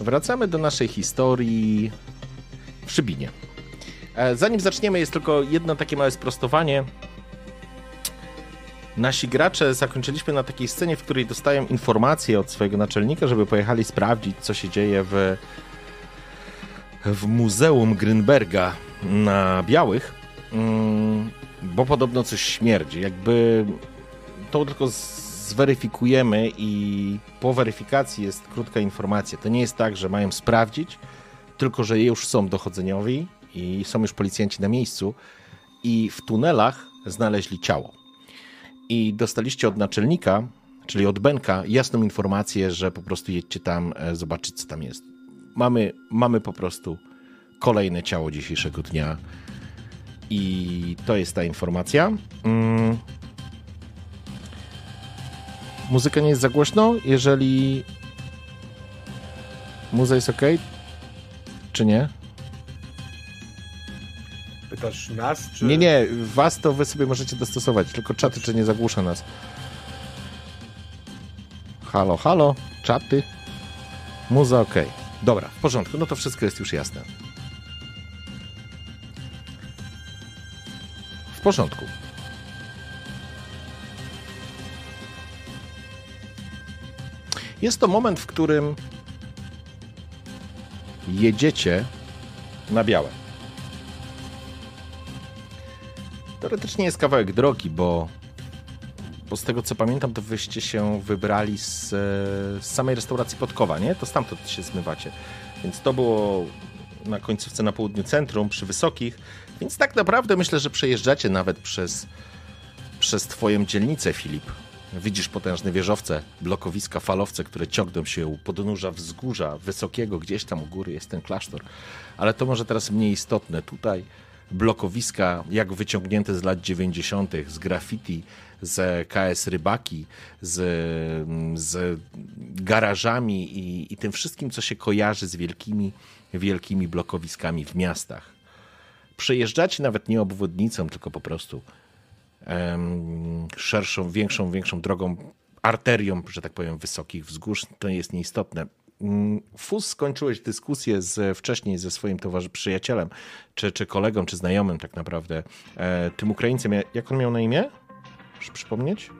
Wracamy do naszej historii w Szybinie. E, zanim zaczniemy, jest tylko jedno takie małe sprostowanie. Nasi gracze zakończyliśmy na takiej scenie, w której dostają informacje od swojego naczelnika, żeby pojechali sprawdzić, co się dzieje w, w Muzeum Grünberga na Białych, mm, bo podobno coś śmierdzi. Jakby to tylko zweryfikujemy i po weryfikacji jest krótka informacja. To nie jest tak, że mają sprawdzić, tylko że już są dochodzeniowi i są już policjanci na miejscu i w tunelach znaleźli ciało. I dostaliście od naczelnika, czyli od Benka, jasną informację, że po prostu jedźcie tam e, zobaczyć, co tam jest. Mamy, mamy po prostu kolejne ciało dzisiejszego dnia. I to jest ta informacja. Mm. Muzyka nie jest za głośno? Jeżeli muza jest ok, czy nie? Pytasz nas, czy... Nie, nie, was to wy sobie możecie dostosować, tylko czaty, czy nie zagłusza nas. Halo, halo, czaty. Muza ok. Dobra, w porządku, no to wszystko jest już jasne. W porządku. Jest to moment, w którym jedziecie na białe. Teoretycznie jest kawałek drogi, bo, bo z tego co pamiętam, to wyście się wybrali z, z samej restauracji Podkowa, nie? To stamtąd się zmywacie. Więc to było na końcówce na południu centrum, przy Wysokich. Więc tak naprawdę myślę, że przejeżdżacie nawet przez, przez twoją dzielnicę, Filip. Widzisz potężne wieżowce, blokowiska, falowce, które ciągną się u podnóża wzgórza wysokiego, gdzieś tam u góry jest ten klasztor. Ale to może teraz mniej istotne. Tutaj blokowiska, jak wyciągnięte z lat 90., z graffiti, z KS Rybaki, z, z garażami i, i tym wszystkim, co się kojarzy z wielkimi, wielkimi blokowiskami w miastach. Przejeżdżacie nawet nie obwodnicą, tylko po prostu szerszą, większą, większą drogą, arterią, że tak powiem, wysokich wzgórz, to jest nieistotne. Mm, Fus, skończyłeś dyskusję z, wcześniej ze swoim towarzyszem, przyjacielem, czy, czy kolegą, czy znajomym tak naprawdę, e, tym Ukraińcem. Jak on miał na imię? Muszę przypomnieć?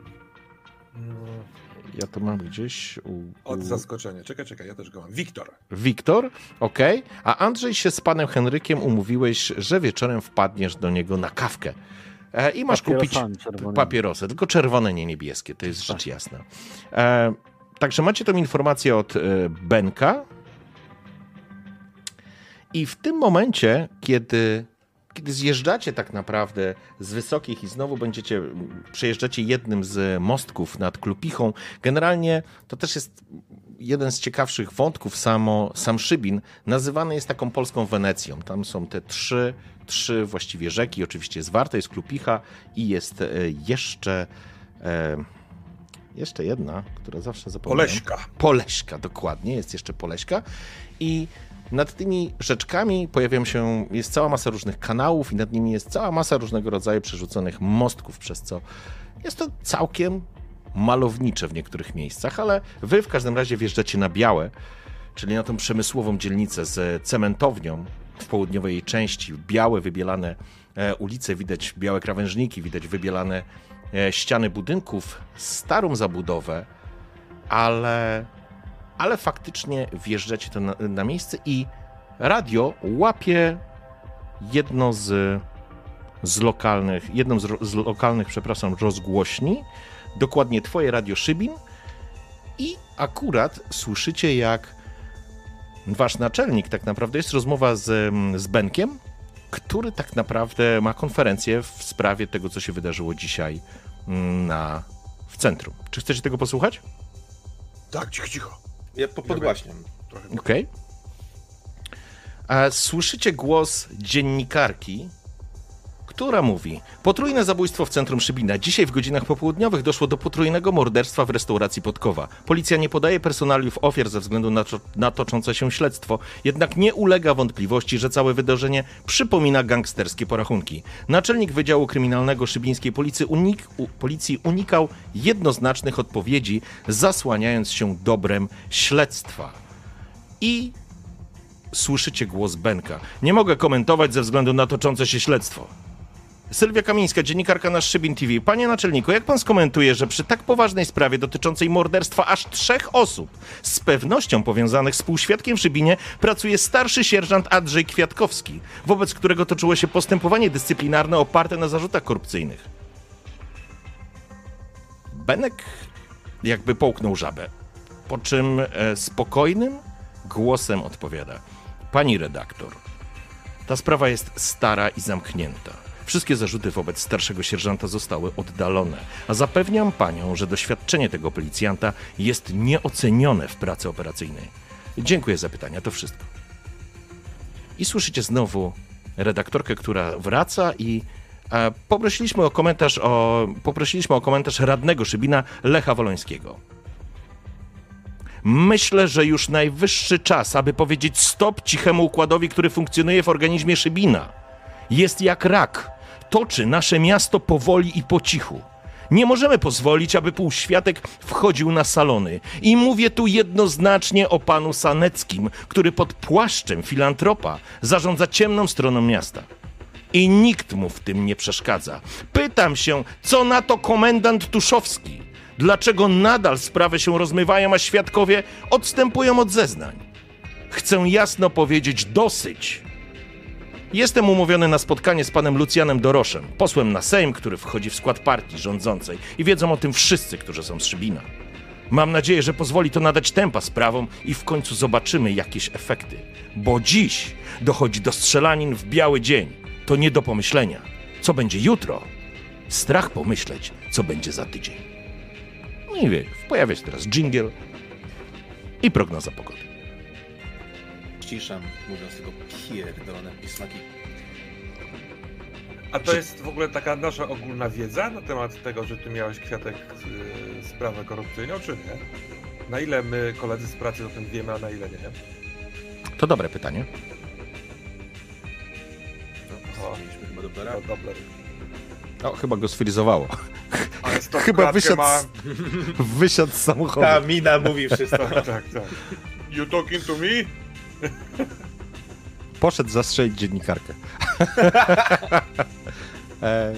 Ja to mam gdzieś. U, u... Od zaskoczenia. Czekaj, czekaj, ja też go mam. Wiktor. Wiktor, okej. Okay. A Andrzej się z panem Henrykiem umówiłeś, że wieczorem wpadniesz do niego na kawkę. E, I masz kupić papierosy, tylko czerwone, nie niebieskie, to jest tak. rzecz jasna. E, także macie tą informację od e, Benka. I w tym momencie, kiedy, kiedy zjeżdżacie tak naprawdę z wysokich i znowu będziecie, przejeżdżacie jednym z mostków nad Klupichą, generalnie to też jest jeden z ciekawszych wątków, samo, sam Szybin, nazywany jest taką polską Wenecją. Tam są te trzy trzy właściwie rzeki. Oczywiście jest Warta, jest Klupicha i jest e, jeszcze e, jeszcze jedna, która zawsze zapominam. Poleśka. Poleśka, dokładnie. Jest jeszcze Poleśka i nad tymi rzeczkami pojawią się, jest cała masa różnych kanałów i nad nimi jest cała masa różnego rodzaju przerzuconych mostków, przez co jest to całkiem malownicze w niektórych miejscach, ale wy w każdym razie wjeżdżacie na białe, czyli na tą przemysłową dzielnicę z cementownią, w południowej jej części. Białe, wybielane e, ulice, widać białe krawężniki, widać wybielane e, ściany budynków, starą zabudowę, ale, ale faktycznie wjeżdżacie to na, na miejsce i radio łapie jedno z, z lokalnych, jedną z, z lokalnych, przepraszam, rozgłośni, dokładnie twoje radio Szybin i akurat słyszycie jak wasz naczelnik tak naprawdę jest rozmowa z, z Benkiem, który tak naprawdę ma konferencję w sprawie tego, co się wydarzyło dzisiaj mm, na, w centrum. Czy chcecie tego posłuchać? Tak, cicho, cicho. Ja po, podgłaśniam. trochę. Okej. A Słyszycie głos dziennikarki, która mówi: Potrójne zabójstwo w centrum Szybina. Dzisiaj w godzinach popołudniowych doszło do potrójnego morderstwa w restauracji Podkowa. Policja nie podaje personaliów ofiar ze względu na, to- na toczące się śledztwo, jednak nie ulega wątpliwości, że całe wydarzenie przypomina gangsterskie porachunki. Naczelnik Wydziału Kryminalnego Szybińskiej Policji, unik, u, policji unikał jednoznacznych odpowiedzi, zasłaniając się dobrem śledztwa. I słyszycie głos Benka. Nie mogę komentować ze względu na toczące się śledztwo. Sylwia Kamińska, dziennikarka na Szybin TV. Panie naczelniku, jak pan skomentuje, że przy tak poważnej sprawie dotyczącej morderstwa aż trzech osób, z pewnością powiązanych z półświadkiem w Szybinie, pracuje starszy sierżant Andrzej Kwiatkowski, wobec którego toczyło się postępowanie dyscyplinarne oparte na zarzutach korupcyjnych? Benek jakby połknął żabę, po czym e, spokojnym głosem odpowiada. Pani redaktor, ta sprawa jest stara i zamknięta. Wszystkie zarzuty wobec starszego sierżanta zostały oddalone, a zapewniam panią, że doświadczenie tego policjanta jest nieocenione w pracy operacyjnej. Dziękuję za pytania, to wszystko. I słyszycie znowu redaktorkę, która wraca i e, poprosiliśmy o komentarz o, poprosiliśmy o komentarz radnego Szybina Lecha Wolońskiego. Myślę, że już najwyższy czas, aby powiedzieć stop cichemu układowi, który funkcjonuje w organizmie Szybina. Jest jak rak. Toczy nasze miasto powoli i po cichu. Nie możemy pozwolić, aby półświatek wchodził na salony. I mówię tu jednoznacznie o panu Saneckim, który pod płaszczem filantropa zarządza ciemną stroną miasta. I nikt mu w tym nie przeszkadza. Pytam się, co na to komendant Tuszowski? Dlaczego nadal sprawy się rozmywają, a świadkowie odstępują od zeznań? Chcę jasno powiedzieć dosyć. Jestem umówiony na spotkanie z panem Lucjanem Doroszem, posłem na Sejm, który wchodzi w skład partii rządzącej i wiedzą o tym wszyscy, którzy są z Szybina. Mam nadzieję, że pozwoli to nadać tempa sprawom i w końcu zobaczymy jakieś efekty. Bo dziś dochodzi do strzelanin w biały dzień. To nie do pomyślenia. Co będzie jutro? Strach pomyśleć, co będzie za tydzień. No i wie, pojawia się teraz dżingiel i prognoza pogody. Ściszam, mówiąc tylko pierdolone pismaki. A to jest w ogóle taka nasza ogólna wiedza na temat tego, że ty miałeś kwiatek y, sprawę korupcyjną, czy nie? Na ile my, koledzy z pracy, o tym wiemy, a na ile nie? To dobre pytanie. O. Mieliśmy chyba Doblera. No, dobra. O, chyba go sfrizowało. Chyba wysiadł ma... z- Wysiadł z samochodu. Ta mina mówi wszystko. Tak, tak, tak. You talking to me? Poszedł zastrzelić dziennikarkę. e,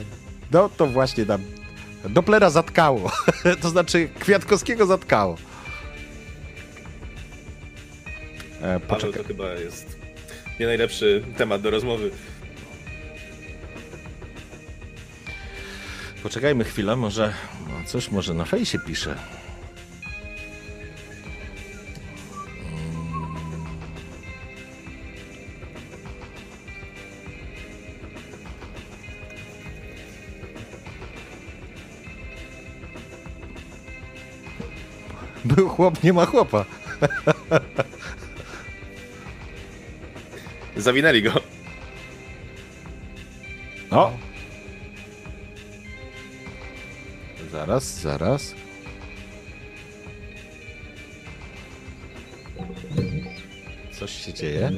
no to właśnie nam Doplera zatkało. to znaczy Kwiatkowskiego zatkało. E, poczekaj. to chyba jest nie najlepszy temat do rozmowy. Poczekajmy chwilę, może no coś może na fejsie pisze. Był chłop, nie ma chłopa. Zawinęli go. O! Zaraz, zaraz. Coś się dzieje.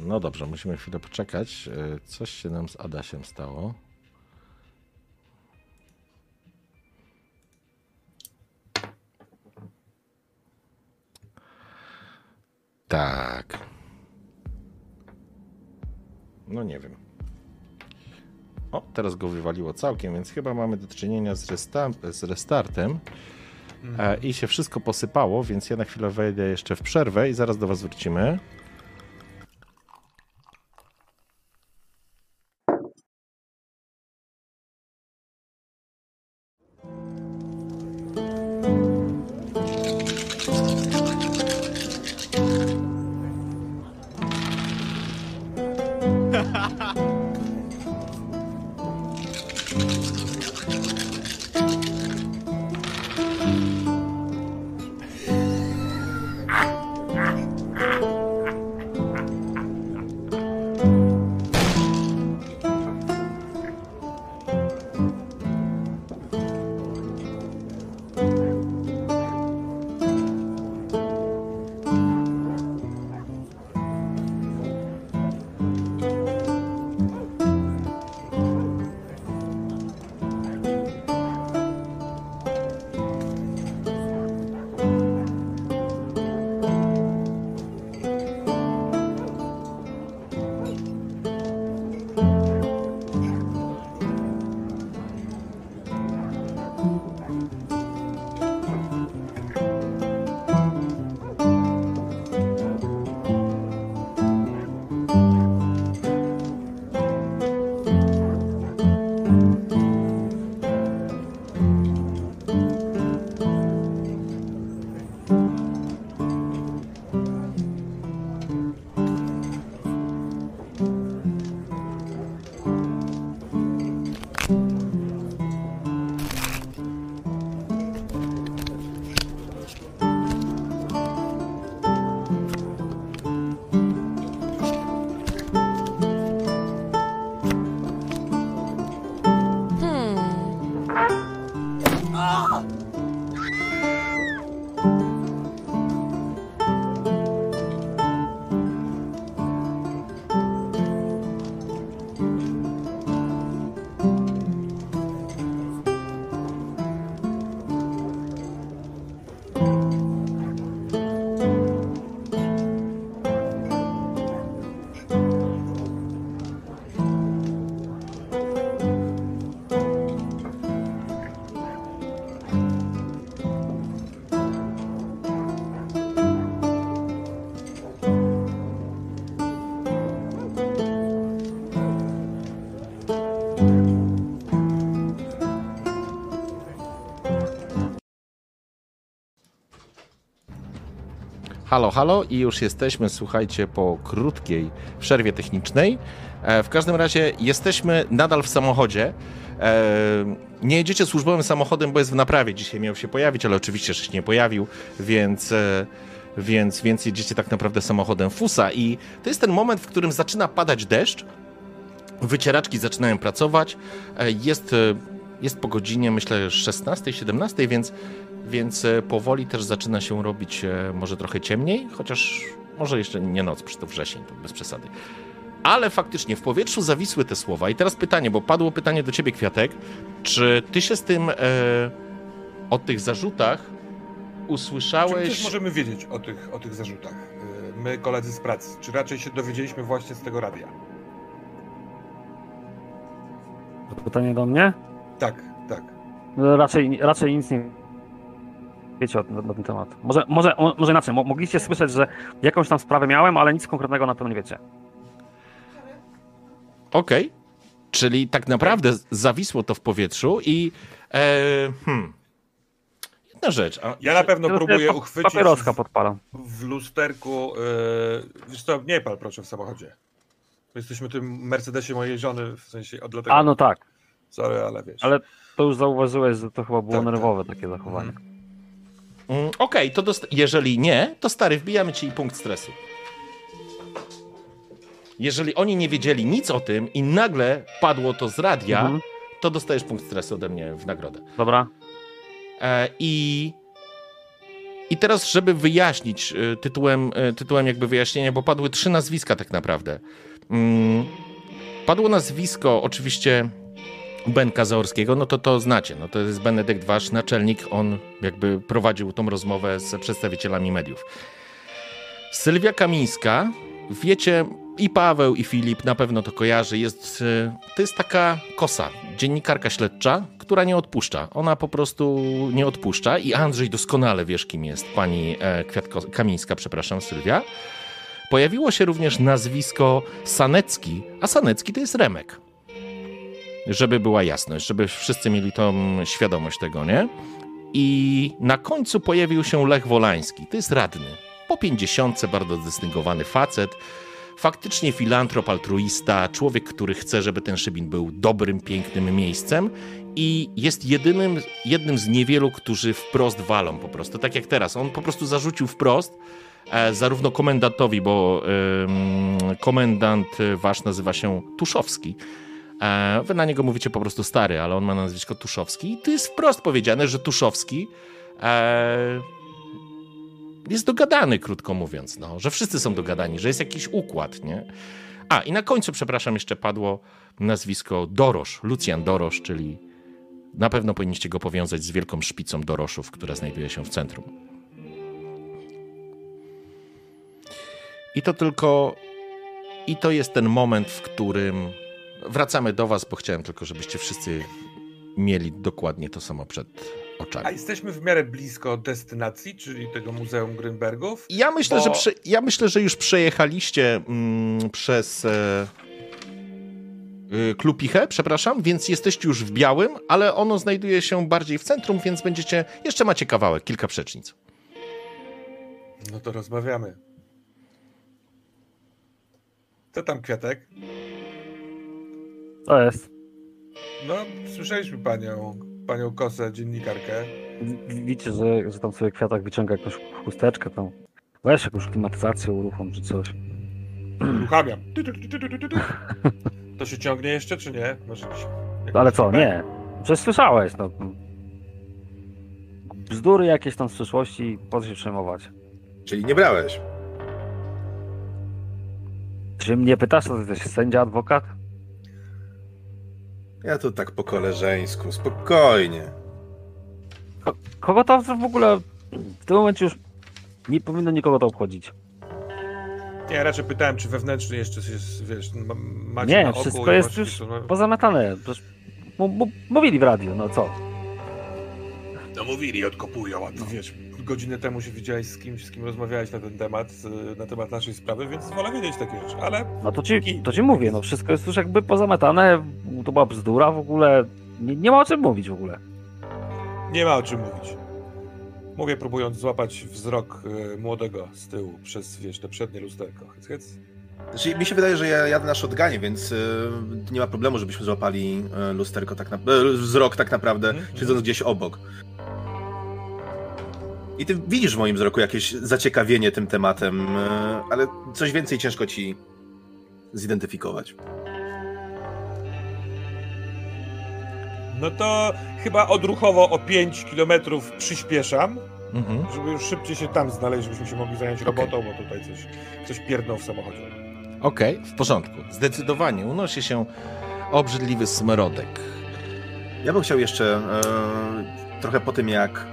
No dobrze, musimy chwilę poczekać. E, Coś się nam z Adasiem stało. Tak. No nie wiem. O, teraz go wywaliło całkiem, więc chyba mamy do czynienia z, resta- z restartem. E, I się wszystko posypało, więc ja na chwilę wejdę jeszcze w przerwę i zaraz do Was wrócimy. Halo, halo i już jesteśmy, słuchajcie, po krótkiej przerwie technicznej. E, w każdym razie jesteśmy nadal w samochodzie. E, nie jedziecie służbowym samochodem, bo jest w naprawie. Dzisiaj miał się pojawić, ale oczywiście się nie pojawił, więc, e, więc, więc jedziecie tak naprawdę samochodem FUSA. I to jest ten moment, w którym zaczyna padać deszcz. Wycieraczki zaczynają pracować. Jest, jest po godzinie, myślę, 16-17, więc więc e, powoli też zaczyna się robić e, może trochę ciemniej, chociaż może jeszcze nie noc, przy to wrzesień, to bez przesady. Ale faktycznie w powietrzu zawisły te słowa. I teraz pytanie, bo padło pytanie do ciebie, Kwiatek. Czy ty się z tym e, o tych zarzutach usłyszałeś? Czy możemy wiedzieć o tych, o tych zarzutach? E, my, koledzy z pracy, czy raczej się dowiedzieliśmy właśnie z tego radia? To pytanie do mnie? Tak, tak. No, raczej, raczej nic nie wiecie na, na ten temat. Może, może, może inaczej, mogliście słyszeć, że jakąś tam sprawę miałem, ale nic konkretnego na pewno nie wiecie. Okej. Okay. Czyli tak naprawdę zawisło to w powietrzu i. E, hmm. Jedna rzecz. A... Ja na pewno próbuję uchwycić. Papieroska podpalam. W lusterku. Yy, wiesz co, nie pal proszę w samochodzie. Jesteśmy tym Mercedesie mojej żony, w sensie od dlatego. A no tak. Sorry, ale wiesz. Ale to już zauważyłeś, że to chyba było tak, tak. nerwowe tak. takie zachowanie. Mm, Okej, okay, to jeżeli nie, to stary, wbijamy ci punkt stresu. Jeżeli oni nie wiedzieli nic o tym i nagle padło to z radia, mhm. to dostajesz punkt stresu ode mnie w nagrodę. Dobra. E, I i teraz, żeby wyjaśnić e, tytułem, e, tytułem jakby wyjaśnienia, bo padły trzy nazwiska tak naprawdę. Mm, padło nazwisko oczywiście Benka Zaorskiego, no to to znacie, no to jest Benedykt Wasz, naczelnik, on jakby prowadził tą rozmowę z przedstawicielami mediów. Sylwia Kamińska, wiecie, i Paweł, i Filip na pewno to kojarzy, jest, e, to jest taka kosa, dziennikarka śledcza, która nie odpuszcza. Ona po prostu nie odpuszcza i Andrzej doskonale wiesz, kim jest pani e, Kwiatko, Kamińska, przepraszam, Sylwia. Pojawiło się również nazwisko Sanecki, a Sanecki to jest Remek żeby była jasność, żeby wszyscy mieli tą świadomość tego, nie? I na końcu pojawił się Lech Wolański. To jest radny. Po pięćdziesiątce, bardzo dystyngowany facet. Faktycznie filantrop, altruista, człowiek, który chce, żeby ten Szybin był dobrym, pięknym miejscem i jest jedynym, jednym z niewielu, którzy wprost walą po prostu. Tak jak teraz. On po prostu zarzucił wprost e, zarówno komendantowi, bo e, komendant wasz nazywa się Tuszowski, E, wy na niego mówicie po prostu stary, ale on ma nazwisko Tuszowski. I to jest wprost powiedziane, że Tuszowski e, jest dogadany, krótko mówiąc, no, że wszyscy są dogadani, że jest jakiś układ, nie? A, i na końcu, przepraszam, jeszcze padło nazwisko Dorosz, Lucjan Dorosz, czyli na pewno powinniście go powiązać z wielką szpicą Doroszów, która znajduje się w centrum. I to tylko. I to jest ten moment, w którym wracamy do Was, bo chciałem tylko, żebyście wszyscy mieli dokładnie to samo przed A oczami. jesteśmy w miarę blisko destynacji, czyli tego Muzeum Grünbergów. Ja myślę, Bo- że prze, ja myślę, że już przejechaliście mm, przez e, y, Klupichę, przepraszam, więc jesteście już w białym, ale ono znajduje się bardziej w centrum, więc będziecie, jeszcze macie kawałek, kilka przecznic. No to rozmawiamy. Co tam, Kwiatek? To jest. No, słyszeliśmy panią, panią Kosę, dziennikarkę. W- Widzicie, że, że tam sobie kwiatak wyciąga jakąś chusteczkę tam. Weź jakąś klimatyzację uruchom czy coś. Uruchamiam. Tu, tu, tu, tu, tu, tu, tu. To się ciągnie jeszcze, czy nie? Może jakiś, jakiś Ale co, nie. Przecież słyszałeś, no. Bzdury jakieś tam z przyszłości, po co się przejmować? Czyli nie brałeś. Czy mnie pytasz, to jesteś sędzia, adwokat? Ja tu tak po koleżeńsku, spokojnie. Ko- kogo to w ogóle w tym momencie już nie powinno nikogo to obchodzić. Nie, raczej pytałem, czy wewnętrzny jeszcze jest, wiesz, ma, macie Nie, na oku wszystko jest już to, no, mu- mówili w radiu, no co? No mówili, odkopują, a ty wiesz, godzinę temu się widziałeś z kimś, z kim rozmawiałeś na ten temat, na temat naszej sprawy, więc wolę wiedzieć takie rzeczy, ale No to ci, to ci mówię, no wszystko jest już jakby pozamiatane, to była bzdura w ogóle, nie, nie ma o czym mówić w ogóle. nie ma o czym mówić. Mówię, próbując złapać wzrok y, młodego z tyłu przez, wiesz, te przednie lusterko. Hyc, hyc. Znaczy, mi się wydaje, że ja jadę na shotgunie, więc y, nie ma problemu, żebyśmy złapali y, lusterko tak na, wzrok tak naprawdę, Mhm. siedząc gdzieś obok. I ty widzisz w moim wzroku jakieś zaciekawienie tym tematem, y, ale coś więcej ciężko ci zidentyfikować. No to chyba odruchowo o 5 km przyspieszam, Mhm. żeby już szybciej się tam znaleźć, żebyśmy się mogli zająć Okej. robotą, bo tutaj coś, coś pierdnął w samochodzie. Okej, w porządku. Zdecydowanie unosi się obrzydliwy smrodek. Ja bym chciał jeszcze e, trochę po tym, jak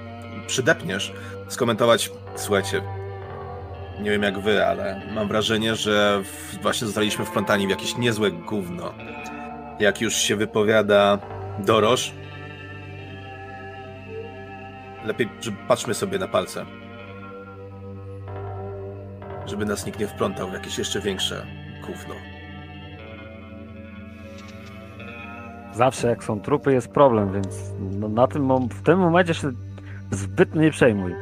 przydepniesz, skomentować. Słuchajcie, nie wiem jak wy, ale mam wrażenie, że właśnie zostaliśmy wplątani w jakieś niezłe gówno. Jak już się wypowiada Doroż, lepiej, patrzmy sobie na palce. Żeby nas nikt nie wplątał w jakieś jeszcze większe gówno. Zawsze jak są trupy jest problem, więc no, na tym, w tym momencie się zbyt nie przejmuj.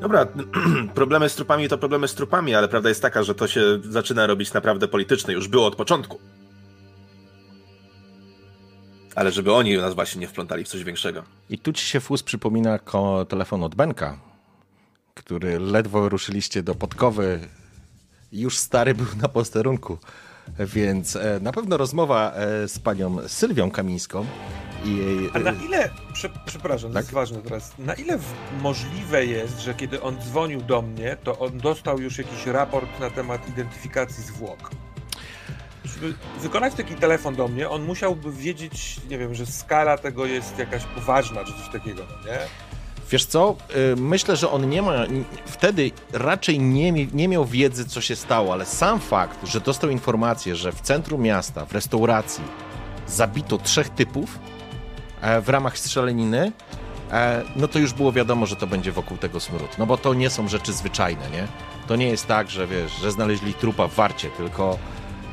Dobra, problemy z trupami to problemy z trupami, ale prawda jest taka, że to się zaczyna robić naprawdę polityczne. Już było od początku. Ale żeby oni nas właśnie nie wplątali w coś większego. I tu ci się fus przypomina ko- telefon od Benka, który ledwo ruszyliście do podkowy, już stary był na posterunku. Więc e, na pewno rozmowa e, z panią Sylwią Kamińską i jej... A na ile, prze, przepraszam, to Tak? jest ważne teraz, na ile możliwe jest, że kiedy on dzwonił do mnie, to on dostał już jakiś raport na temat identyfikacji zwłok? Żeby wykonać taki telefon do mnie, on musiałby wiedzieć, nie wiem, że skala tego jest jakaś poważna, czy coś takiego, nie? Wiesz co, y, myślę, że on nie ma, wtedy raczej nie, nie miał wiedzy, co się stało, ale sam fakt, że dostał informację, że w centrum miasta, w restauracji zabito trzech typów e, w ramach strzelaniny, e, no to już było wiadomo, że to będzie wokół tego smród. No bo to nie są rzeczy zwyczajne, nie? To nie jest tak, że wiesz, że znaleźli trupa w warcie, tylko,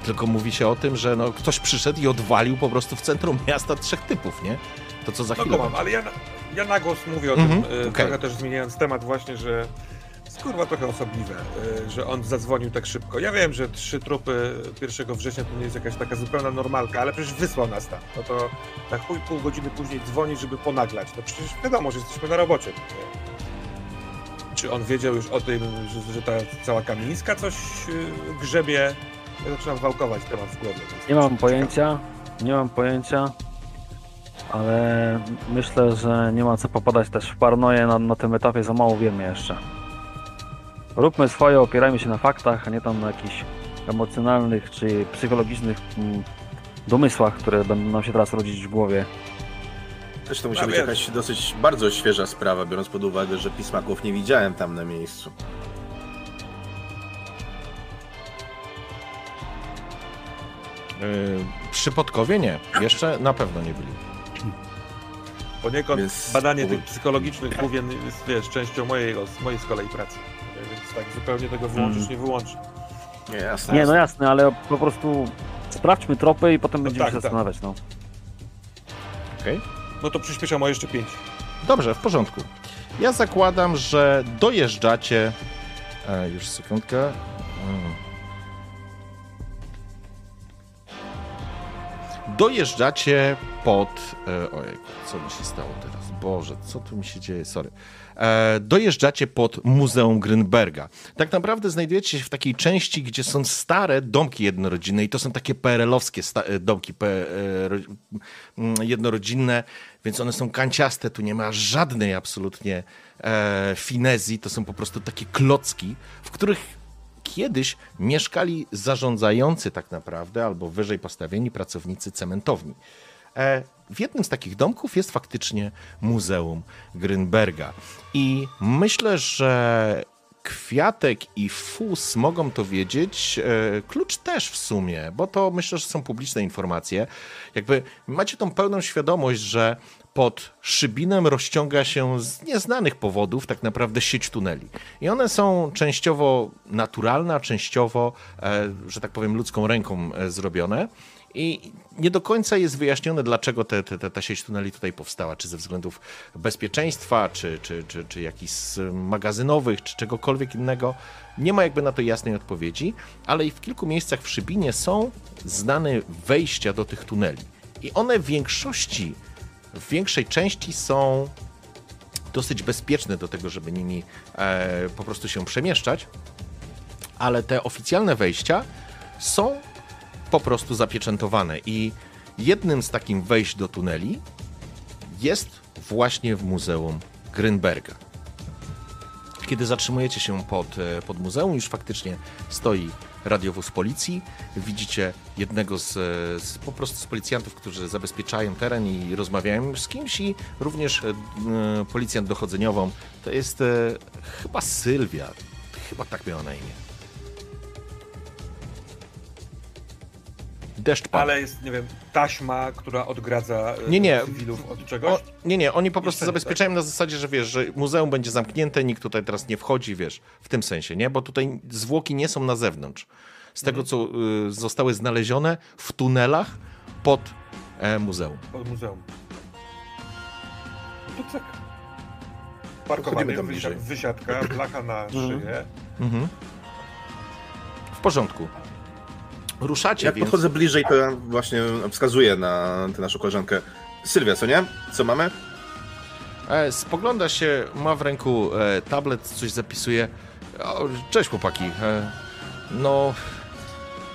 tylko mówi się o tym, że no, ktoś przyszedł i odwalił po prostu w centrum miasta trzech typów, nie? To co za No chwilę go mam, ale ja, ja na głos mówię o Mhm, tym, y, okej. trochę też zmieniając temat właśnie, że jest kurwa trochę osobliwe, y, że on zadzwonił tak szybko. Ja wiem, że trzy trupy 1 września to nie jest jakaś taka zupełna normalka, ale przecież wysłał nas tam. No to na chuj pół godziny później dzwoni, żeby ponaglać. No przecież wiadomo, że jesteśmy na robocie. Czy on wiedział już o tym, że, że ta cała Kamińska coś y, grzebie? Ja zaczynam wałkować temat w głowie. Nie mam ciekawe. pojęcia, nie mam pojęcia, ale myślę, że nie ma co popadać też w paranoję na, na tym etapie, za mało wiemy jeszcze. Róbmy swoje, opierajmy się na faktach, a nie tam na jakichś emocjonalnych czy psychologicznych mm, domysłach, które będą nam się teraz rodzić w głowie. To musi być wiesz. jakaś dosyć bardzo świeża sprawa, biorąc pod uwagę, że pismaków nie widziałem tam na miejscu. Y, Przy Podkowie nie. Jeszcze na pewno nie byli. Poniekąd Więc- badanie tych psychologicznych główien jest, wiesz, częścią mojego, mojej z kolei pracy. Więc tak zupełnie tego wyłączyć Mm. nie wyłączyć. Nie, jasne. Nie, no jasne, ale po prostu sprawdźmy tropy i potem No będziemy tak, się tak. zastanawiać, no. Okej? No to przyspieszam o jeszcze 5. Dobrze, w porządku. Ja zakładam, że dojeżdżacie. E, już sekundkę. Mm. Dojeżdżacie pod. E, ojej, co mi się stało teraz? Boże, co tu mi się dzieje? Sorry. E, dojeżdżacie pod Muzeum Grünberga. Tak naprawdę znajdujecie się w takiej części, gdzie są stare domki jednorodzinne i to są takie PRL-owskie e, domki jednorodzinne, więc one są kanciaste, tu nie ma żadnej absolutnie finezji, to są po prostu takie klocki, w których kiedyś mieszkali zarządzający tak naprawdę, albo wyżej postawieni pracownicy cementowni. E, W jednym z takich domków jest faktycznie Muzeum Grünberga. I myślę, że Kwiatek i Fus mogą to wiedzieć, e, Klucz też w sumie, bo to myślę, że są publiczne informacje. Jakby macie tą pełną świadomość, że pod Szybinem rozciąga się z nieznanych powodów tak naprawdę sieć tuneli. I one są częściowo naturalne, a częściowo, e, że tak powiem, ludzką ręką zrobione. I nie do końca jest wyjaśnione, dlaczego te, te, ta sieć tuneli tutaj powstała. Czy ze względów bezpieczeństwa, czy, czy, czy, czy jakichś magazynowych, czy czegokolwiek innego. Nie ma jakby na to jasnej odpowiedzi, ale i w kilku miejscach w Szybinie są znane wejścia do tych tuneli. I one w większości, w większej części są dosyć bezpieczne do tego, żeby nimi e, po prostu się przemieszczać, ale te oficjalne wejścia są po prostu zapieczętowane i jednym z takich wejść do tuneli jest właśnie w Muzeum Grünberga. Kiedy zatrzymujecie się pod, e, pod muzeum, już faktycznie stoi radiowóz policji. Widzicie jednego z, e, z po prostu z policjantów, którzy zabezpieczają teren i rozmawiają z kimś i również e, policjant dochodzeniową. To jest chyba Sylwia. Chyba tak miała na imię. Deszcz pada. Ale jest, nie wiem, taśma, która odgradza e, Nie, nie. cywilów od czegoś. O, nie, nie, oni po prostu Jeszcze zabezpieczają na zasadzie, że wiesz, że muzeum będzie zamknięte, nikt tutaj teraz nie wchodzi, wiesz, w tym sensie, nie? Bo tutaj zwłoki nie są na zewnątrz. Z tego, co y, zostały znalezione w tunelach pod e, muzeum. Od muzeum. No to tak. Parkowanie, tam wysiadka, blacha na szyję. Mhm. W porządku. Ruszacie, Jak więc... podchodzę bliżej, to ja właśnie wskazuję na tę naszą koleżankę. Sylwia, co nie? Co mamy? E, spogląda się, ma w ręku e, tablet, coś zapisuje. O, cześć chłopaki. E, no,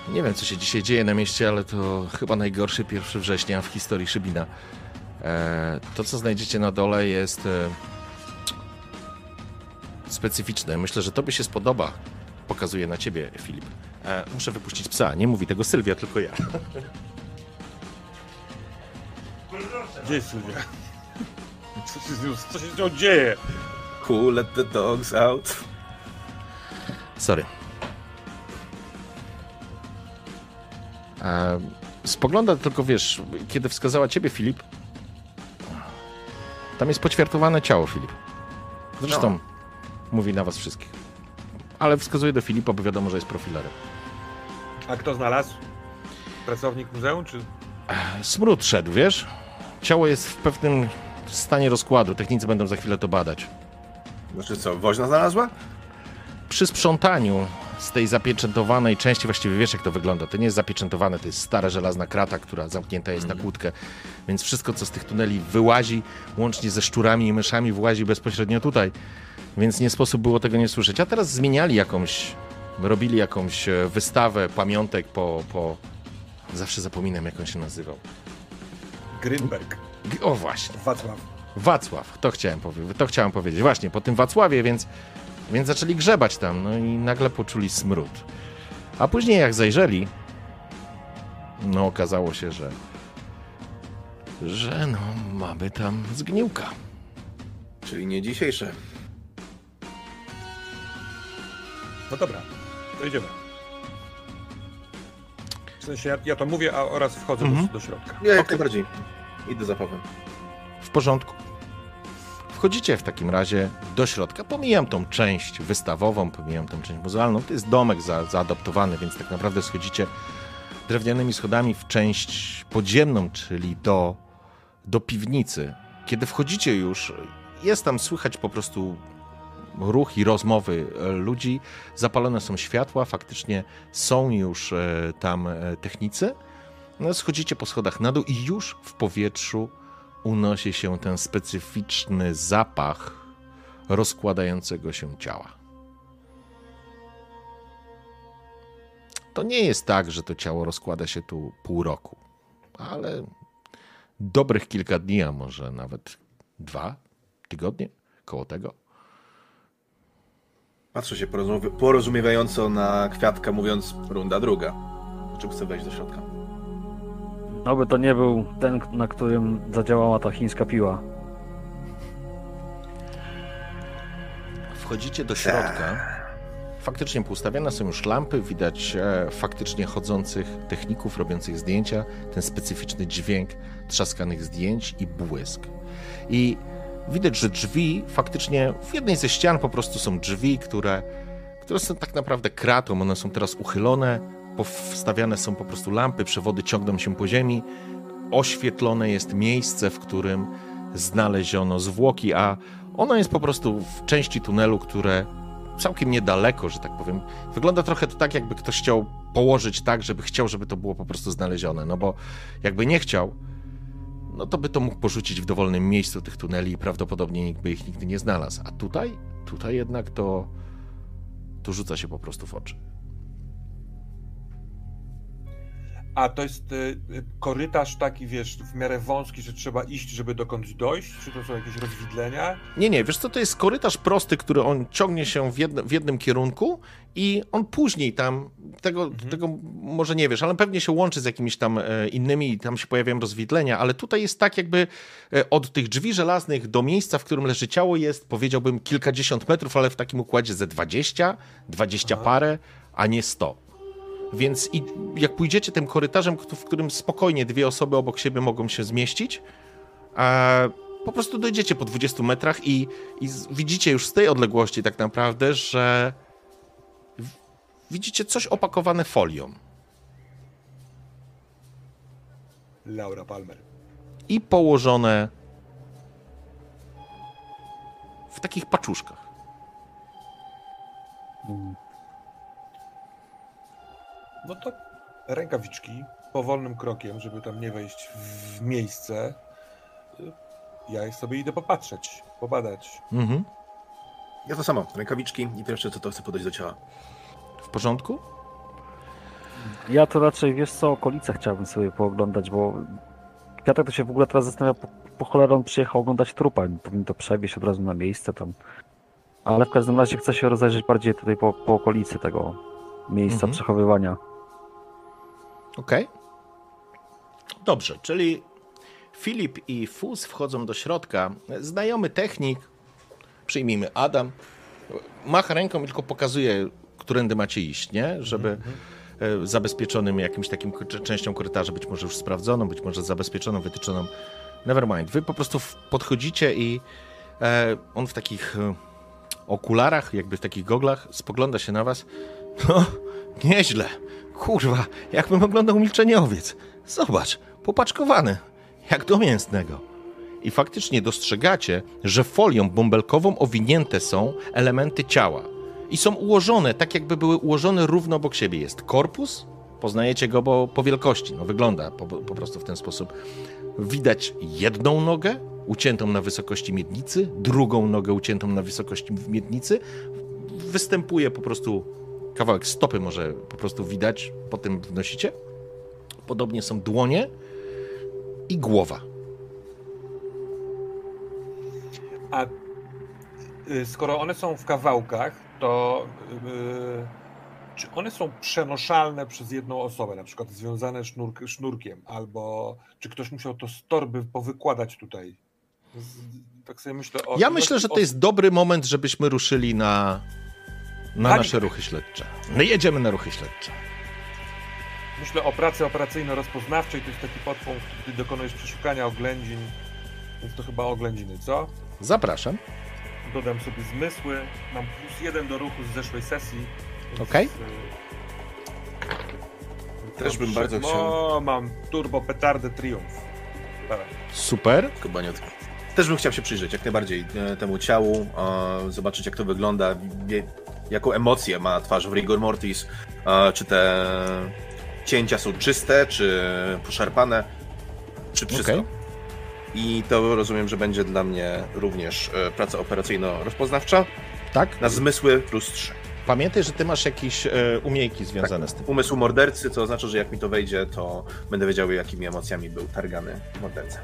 nie wiem co się dzisiaj dzieje na mieście, ale to chyba najgorszy 1 września w historii Szybina. To, co znajdziecie na dole jest specyficzne. Myślę, że tobie się spodoba. Pokazuję na ciebie, Filip. E, muszę wypuścić psa. Nie mówi tego Sylwia, tylko ja. Gdzie jest Sylwia? Co się, z nią- co się z nią dzieje? Who let the dogs out? Sorry. E, spogląda tylko, wiesz, kiedy wskazała ciebie, Filip, tam jest poćwiartowane ciało, Filip. Zresztą No. mówi na was wszystkich. Ale wskazuje do Filipa, bo wiadomo, że jest profilerem. A kto znalazł? Pracownik muzeum, czy... Smród szedł, wiesz? Ciało jest w pewnym stanie rozkładu. Technicy będą za chwilę to badać. Znaczy co, woźna znalazła? przy sprzątaniu z tej zapieczętowanej części, właściwie wiesz jak to wygląda, to nie jest zapieczętowane, to jest stara żelazna krata, która zamknięta jest na kłódkę, więc wszystko co z tych tuneli wyłazi, łącznie ze szczurami i myszami, włazi bezpośrednio tutaj, więc nie sposób było tego nie słyszeć. A teraz zmieniali jakąś, robili jakąś e, wystawę pamiątek po, po... zawsze zapominam jak on się nazywał. Grünberg. G- O właśnie. Wacław. Wacław, to chciałem, powie- to chciałem powiedzieć. Właśnie, po tym Wacławie, więc, więc zaczęli grzebać tam, no i nagle poczuli smród. A później jak zajrzeli, no okazało się, że że no mamy tam zgniłka. Czyli nie dzisiejsze. No dobra, to idziemy. W sensie ja, ja to mówię, a oraz wchodzę Mhm. do, do środka. Nie, jak najbardziej. Idę za Pawłem. W porządku. Wchodzicie w takim razie do środka. Pomijam tą część wystawową, pomijam tą część muzealną. To jest domek za, zaadaptowany, więc tak naprawdę schodzicie drewnianymi schodami w część podziemną, czyli do, do piwnicy. Kiedy wchodzicie już, jest tam słychać po prostu ruch i rozmowy e, ludzi. Zapalone są światła, faktycznie są już e, tam e, technicy. No, schodzicie po schodach na dół i już w powietrzu unosi się ten specyficzny zapach rozkładającego się ciała. To nie jest tak, że to ciało rozkłada się tu pół roku, ale dobrych kilka dni, a może nawet dwa tygodnie koło tego. Patrzę się porozumiewająco na kwiatka, mówiąc runda druga. Czym chcę wejść do środka? No by to nie był ten, na którym zadziałała ta chińska piła. Wchodzicie do środka. Faktycznie poustawiane są już lampy, widać e, faktycznie chodzących techników robiących zdjęcia, ten specyficzny dźwięk trzaskanych zdjęć i błysk. I widać, że drzwi faktycznie w jednej ze ścian po prostu są drzwi, które, które są tak naprawdę kratą, one są teraz uchylone, powstawiane są po prostu lampy, przewody ciągną się po ziemi, oświetlone jest miejsce, w którym znaleziono zwłoki, a ono jest po prostu w części tunelu, które całkiem niedaleko, że tak powiem. Wygląda trochę to tak, jakby ktoś chciał położyć tak, żeby chciał, żeby to było po prostu znalezione, no bo jakby nie chciał, no to by to mógł porzucić w dowolnym miejscu tych tuneli i prawdopodobnie nikt by ich nigdy nie znalazł. A tutaj, tutaj jednak to, to rzuca się po prostu w oczy. A to jest y, y, korytarz taki, wiesz, w miarę wąski, że trzeba iść, żeby dokądś dojść? Czy to są jakieś rozwidlenia? Nie, nie, wiesz co, to jest korytarz prosty, który on ciągnie się w, jedno, w jednym kierunku i on później tam, tego, mhm. tego może nie wiesz, ale pewnie się łączy z jakimiś tam e, innymi i tam się pojawiają rozwidlenia, ale tutaj jest tak jakby e, od tych drzwi żelaznych do miejsca, w którym leży ciało jest, powiedziałbym, kilkadziesiąt metrów, ale w takim układzie ze 20, 20 Aha. parę, a nie 100. Więc i jak pójdziecie tym korytarzem, w którym spokojnie dwie osoby obok siebie mogą się zmieścić, po prostu dojdziecie po 20 metrach i, i widzicie już z tej odległości tak naprawdę, że widzicie coś opakowane folią. Laura Palmer. I położone w takich paczuszkach. Mm. No to rękawiczki, powolnym krokiem, żeby tam nie wejść w miejsce. Ja sobie idę popatrzeć, pobadać. Mhm. Ja to samo, rękawiczki i pierwsze co to chcę podejść do ciała. W porządku? Ja to raczej, wiesz co, okolice chciałbym sobie pooglądać, bo Kwiatek to się w ogóle teraz zastanawia, po, po cholerę on przyjechał oglądać trupa, powinien to przewieźć od razu na miejsce tam. Ale w każdym razie chcę się rozejrzeć bardziej tutaj po, po okolicy tego miejsca mhm. przechowywania. Okej. Okay. Dobrze, czyli Filip i Fus wchodzą do środka. Znajomy technik, przyjmijmy Adam, macha ręką i tylko pokazuje, którędy macie iść, nie? Żeby mm-hmm. zabezpieczonym jakimś takim częścią korytarza, być może już sprawdzoną, być może zabezpieczoną, wytyczoną. Nevermind. Wy po prostu podchodzicie i e, on w takich e, okularach, jakby w takich goglach, spogląda się na was. No, nieźle. Kurwa, jakbym oglądał milczeniowiec. Zobacz, popaczkowany, jak do mięsnego. I faktycznie dostrzegacie, że folią bąbelkową owinięte są elementy ciała. I są ułożone tak, jakby były ułożone równo obok siebie. Jest korpus, poznajecie go bo, po wielkości. No, wygląda po, po prostu w ten sposób. Widać jedną nogę uciętą na wysokości miednicy, drugą nogę uciętą na wysokości miednicy. Występuje po prostu kawałek stopy może po prostu widać, potem wnosicie. Podobnie są dłonie i głowa. A y, skoro one są w kawałkach, to yy, czy one są przenoszalne przez jedną osobę, na przykład związane sznurk, sznurkiem, albo czy ktoś musiał to z torby powykładać tutaj? Tak sobie myślę o. Ja myślę, że to jest dobry moment, żebyśmy ruszyli na na Pani... nasze ruchy śledcze. No jedziemy na ruchy śledcze. Myślę o pracy operacyjno-rozpoznawczej, to jest taki podpunkt, gdy dokonujesz przeszukania oględzin. Więc to chyba oględziny, co? Zapraszam. Dodam sobie zmysły. Mam plus jeden do ruchu z zeszłej sesji. Okej. y, Też bym bardzo chciał. O, mam turbo petardę triumf. Dobra. Super. Kobaniot. Też bym chciał się przyjrzeć jak najbardziej e, temu ciału, zobaczyć jak to wygląda, jaką emocję ma twarz w Rigor Mortis, czy te cięcia są czyste, czy poszarpane, czy wszystko. Okej. I to rozumiem, że będzie dla mnie również e, praca operacyjno-rozpoznawcza Tak? na zmysły plus 3. Pamiętaj, że ty masz jakieś e, umiejki związane z tym. Umysł mordercy, co oznacza, że jak mi to wejdzie, to będę wiedział, jakimi emocjami był targany morderca.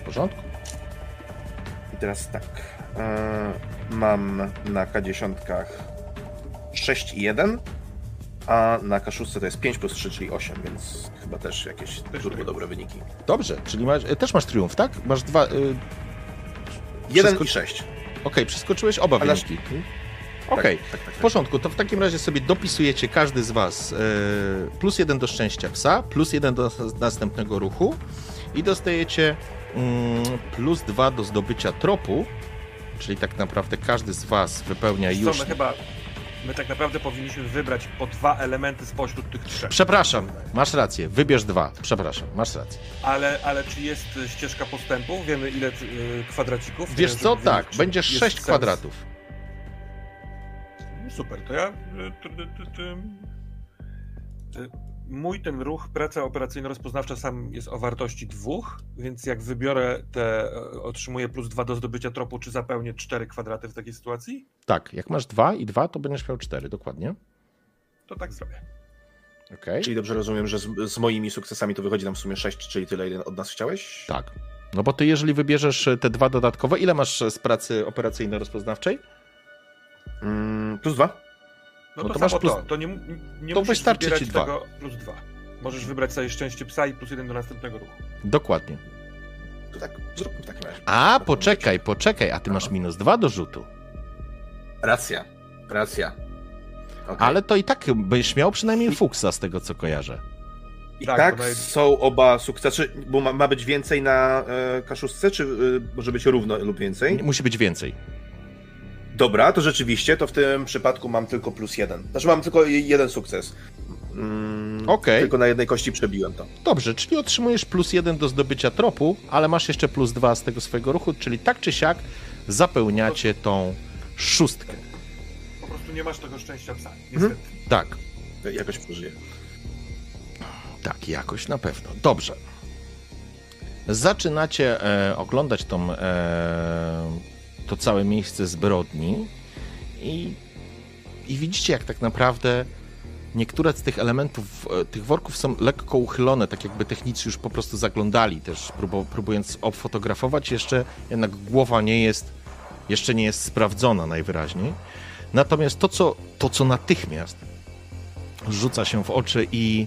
W porządku? Teraz tak. e, mam na K10 6 i 1, a na K6 to jest 5 plus 3, czyli 8, więc chyba też jakieś turbo dobre wyniki. Dobrze, czyli masz, e, też masz triumf, tak? Masz dwa. e, 1 Wszystko- i 6. Okej, przeskoczyłeś oba Ale- wyniki. Okej. Tak, tak, tak, W tak. porządku, to w takim razie sobie dopisujecie każdy z Was plus jeden do szczęścia psa, plus jeden do nas- następnego ruchu i dostajecie plus dwa do zdobycia tropu, czyli tak naprawdę każdy z Was wypełnia Wiesz już. Co, my chyba... My tak naprawdę powinniśmy wybrać po dwa elementy spośród tych trzech. Przepraszam, masz rację, wybierz dwa. Przepraszam, masz rację. Ale, ale czy jest ścieżka postępu? Wiemy ile y, kwadracików? Wiesz co? żeby Tak, będzie sześć kwadratów. Super, to ja. ty, ty, ty, Mój ten ruch, praca operacyjno-rozpoznawcza sam jest o wartości dwóch, więc jak wybiorę te, otrzymuję plus dwa do zdobycia tropu, czy zapełnię cztery kwadraty w takiej sytuacji? Tak, jak masz dwa i dwa, to będziesz miał cztery, dokładnie. To tak zrobię. Okej. Czyli dobrze rozumiem, że z, z moimi sukcesami to wychodzi nam w sumie 6, czyli tyle, ile od nas chciałeś? Tak. No bo ty, jeżeli wybierzesz te dwa dodatkowe, ile masz z pracy operacyjno-rozpoznawczej? Mm, plus 2? No, No to, to masz samo plus- to. To nie, nie to musisz wystarczy wybierać ci dwa. tego plus dwa. Możesz wybrać sobie szczęście psa i plus jeden do następnego ruchu. Dokładnie. To tak, zróbmy w takim razie. A, poczekaj, poczekaj, a ty masz minus dwa do rzutu. Racja, racja. Okej. Ale to i tak będziesz miał przynajmniej fuksa z tego, co kojarzę. I Tak, tak, nawet- są oba sukcesy, bo ma, ma być więcej na e, kaszustce, czy e, może być równo lub więcej? Musi być więcej. Dobra, to rzeczywiście, to w tym przypadku mam tylko plus jeden. Znaczy mam tylko jeden sukces. Mm, Okej. Tylko na jednej kości przebiłem to. Dobrze, czyli otrzymujesz plus jeden do zdobycia tropu, ale masz jeszcze plus dwa z tego swojego ruchu, czyli tak czy siak zapełniacie tą szóstkę. Po prostu nie masz tego szczęścia psa. Mhm. Niestety. Tak, To Jakoś przeżyję. tak, jakoś na pewno. Dobrze. Zaczynacie e, oglądać tą, e, to całe miejsce zbrodni i, i widzicie, jak tak naprawdę niektóre z tych elementów, e, tych worków są lekko uchylone, tak jakby technicy już po prostu zaglądali też, próbu- próbując obfotografować. Jeszcze jednak głowa nie jest, jeszcze nie jest sprawdzona najwyraźniej. Natomiast to, co, to, co natychmiast rzuca się w oczy i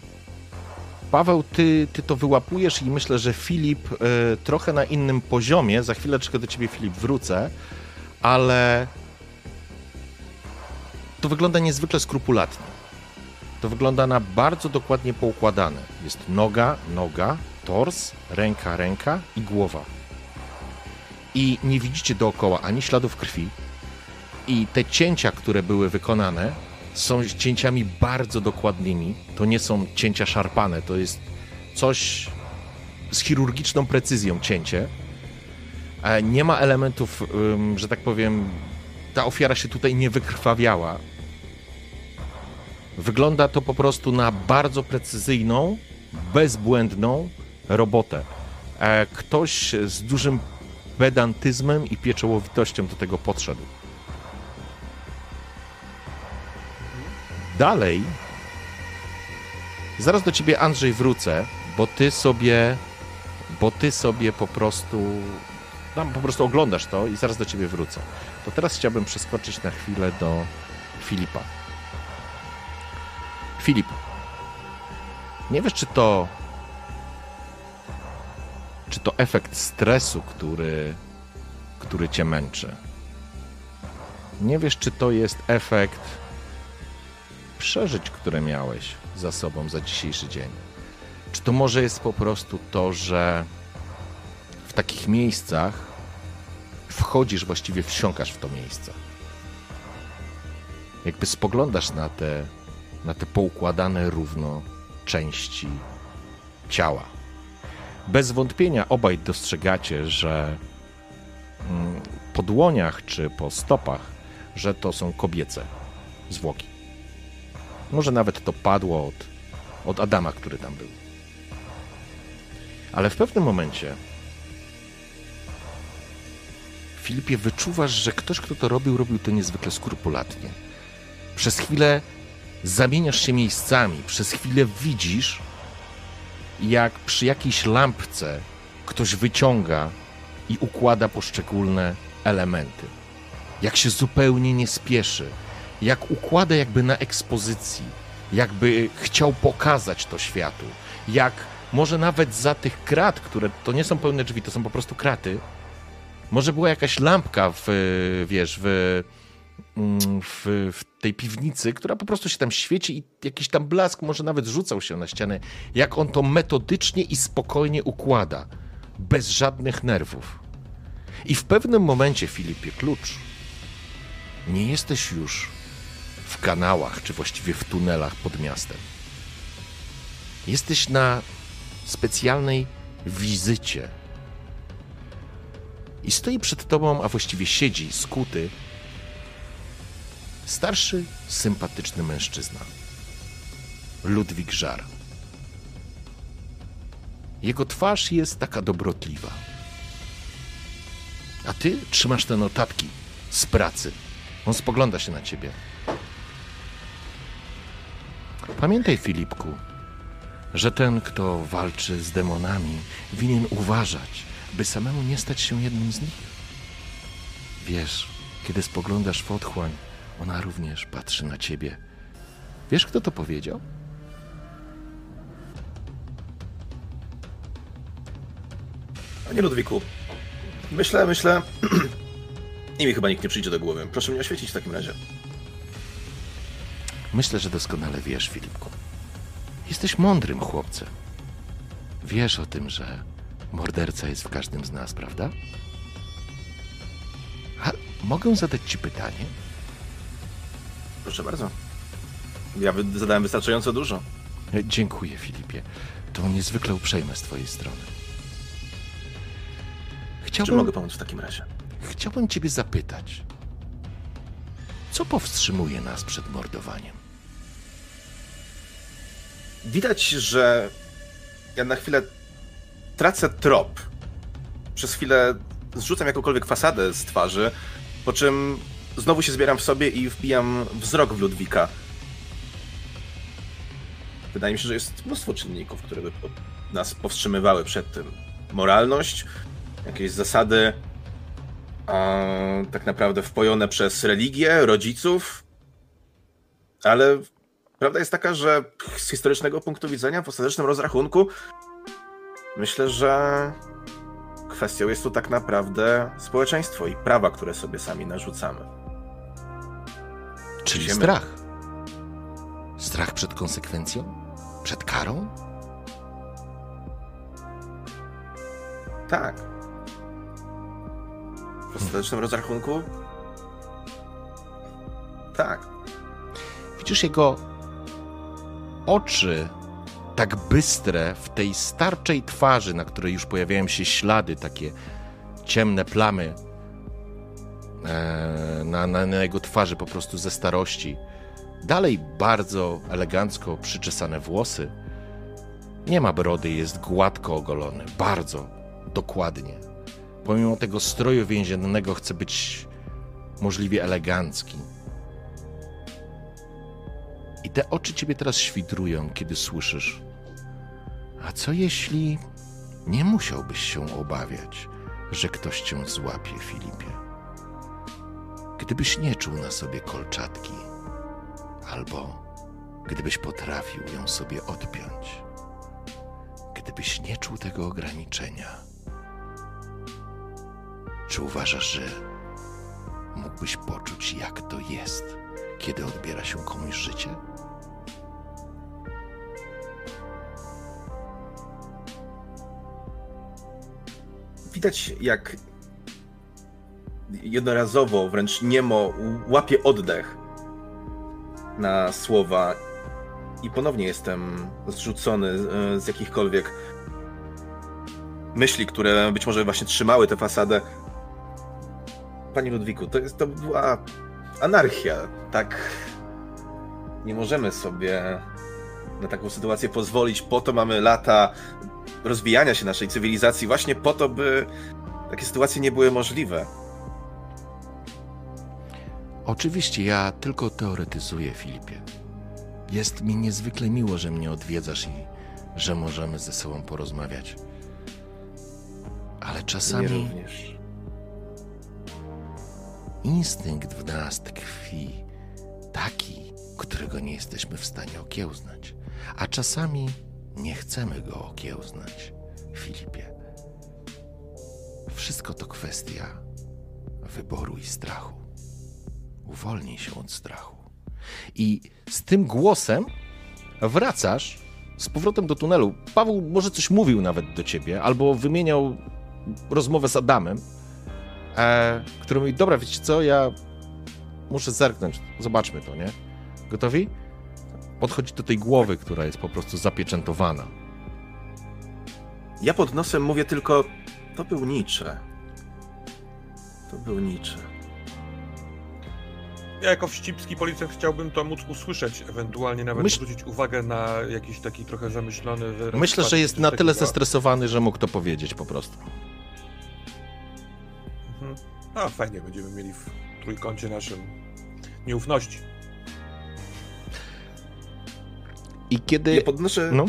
Paweł, ty, ty to wyłapujesz i myślę, że Filip y, trochę na innym poziomie, za chwileczkę do ciebie Filip wrócę, ale to wygląda niezwykle skrupulatnie. To wygląda na bardzo dokładnie poukładane. Jest noga, noga, tors, ręka, ręka i głowa. I nie widzicie dookoła ani śladów krwi. I te cięcia, które były wykonane, są cięciami bardzo dokładnymi. To nie są cięcia szarpane, to jest coś z chirurgiczną precyzją cięcie. E, Nie ma elementów, że tak powiem, ta ofiara się tutaj nie wykrwawiała. Wygląda to po prostu na bardzo precyzyjną, bezbłędną robotę. E, Ktoś z dużym pedantyzmem i pieczołowitością do tego podszedł. Dalej, zaraz do ciebie Andrzej wrócę, bo ty sobie, bo ty sobie po prostu, tam po prostu oglądasz to i zaraz do ciebie wrócę. To teraz chciałbym przeskoczyć na chwilę do Filipa. Filip, nie wiesz, czy to, czy to efekt stresu, który, który cię męczy. Nie wiesz, czy to jest efekt przeżyć, które miałeś za sobą za dzisiejszy dzień? Czy to może jest po prostu to, że w takich miejscach wchodzisz, właściwie wsiąkasz w to miejsce. Jakby spoglądasz na te, na te poukładane równo części ciała. Bez wątpienia obaj dostrzegacie, że mm, po dłoniach czy po stopach, że to są kobiece zwłoki. Może nawet to padło od, od Adama, który tam był. Ale w pewnym momencie Filipie wyczuwasz, że ktoś, kto to robił, robił to niezwykle skrupulatnie. Przez chwilę zamieniasz się miejscami, przez chwilę widzisz, jak przy jakiejś lampce ktoś wyciąga i układa poszczególne elementy. Jak się zupełnie nie spieszy, jak układa jakby na ekspozycji, jakby chciał pokazać to światu, jak może nawet za tych krat, które to nie są pełne drzwi, to są po prostu kraty, może była jakaś lampka w, wiesz, w, mm, w, w, tej piwnicy, która po prostu się tam świeci i jakiś tam blask może nawet rzucał się na ścianę. Jak on to metodycznie i spokojnie układa, bez żadnych nerwów. I w pewnym momencie, Filipie, klucz. Nie jesteś już w kanałach, czy właściwie w tunelach pod miastem. Jesteś na specjalnej wizycie. I stoi przed tobą, a właściwie siedzi skuty, starszy, sympatyczny mężczyzna. Ludwik Żar. Jego twarz jest taka dobrotliwa. A ty trzymasz te notatki z pracy. On spogląda się na ciebie. Pamiętaj, Filipku, że ten, kto walczy z demonami, winien uważać, by samemu nie stać się jednym z nich. Wiesz, kiedy spoglądasz w otchłań, ona również patrzy na ciebie. Wiesz, kto to powiedział? Panie Ludwiku, myślę, myślę... I mi chyba nikt nie przyjdzie do głowy. Proszę mnie oświecić w takim razie. Myślę, że doskonale wiesz, Filipku. Jesteś mądrym chłopcem. Wiesz o tym, że morderca jest w każdym z nas, prawda? A mogę zadać ci pytanie? Proszę bardzo. Ja zadałem wystarczająco dużo. E, Dziękuję, Filipie. To niezwykle uprzejme z twojej strony. Czy Chciałbym, mogę pomóc w takim razie? chciałbym ciebie zapytać. Co powstrzymuje nas przed mordowaniem? Widać, że ja na chwilę tracę trop. Przez chwilę zrzucam jakąkolwiek fasadę z twarzy, po czym znowu się zbieram w sobie i wbijam wzrok w Ludwika. Wydaje mi się, że jest mnóstwo czynników, które by nas powstrzymywały przed tym. Moralność, jakieś zasady, a, tak naprawdę wpojone przez religię, rodziców, ale Prawda jest taka, że z historycznego punktu widzenia, w ostatecznym rozrachunku, myślę, że kwestią jest tu tak naprawdę społeczeństwo i prawa, które sobie sami narzucamy. Czyli strach. Strach przed konsekwencją? Przed karą? Tak. W ostatecznym rozrachunku? Tak. Widzisz jego oczy tak bystre w tej starczej twarzy, na której już pojawiają się ślady, takie ciemne plamy e, na, na, na jego twarzy po prostu ze starości. Dalej bardzo elegancko przyczesane włosy. Nie ma brody, jest gładko ogolony, bardzo dokładnie. Pomimo tego stroju więziennego chce być możliwie elegancki. Te oczy ciebie teraz świdrują, kiedy słyszysz. A co jeśli nie musiałbyś się obawiać, że ktoś cię złapie, Filipie? Gdybyś nie czuł na sobie kolczatki, albo gdybyś potrafił ją sobie odpiąć, gdybyś nie czuł tego ograniczenia, czy uważasz, że mógłbyś poczuć, jak to jest, kiedy odbiera się komuś życie? widać jak jednorazowo, wręcz niemo łapie oddech na słowa i ponownie jestem zrzucony e, z jakichkolwiek myśli, które być może właśnie trzymały tę fasadę. Panie Ludwiku, to, jest, to była anarchia. Tak nie możemy sobie na taką sytuację pozwolić. Po to mamy lata rozwijania się naszej cywilizacji, właśnie po to, by takie sytuacje nie były możliwe. Oczywiście ja tylko teoretyzuję, Filipie. Jest mi niezwykle miło, że mnie odwiedzasz i że możemy ze sobą porozmawiać. Ale czasami również. Instynkt w nas tkwi taki, którego nie jesteśmy w stanie okiełznać. A czasami nie chcemy go okiełznać, Filipie. Wszystko to kwestia wyboru i strachu. Uwolnij się od strachu. I z tym głosem wracasz z powrotem do tunelu. Paweł może coś mówił nawet do ciebie, albo wymieniał rozmowę z Adamem, e, który mówi, dobra, wiecie co, ja muszę zerknąć, zobaczmy to, nie? Gotowi? Podchodzi do tej głowy, która jest po prostu zapieczętowana. Ja pod nosem mówię tylko, to był Nietzsche. To był Nietzsche. Ja jako wścibski policjant chciałbym to móc usłyszeć, ewentualnie nawet Myśl- zwrócić uwagę na jakiś taki trochę zamyślony wyraz. Myślę, że jest na tyle takiego. zestresowany, że mógł to powiedzieć po prostu. A fajnie, będziemy mieli w trójkącie naszym nieufności. I kiedy... Ja podnoszę, No,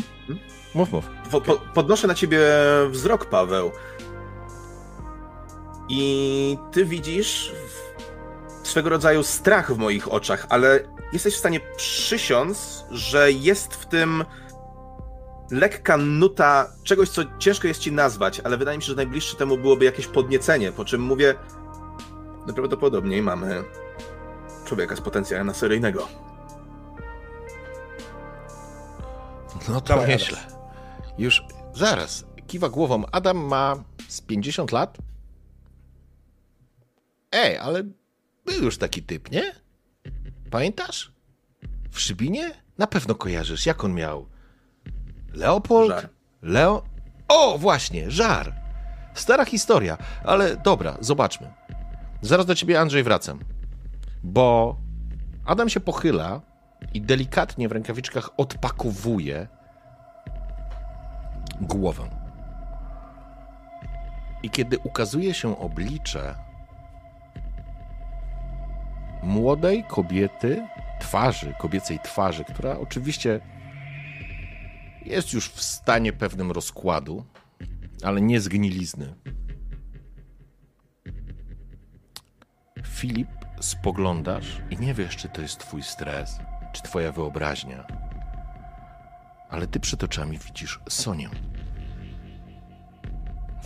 mów, mów. po, po, podnoszę na ciebie wzrok, Paweł. I ty widzisz swego rodzaju strach w moich oczach, ale jesteś w stanie przysiąc, że jest w tym lekka nuta czegoś, co ciężko jest ci nazwać, ale wydaje mi się, że najbliższe temu byłoby jakieś podniecenie, po czym mówię, najprawdopodobniej mamy człowieka z potencjałem na seryjnego. No to Dawaj, nieźle. Już zaraz. Kiwa głową. Adam ma z 50 lat? Ej, ale był już taki typ, nie? Pamiętasz? W Szybinie? Na pewno kojarzysz. Jak on miał? Leopold? Żar. Leo? O, właśnie, żar. Stara historia, ale dobra, zobaczmy. Zaraz do ciebie, Andrzej, wracam. Bo Adam się pochyla i delikatnie w rękawiczkach odpakowuje głowę. I kiedy ukazuje się oblicze młodej kobiety, twarzy, kobiecej twarzy, która oczywiście jest już w stanie pewnym rozkładu, ale nie zgnilizny. Filip, spoglądasz i nie wiesz, czy to jest twój stres, czy twoja wyobraźnia. Ale ty przed oczami widzisz Sonię.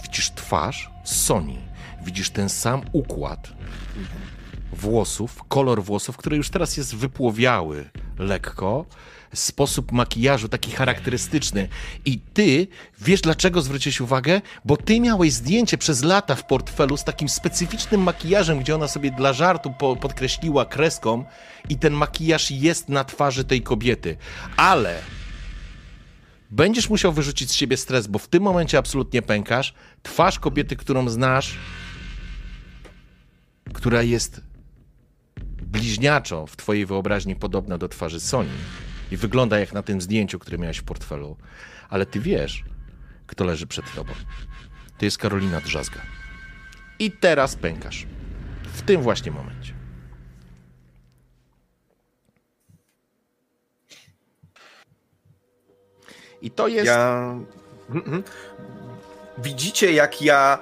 Widzisz twarz Soni. Widzisz ten sam układ włosów, kolor włosów, który już teraz jest wypłowiały lekko, sposób makijażu taki charakterystyczny. I ty wiesz dlaczego zwróciłeś uwagę? Bo ty miałeś zdjęcie przez lata w portfelu z takim specyficznym makijażem, gdzie ona sobie dla żartu po, podkreśliła kreską i ten makijaż jest na twarzy tej kobiety. Ale będziesz musiał wyrzucić z siebie stres, bo w tym momencie absolutnie pękasz. Twarz kobiety, którą znasz, która jest bliźniaczo w twojej wyobraźni podobna do twarzy Soni i wygląda jak na tym zdjęciu, które miałeś w portfelu, ale ty wiesz, kto leży przed tobą. To jest Karolina Drzazga. I teraz pękasz. W tym właśnie momencie. I to jest. Ja. Mhm. Widzicie, jak ja.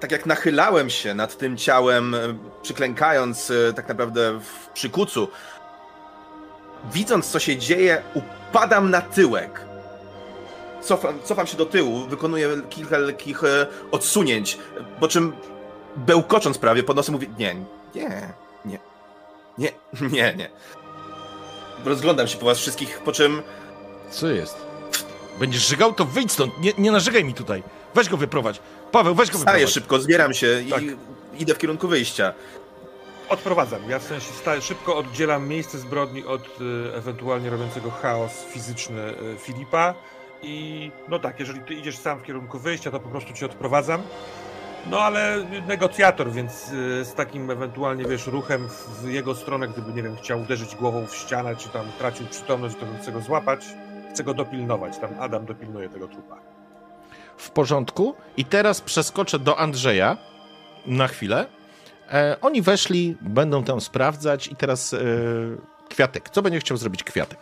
Tak jak nachylałem się nad tym ciałem, e, przyklękając e, tak naprawdę w przykucu, widząc co się dzieje, upadam na tyłek. Cofam, cofam się do tyłu, wykonuję kilka lekkich e, odsunięć, po czym bełkocząc prawie pod nosem mówię, nie, nie, nie, nie, nie, nie. Rozglądam się po was wszystkich, po czym Co jest? Będziesz żygał, to wyjdź stąd. Nie, nie narzekaj mi tutaj. Weź go wyprowadź. Paweł, weź go wyprowadź. szybko, zbieram się Tak. i idę w kierunku wyjścia. Odprowadzam. Ja w sensie staję, szybko oddzielam miejsce zbrodni od y, ewentualnie robiącego chaos fizyczny y, Filipa. I no tak, jeżeli ty idziesz sam w kierunku wyjścia, to po prostu cię odprowadzam. No ale negocjator, więc y, z takim ewentualnie, wiesz, ruchem w jego stronę, gdyby, nie wiem, chciał uderzyć głową w ścianę, czy tam tracił przytomność, to bym chcę go złapać. Chcę go dopilnować. Tam Adam dopilnuje tego trupa. W porządku. I teraz przeskoczę do Andrzeja na chwilę. E, oni weszli, będą tam sprawdzać i teraz e, Kwiatek. Co będzie chciał zrobić Kwiatek?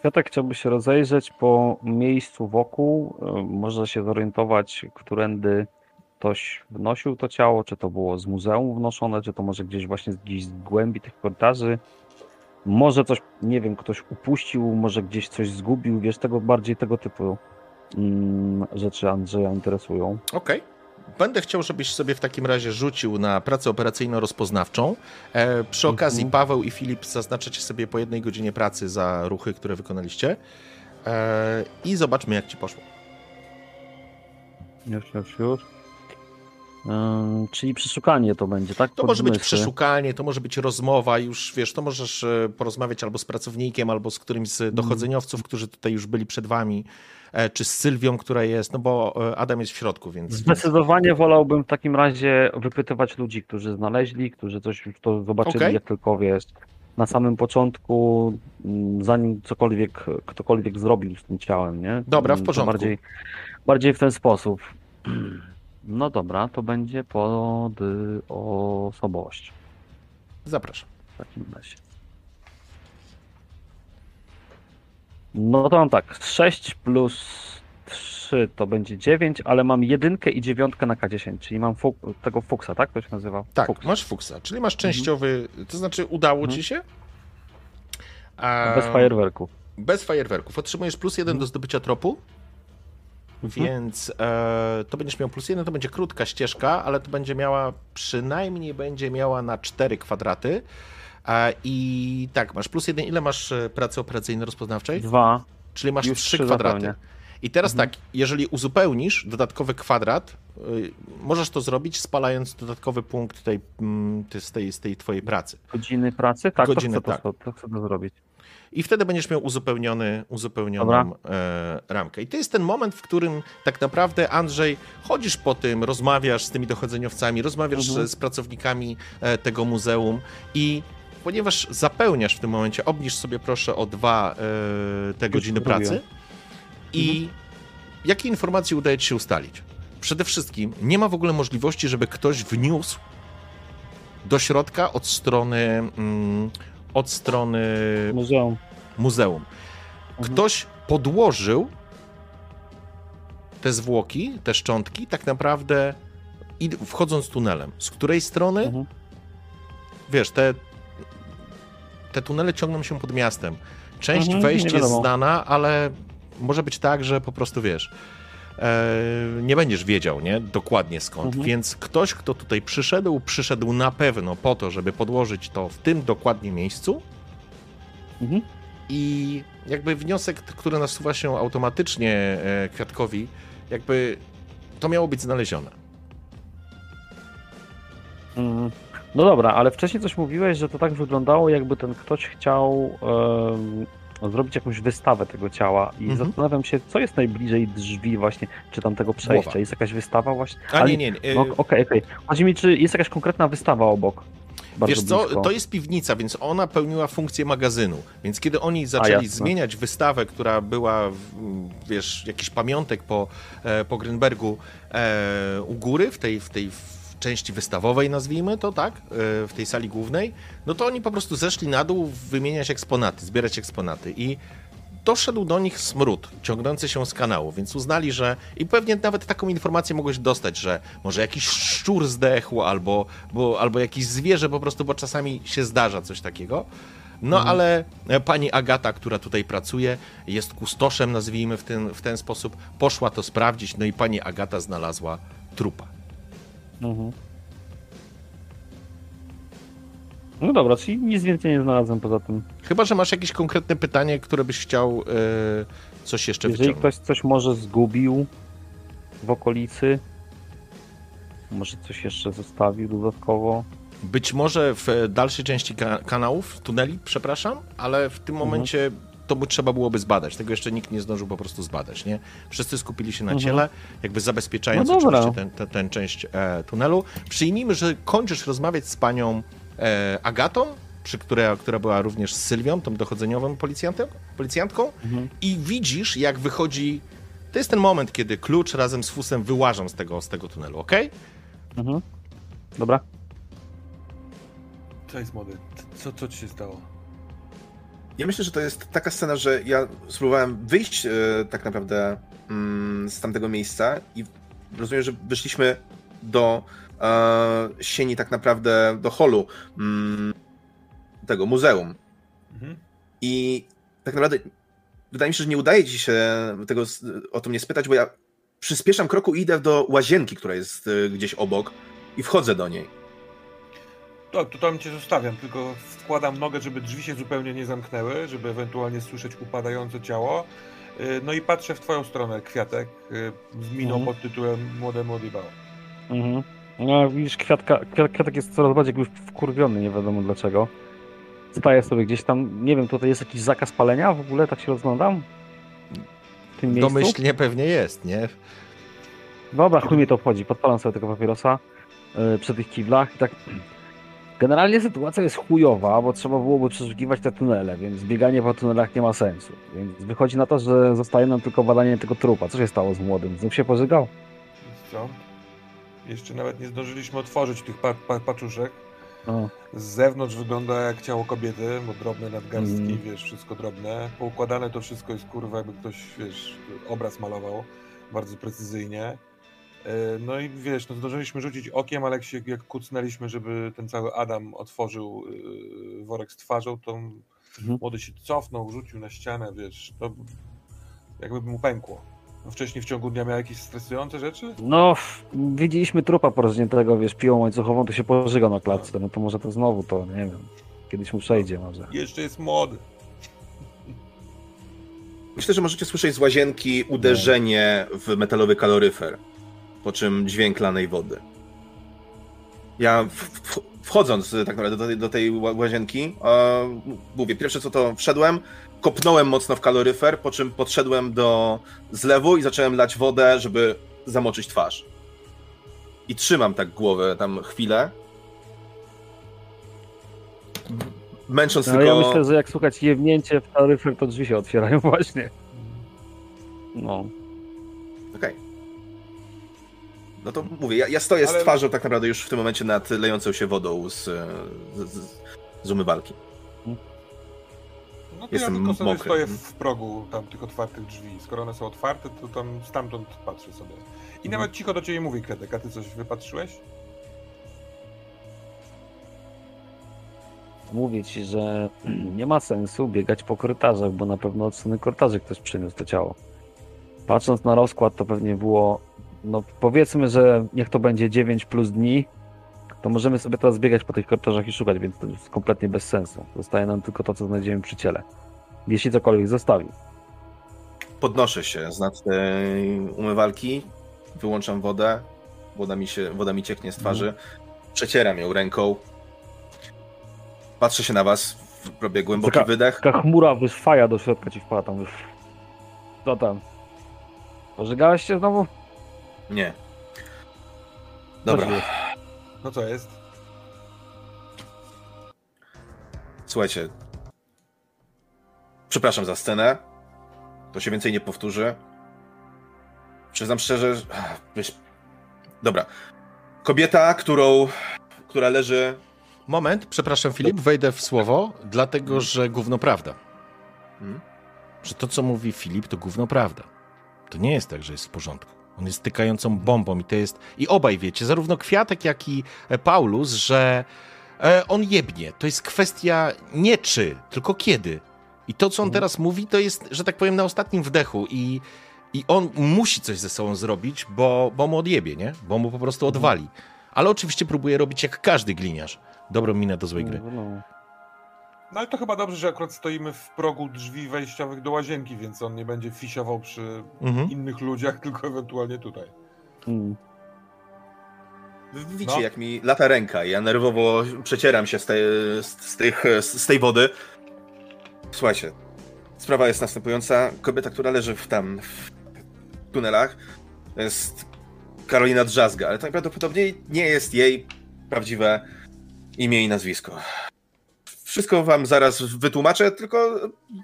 Kwiatek chciałby się rozejrzeć po miejscu wokół, y, może się zorientować, którędy ktoś wnosił to ciało, czy to było z muzeum wnoszone, czy to może gdzieś właśnie gdzieś z głębi tych korytarzy. Może coś, nie wiem, ktoś upuścił, może gdzieś coś zgubił, wiesz, tego bardziej tego typu rzeczy Andrzeja interesują. Okej. Będę chciał, żebyś sobie w takim razie rzucił na pracę operacyjno-rozpoznawczą. E, przy Mhm. okazji Paweł i Filip zaznaczacie sobie po jednej godzinie pracy za ruchy, które wykonaliście. E, I zobaczmy, jak ci poszło. Już, już, już. Ym, czyli przeszukanie to będzie, tak? To może być przeszukanie, to może być rozmowa, już wiesz, to możesz e, porozmawiać albo z pracownikiem, albo z którymś z dochodzeniowców, którzy tutaj już byli przed wami, e, czy z Sylwią, która jest, no bo e, Adam jest w środku, więc... Zdecydowanie wolałbym w takim razie wypytywać ludzi, którzy znaleźli, którzy coś już to zobaczyli, Okej. jak tylko wiesz. Na samym początku, mm, zanim cokolwiek, ktokolwiek zrobił z tym ciałem, nie? Dobra, w Mm, to porządku. Bardziej, bardziej w ten sposób. No dobra, to będzie pod osobowość Zapraszam. w takim razie. No to mam tak, 6 plus 3 to będzie 9, ale mam jedynkę i dziewiątkę na K10, czyli mam fuk tego fuksa, tak? To się nazywa? Tak, Fuks. masz fuksa, czyli masz częściowy, to znaczy udało Mhm. ci się? A, Bez fajerwerku. Bez fajerwerków. Otrzymujesz plus jeden do zdobycia tropu, Mhm. więc e, to będziesz miał plus jeden, to będzie krótka ścieżka, ale to będzie miała, przynajmniej będzie miała na cztery kwadraty. E, I tak, masz plus jeden. Ile masz e, pracy operacyjno-rozpoznawczej? Dwa. Czyli masz Już trzy kwadraty. I teraz Mhm. tak, jeżeli uzupełnisz dodatkowy kwadrat, y, możesz to zrobić spalając dodatkowy punkt tej, z, tej, z tej twojej pracy. Godziny pracy? Tak, Godziny, to, chcę tak. To, to chcę to zrobić. I wtedy będziesz miał uzupełniony, uzupełnioną e, ramkę. I to jest ten moment, w którym tak naprawdę, Andrzej, chodzisz po tym, rozmawiasz z tymi dochodzeniowcami, rozmawiasz Mhm. z, z pracownikami e, tego muzeum i ponieważ zapełniasz w tym momencie, obniż sobie proszę o dwa e, te godziny pracy i jakie informacje udaje ci się ustalić? Przede wszystkim nie ma w ogóle możliwości, żeby ktoś wniósł do środka od strony mm, od strony Muzeum. muzeum. Mhm. Ktoś podłożył te zwłoki, te szczątki, tak naprawdę wchodząc tunelem. Z której strony? Mhm. Wiesz, te, te tunele ciągną się pod miastem. Część Mhm, wejść jest znana, ale może być tak, że po prostu wiesz. E, nie będziesz wiedział, nie? Dokładnie skąd. Mhm. Więc ktoś, kto tutaj przyszedł, przyszedł na pewno po to, żeby podłożyć to w tym dokładnie miejscu. Mhm. I jakby wniosek, który nasuwa się automatycznie e, Kwiatkowi, jakby to miało być znalezione. Mm. No dobra, ale wcześniej coś mówiłeś, że to tak wyglądało, jakby ten ktoś chciał em, zrobić jakąś wystawę tego ciała i Mhm. zastanawiam się, co jest najbliżej drzwi właśnie, czy tam tego przejścia. Głowa. Jest jakaś wystawa właśnie? A Ale- nie, nie. nie. e, No, Okej, okej. Chodzi mi, czy jest jakaś konkretna wystawa obok? Wiesz co, blisko. to jest piwnica, więc ona pełniła funkcję magazynu. Więc kiedy oni zaczęli zmieniać wystawę, która była, wiesz, jakiś pamiątek po, e, po Grünbergu e, u góry, w tej, w tej części wystawowej, nazwijmy to, tak, e, w tej sali głównej, no to oni po prostu zeszli na dół wymieniać eksponaty, zbierać eksponaty i doszedł do nich smród ciągnący się z kanału, więc uznali, że i pewnie nawet taką informację mogłeś dostać, że może jakiś szczur zdechł albo, bo, albo jakieś zwierzę po prostu, bo czasami się zdarza coś takiego. No ale e, pani Agata, która tutaj pracuje, jest kustoszem, nazwijmy w ten, w ten sposób, poszła to sprawdzić, no i pani Agata znalazła trupa. Mhm. No dobra, czyli nic więcej nie znalazłem poza tym. Chyba, że masz jakieś konkretne pytanie, które byś chciał e, coś jeszcze Jeżeli wyciągnąć. ktoś coś może zgubił w okolicy, Może coś jeszcze zostawił dodatkowo? Być może w dalszej części ka kanałów, tuneli, przepraszam, ale w tym Mhm. To by trzeba byłoby zbadać. Tego jeszcze nikt nie zdążył po prostu zbadać, nie? Wszyscy skupili się na Mhm. ciele, jakby zabezpieczając No oczywiście ten, ten, ten część e, tunelu. Przyjmijmy, że kończysz rozmawiać z panią e, Agatą, przy która, która była również z Sylwią, tą dochodzeniową policjantem, policjantką Mhm. i widzisz, jak wychodzi... To jest ten moment, kiedy klucz razem z fusem wyłażą z tego, z tego tunelu, ok? Mhm. Dobra. Co jest młody? Co, co ci się stało? Ja myślę, że to jest taka scena, że ja spróbowałem wyjść e, tak naprawdę mm, z tamtego miejsca i rozumiem, że wyszliśmy do e, sieni tak naprawdę, do holu mm, tego muzeum. Mhm. I tak naprawdę wydaje mi się, że nie udaje ci się tego o to mnie spytać, bo ja przyspieszam kroku i idę do łazienki, która jest e, gdzieś obok i wchodzę do niej. To, to tam cię zostawiam, tylko wkładam nogę, żeby drzwi się zupełnie nie zamknęły, żeby ewentualnie słyszeć upadające ciało. Y, No i patrzę w twoją stronę, kwiatek, y, z miną Mhm. pod tytułem Młode Młody Bał. Mhm. No widzisz, kwiatka, kwiat, kwiatek jest coraz bardziej jakby wkurwiony, nie wiadomo dlaczego. Staję sobie gdzieś tam, nie wiem, tutaj jest jakiś zakaz palenia w ogóle, tak się rozglądam? W tym miejscu? Domyślnie pewnie jest, nie? Dobra, chuj mnie to obchodzi, podpalam sobie tego papierosa yy, przy tych kiblach i tak... Generalnie sytuacja jest chujowa, bo trzeba byłoby przeszukiwać te tunele, więc bieganie po tunelach nie ma sensu. Więc wychodzi na to, że zostaje nam tylko badanie tego trupa. Co się stało z młodym? Znów się pożygał? Co? Jeszcze nawet nie zdążyliśmy otworzyć tych pa pa paczuszek. O, Z zewnątrz wygląda jak ciało kobiety, bo drobne nadgarstki, Mhm. wiesz, wszystko drobne. Poukładane to wszystko jest kurwa, jakby ktoś, wiesz, obraz malował bardzo precyzyjnie. E, No i wiesz, no zdążyliśmy rzucić okiem, ale jak, się, jak kucnęliśmy, żeby ten cały Adam otworzył yy, worek z twarzą, to Mhm. młody się cofnął, rzucił na ścianę, wiesz, to jakby mu pękło. No wcześniej w ciągu dnia miał jakieś stresujące rzeczy? No, widzieliśmy trupa porożniętego, wiesz, piłą łańcuchową, to się pożygał na klatce, no to może to znowu to, nie wiem, kiedyś mu przejdzie może. Jeszcze jest młody. Myślę, że możecie słyszeć z łazienki uderzenie w metalowy kaloryfer, po czym dźwięk lanej wody. Ja wchodząc tak naprawdę do tej, do tej ła- łazienki, e, mówię, pierwsze co to wszedłem, kopnąłem mocno w kaloryfer, po czym podszedłem do zlewu i zacząłem lać wodę, żeby zamoczyć twarz. I trzymam tak głowę tam chwilę. Męcząc No, tylko... ja myślę, że jak słuchać jewnięcie w taryfer, to drzwi się otwierają właśnie. No. No to mówię, ja, ja stoję z Ale- twarzą tak naprawdę już w tym momencie nad lejącą się wodą z, z, z, z umywalki. No to Jestem ja tylko sobie mokry. stoję Mhm. w progu tam tych otwartych drzwi. Skoro one są otwarte, to tam stamtąd patrzę sobie. I Mhm. nawet cicho do ciebie mówi Kredek, a ty coś wypatrzyłeś? Mówię ci, że nie ma sensu biegać po korytarzach, bo na pewno od strony korytarzy ktoś przyniósł to ciało. Patrząc na rozkład, to pewnie było, no powiedzmy, że niech to będzie 9 plus dni, to możemy sobie teraz biegać po tych korytarzach i szukać, więc to jest kompletnie bez sensu. Zostaje nam tylko to, co znajdziemy przy ciele. Jeśli cokolwiek zostawił. Podnoszę się z nad tej umywalki, wyłączam wodę, woda mi, się, woda mi cieknie z twarzy, przecieram ją ręką, patrzę się na was, robię głęboki Taka- wydech. Taka chmura wyszwaja do środka ci wpada tam. Co tam? Pożygałeś się znowu? Nie. Dobra? No co jest? słuchajcie. Przepraszam za scenę. To się więcej nie powtórzy. Przyznam szczerze, że... Dobra. Kobieta, którą... która leży... Moment, przepraszam Filip, wejdę w słowo, dlatego że gówno prawda. Hmm? Że to, co mówi Filip, to gówno prawda. To nie jest tak, że jest w porządku. On jest tykającą bombą i to jest... I obaj wiecie, zarówno Kwiatek, jak i e, Paulus, że e, on jebnie. To jest kwestia nie czy, tylko kiedy. I to, co on teraz mówi, to jest, że tak powiem, na ostatnim wdechu i, i on musi coś ze sobą zrobić, bo, bo mu odjebie, nie? Bo mu po prostu odwali. Ale oczywiście próbuje robić jak każdy gliniarz. Dobrą minę do złej gry. No, No ale to chyba dobrze, że akurat stoimy w progu drzwi wejściowych do łazienki, więc on nie będzie fisiował przy Mhm. innych ludziach, tylko ewentualnie tutaj. mm. Wy Widzicie, No. jak mi lata ręka ja nerwowo przecieram się z tej, z, z, tych, z tej wody. Słuchajcie, sprawa jest następująca. Kobieta, która leży w tam, w tunelach, to jest Karolina Drzazga, ale to najprawdopodobniej nie jest jej prawdziwe imię i nazwisko. Wszystko wam zaraz wytłumaczę, tylko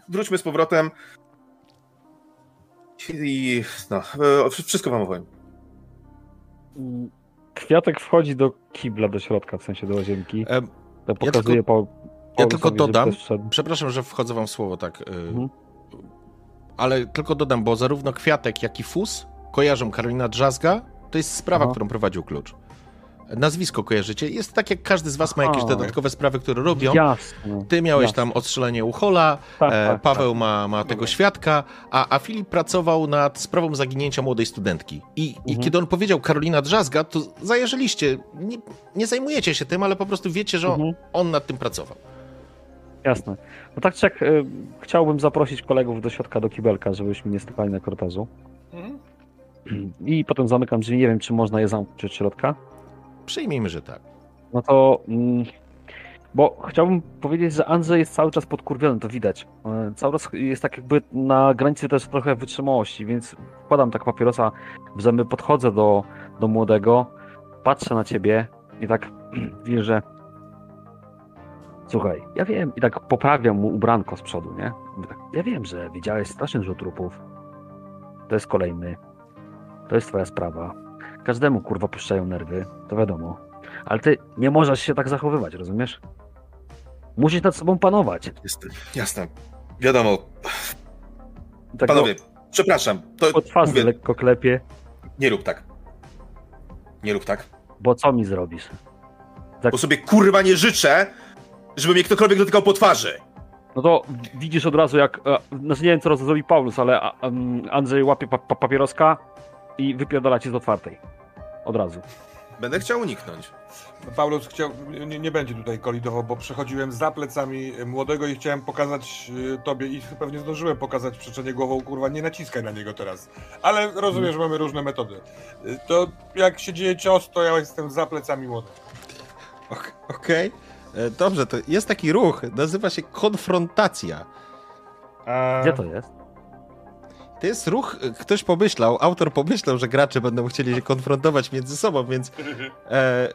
wróćmy z powrotem i no, e, wszystko wam opowiem. Kwiatek wchodzi do kibla, do środka, w sensie do łazienki. Em, To pokazuje tylko- ja tylko Paulusowi, żeby dodam, też wszedł. Przepraszam, że wchodzę wam w słowo tak. y, Mhm. Ale tylko dodam, bo zarówno Kwiatek, jak i Fus kojarzą Karolina Drzazga. To jest sprawa, Aha. którą prowadził klucz. Nazwisko kojarzycie. Jest tak, jak każdy z was ma jakieś dodatkowe sprawy, które robią. Jasne. Ty miałeś Jasne. tam ostrzelenie Uchola, Tak, e, tak, Paweł tak. ma, ma tego świadka, a, a Filip pracował nad sprawą zaginięcia młodej studentki. I, I Mhm. kiedy on powiedział Karolina Drzazga, to zajarzyliście. Nie, nie zajmujecie się tym, ale po prostu wiecie, że Mhm. on nad tym pracował. Jasne. No tak czy jak, y, chciałbym zaprosić kolegów do środka, do kibelka, żebyśmy nie stykali na korytarzu. Mhm. I potem zamykam drzwi, nie wiem, czy można je zamknąć od środka. Przyjmijmy, że tak. No to. Mm, bo chciałbym powiedzieć, że Andrzej jest cały czas podkurwiony, to widać. E, Cały czas jest tak jakby na granicy też trochę wytrzymałości, więc wkładam tak papierosa w zęby, podchodzę do, do młodego, patrzę na ciebie i tak widzę, że. Słuchaj, ja wiem, i tak poprawiam mu ubranko z przodu, nie? Tak, ja wiem, że widziałeś strasznie dużo trupów. To jest kolejny. To jest twoja sprawa. Każdemu kurwa puszczają nerwy, to wiadomo. Ale ty nie możesz się tak zachowywać, rozumiesz? Musisz nad sobą panować. Jest, jasne. Wiadomo, Tak panowie, przepraszam, to po twarzy mówię, lekko klepie, nie rób tak. Nie rób tak. bo co mi zrobisz? Tak. Bo sobie kurwa nie życzę, żeby mnie ktokolwiek dotykał po twarzy. No to widzisz od razu jak, e, znaczy nie wiem co zrobi Paulus, ale Andrzej łapie pa, pa, papieroska i wypierdala ci z otwartej. Od razu. Będę chciał uniknąć. Paulus chciał, nie, nie będzie tutaj kolidował, bo przechodziłem za plecami młodego i chciałem pokazać y, tobie i pewnie zdążyłem pokazać przeczenie głową, kurwa, nie naciskaj na niego teraz. Ale rozumiem, że mamy różne metody. Y, To jak się dzieje cios, to ja jestem za plecami młodego. Ok- Okej. E, Dobrze, to jest taki ruch, nazywa się konfrontacja. Gdzie to jest? To jest ruch, e, ktoś pomyślał, autor pomyślał, że gracze będą chcieli się konfrontować między sobą, więc. E,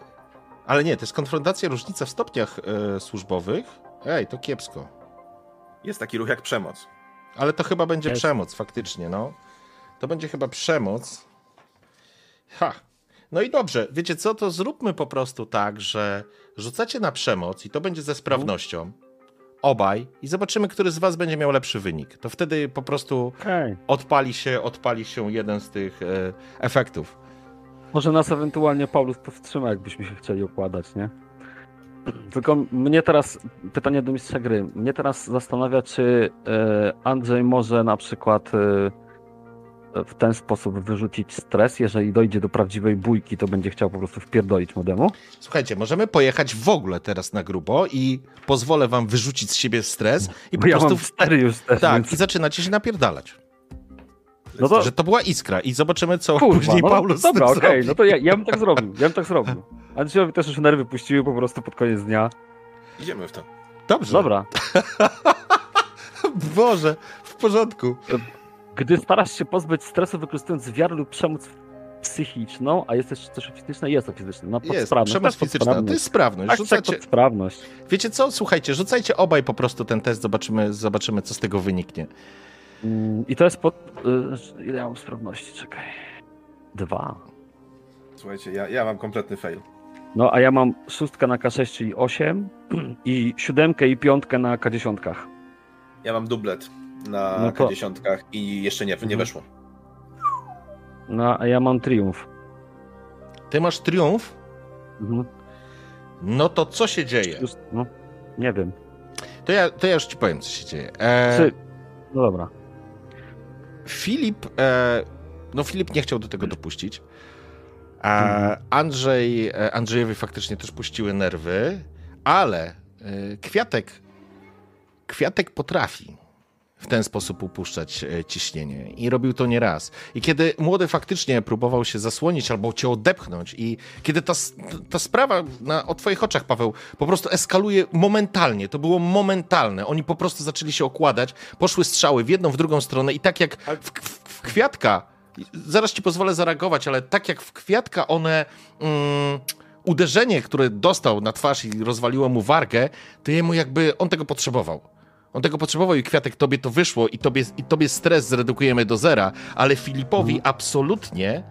ale nie, to jest konfrontacja, różnica w stopniach e, służbowych. Ej, to kiepsko. Jest taki ruch jak przemoc. Ale to chyba będzie Jest. przemoc, faktycznie, no. To będzie chyba przemoc. Ha. No i dobrze, wiecie co, to zróbmy po prostu tak, że rzucacie na przemoc i to będzie ze sprawnością. Obaj i zobaczymy, który z was będzie miał lepszy wynik. To wtedy po prostu Okej. odpali się, odpali się jeden z tych e, efektów. Może nas ewentualnie Paulus powstrzyma, jakbyśmy się chcieli układać, nie? Tylko mnie teraz, pytanie do mistrza gry, mnie teraz zastanawia, czy e, Andrzej może na przykład e, w ten sposób wyrzucić stres, jeżeli dojdzie do prawdziwej bójki, to będzie chciał po prostu wpierdolić młodemu? Słuchajcie, możemy pojechać w ogóle teraz na grubo i pozwolę wam wyrzucić z siebie stres i po ja prostu... mam cztery już też, Tak, więc... i zaczynacie się napierdalać. No to, Że to była iskra i zobaczymy, co kurwa, później no, Paulus z dobra, okej, zrobi. no to ja, ja bym tak zrobił, ja bym tak zrobił. Andrzejowi też już nerwy puściły po prostu pod koniec dnia. Idziemy w to. Dobrze. Dobra, Boże, w porządku. Gdy starasz się pozbyć stresu wykorzystując wiarę lub przemoc psychiczną, a jest też coś fizyczne, jest to fizyczne. No, pod Jest, sprawność, przemoc tak, fizyczna. To jest sprawność. Tak, tak, Rzucacie... pod sprawność. Wiecie co? Słuchajcie, rzucajcie obaj po prostu ten test, zobaczymy, zobaczymy co z tego wyniknie. Mm, I to jest pod... y, Ile ja mam sprawności? Czekaj. Dwa. Słuchajcie, ja, ja mam kompletny fail. No, a ja mam szóstkę na K6, czyli 8 i siódemkę i piątkę na K10. Ja mam dublet na No to- K10 i jeszcze nie, nie Mhm. weszło. No, a ja mam triumf. Ty masz triumf, Mhm. no to co się dzieje? Już, no, nie wiem. To ja, to ja już ci powiem, co się dzieje. E, Czy... No dobra. Filip, e, no Filip nie chciał do tego dopuścić. E, Mhm. Andrzej, e, Andrzejowi faktycznie też puściły nerwy, ale e, Kwiatek, Kwiatek potrafi. W ten sposób upuszczać e, ciśnienie. I robił to nie raz. I kiedy młody faktycznie próbował się zasłonić albo cię odepchnąć, i kiedy ta, ta sprawa na, o twoich oczach, Paweł, po prostu eskaluje momentalnie, to było momentalne. Oni po prostu zaczęli się okładać, poszły strzały w jedną, w drugą stronę, i tak jak w, w, w kwiatka, zaraz ci pozwolę zareagować, ale tak jak w kwiatka one. Mm, uderzenie, które dostał na twarz i rozwaliło mu wargę, to jemu jakby on tego potrzebował. On tego potrzebował i kwiatek tobie to wyszło i tobie, i tobie stres zredukujemy do zera, ale Filipowi absolutnie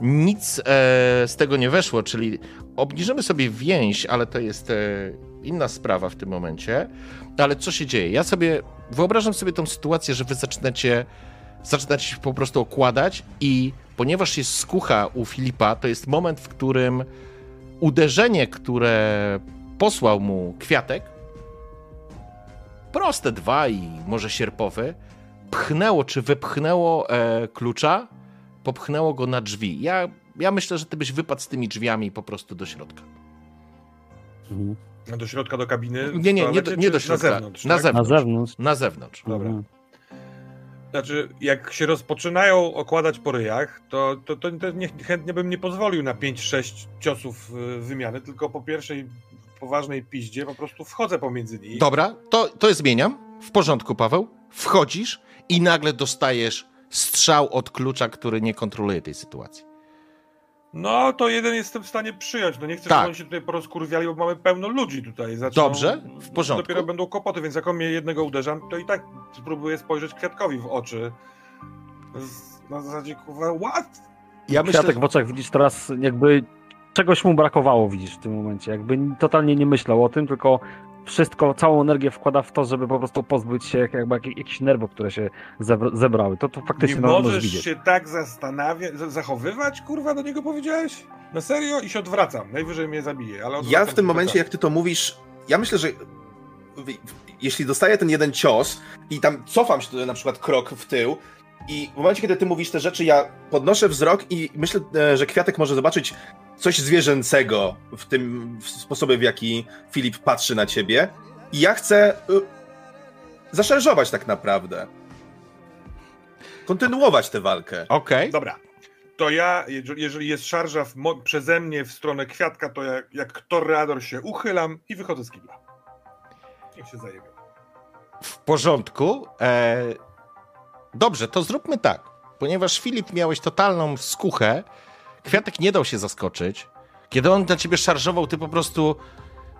nic e, z tego nie weszło, czyli obniżymy sobie więź, ale to jest e, inna sprawa w tym momencie. Ale co się dzieje? Ja sobie wyobrażam sobie tą sytuację, że wy zaczynacie zaczynacie się po prostu okładać i ponieważ jest skucha u Filipa, to jest moment, w którym uderzenie, które posłał mu kwiatek, proste dwa i może sierpowy, pchnęło czy wypchnęło e, klucza, popchnęło go na drzwi. Ja, ja myślę, że ty byś wypadł z tymi drzwiami po prostu do środka. Mhm. Do środka, do kabiny? Nie, nie, nie do, nie do środka. Na zewnątrz, Na tak? zewnątrz. Na zewnątrz. Na zewnątrz. Dobra. Mhm. Znaczy, jak się rozpoczynają okładać po ryjach, to, to, to, to nie, chętnie bym nie pozwolił na 5-6 ciosów y, wymiany, tylko po pierwszej poważnej piździe po prostu wchodzę pomiędzy nimi. Dobra, to, to jest zmieniam. W porządku, Paweł. Wchodzisz i nagle dostajesz strzał od klucza, który nie kontroluje tej sytuacji. No, to jeden jestem w stanie przyjąć. No nie chcę, Tak. żeby oni się tutaj porozkurwiali, bo mamy pełno ludzi tutaj. Zaczną, Dobrze, w porządku. Dopiero będą kłopoty, więc jak on mnie jednego uderzam, to i tak spróbuję spojrzeć Kwiatkowi w oczy. Z, na zasadzie, kurwa, what? Ja myślę, Kwiatek w oczach widzisz teraz jakby czegoś mu brakowało widzisz w tym momencie. Jakby totalnie nie myślał o tym, tylko wszystko, całą energię wkłada w to, żeby po prostu pozbyć się jakby jak- jakichś nerwów, które się zebra- zebrały. To, to faktycznie Nie no, możesz możesz widzieć. się tak zastanawiać, za- zachowywać, kurwa, do niego powiedziałeś? Na serio? I się odwracam. Najwyżej mnie zabije, ale Ja w tym momencie, jak ty to mówisz, ja myślę, że jeśli dostaję ten jeden cios i tam cofam się na przykład krok w tył i w momencie, kiedy ty mówisz te rzeczy, ja podnoszę wzrok i myślę, e, że Kwiatek może zobaczyć coś zwierzęcego w tym w sposobie, w jaki Filip patrzy na ciebie i ja chcę y, zaszarżować tak naprawdę. Kontynuować tę walkę. Okej. Dobra. To ja, jeżeli jest szarża w przeze mnie w stronę kwiatka, to jak, jak toreador się uchylam i wychodzę z kibla. Niech się zajebie. W porządku. E... Dobrze, to zróbmy tak. Ponieważ Filip miałeś totalną skuchę, Kwiatek nie dał się zaskoczyć. Kiedy on na ciebie szarżował, ty po prostu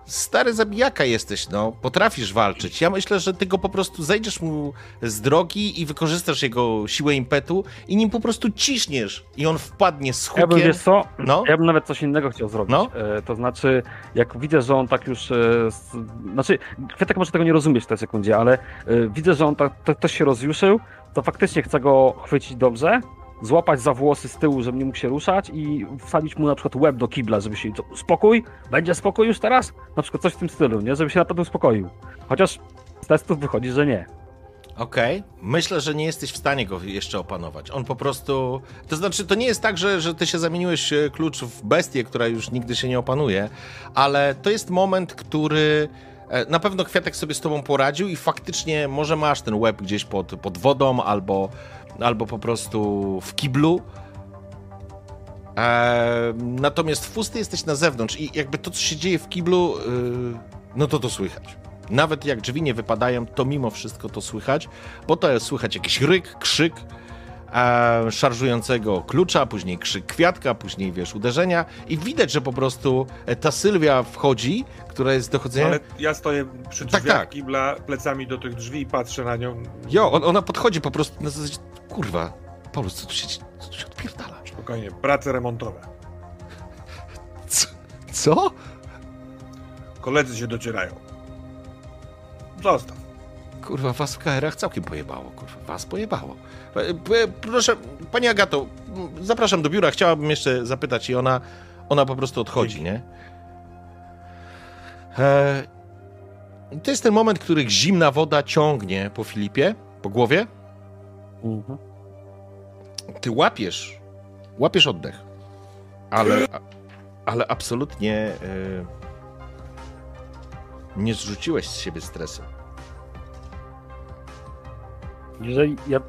stary zabijaka jesteś, no. Potrafisz walczyć. Ja myślę, że ty go po prostu zejdziesz mu z drogi i wykorzystasz jego siłę impetu i nim po prostu ciśniesz i on wpadnie z Ja bym, hukiem. wiesz co, No. ja bym nawet coś innego chciał zrobić. No. E, to znaczy, jak widzę, że on tak już. E, s- znaczy, Kwiatek może tego nie rozumieć w tej sekundzie, ale e, widzę, że on tak to, to się rozjuszył, to faktycznie chcę go chwycić dobrze, złapać za włosy z tyłu, żeby nie mógł się ruszać i wsadzić mu na przykład łeb do kibla, żeby się. To, spokój? Będzie spokój już teraz? Na przykład coś w tym stylu, nie? Żeby się na pewno uspokoił. Chociaż z testów wychodzi, że nie. Okej. Myślę, że nie jesteś w stanie go jeszcze opanować. On po prostu. To znaczy, to nie jest tak, że, że ty się zamieniłeś e, klucz w bestię, która już nigdy się nie opanuje, ale to jest moment, który. E, Na pewno kwiatek sobie z tobą poradził i faktycznie może masz ten łeb gdzieś pod, pod wodą albo, albo po prostu w kiblu. E, natomiast fusty jesteś na zewnątrz i jakby to, co się dzieje w kiblu, y, no to to słychać. Nawet jak drzwi nie wypadają, to mimo wszystko to słychać, bo to jest słychać jakiś ryk, krzyk e, szarżującego klucza, później krzyk kwiatka, później wiesz, uderzenia i widać, że po prostu e, ta Sylwia wchodzi, która jest dochodzenia. Ale ja stoję przy Tak, drzwiach tak. kibla, plecami do tych drzwi i patrzę na nią. Jo, on, ona podchodzi po prostu na zasadzie, kurwa, Paulus, co tu się, co tu się odpierdala? Spokojnie, prace remontowe. Co? co? Koledzy się docierają. Zostaw. Kurwa, was w KR-ach całkiem pojebało, kurwa, was pojebało. E, e, Proszę, pani Agato, zapraszam do biura, chciałabym jeszcze zapytać i ona, ona po prostu odchodzi, Dzięki. nie? E, to jest ten moment, który zimna woda ciągnie po Filipie, po głowie. Mhm. Ty łapiesz, łapiesz oddech, ale, ale absolutnie e, nie zrzuciłeś z siebie stresu. Jeżeli ja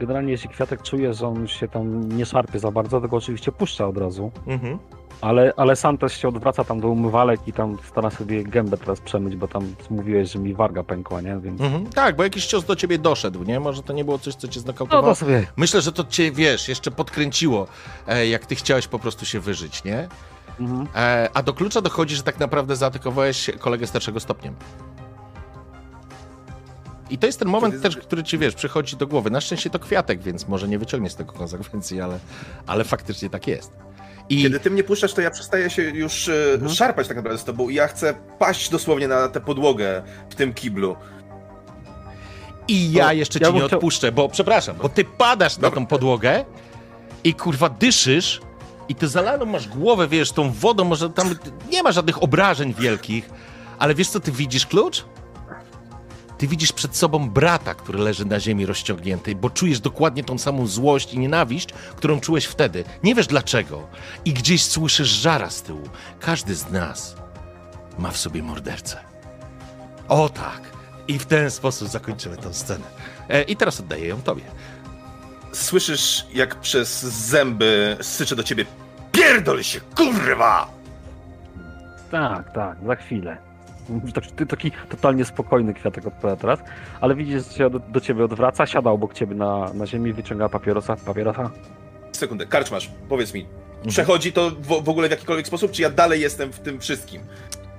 generalnie jeśli kwiatek czuje, że on się tam nie szarpie za bardzo, to go oczywiście puszcza od razu. Mhm. Ale, ale sam też się odwraca tam do umywalek i tam stara sobie gębę teraz przemyć, bo tam mówiłeś, że mi warga pękła, nie? Więc. Mhm. Tak, bo jakiś cios do ciebie doszedł, nie? Może to nie było coś, co cię No znokautowało. to sobie. Myślę, że to cię, wiesz, jeszcze podkręciło, e, jak ty chciałeś po prostu się wyżyć, nie? Mhm. E, a do klucza dochodzi, że tak naprawdę zaatakowałeś kolegę starszego stopniem. I to jest ten moment Kiedy- też, który ci, wiesz, przychodzi do głowy. Na szczęście to kwiatek, więc może nie wyciągnie z tego konsekwencji, ale, ale faktycznie tak jest. I Kiedy ty mnie puszczasz, to ja przestaję się już e, Mhm. szarpać tak naprawdę z tobą i ja chcę paść dosłownie na tę podłogę w tym kiblu. I ja To jeszcze ja ci nie chciał- odpuszczę, bo przepraszam, bo ty padasz na Dobra. tą podłogę i kurwa dyszysz i ty zalaną masz głowę, wiesz, tą wodą, może tam nie ma żadnych obrażeń wielkich, ale wiesz co ty widzisz, klucz? Ty widzisz przed sobą brata, który leży na ziemi rozciągnięty, bo czujesz dokładnie tą samą złość i nienawiść, którą czułeś wtedy. Nie wiesz dlaczego. I gdzieś słyszysz żara z tyłu. Każdy z nas ma w sobie mordercę. O tak. I w ten sposób zakończymy tę scenę. E, I teraz oddaję ją tobie. Słyszysz, jak przez zęby syczy do ciebie Pierdol się, kurwa! Tak, tak, za chwilę. Tak, ty taki totalnie spokojny kwiatek odpowiada teraz, ale widzisz, że się do, do ciebie odwraca, siada obok ciebie na, na ziemi, wyciąga papierosa, papierosa. Sekundę, karczmasz, powiedz mi. Przechodzi to w, w ogóle w jakikolwiek sposób, czy ja dalej jestem w tym wszystkim?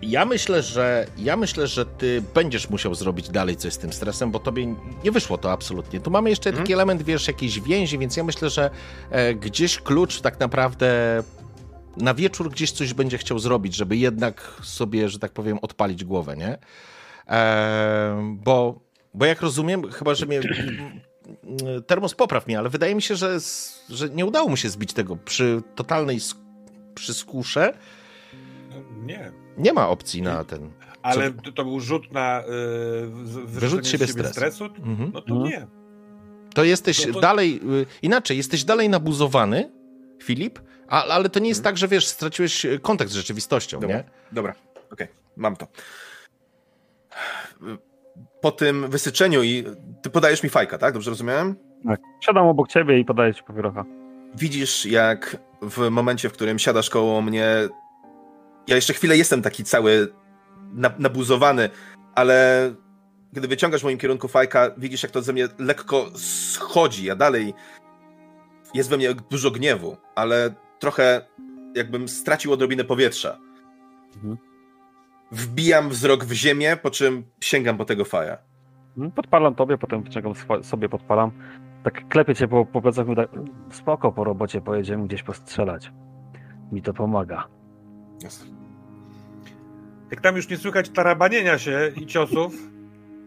Ja myślę, że ja myślę, że ty będziesz musiał zrobić dalej coś z tym stresem, bo tobie nie wyszło to absolutnie. Tu mamy jeszcze taki element, wiesz, jakiejś więzi, więc ja myślę, że e, gdzieś klucz tak naprawdę na wieczór gdzieś coś będzie chciał zrobić, żeby jednak sobie, że tak powiem, odpalić głowę, nie? E, bo, bo jak rozumiem, chyba, że mnie termos popraw mnie, ale wydaje mi się, że, że nie udało mu się zbić tego przy totalnej sk- przy skusze. Nie. Nie ma opcji na ten. Ale to, to był rzut na yy, Wyrzut z siebie stres. stresu? Mhm. No to Mhm. nie. To jesteś No to- dalej, y, inaczej, jesteś dalej nabuzowany, Filip, a, ale to nie jest tak, że wiesz, straciłeś y, kontakt z rzeczywistością, Dobra, nie? dobra, okej, mam to. Po tym wysyczeniu i... Ty podajesz mi fajka, tak? Dobrze rozumiałem? Tak. Siadam obok ciebie i podaję ci papierocha. Widzisz, jak w momencie, w którym siadasz koło mnie, ja jeszcze chwilę jestem taki cały na- nabuzowany, ale kiedy wyciągasz w moim kierunku fajka, widzisz, jak to ze mnie lekko schodzi. Ja dalej jest we mnie dużo gniewu, ale trochę jakbym stracił odrobinę powietrza. Mhm. Wbijam wzrok w ziemię, po czym sięgam po tego faja. Mm, Podpalam tobie, potem wyciągam sobie podpalam. Tak klepię cię po, po plecach, mówię tak, spoko, po robocie pojedziemy gdzieś postrzelać. Mi to pomaga. Jak tam już nie słychać tarabanienia się i ciosów,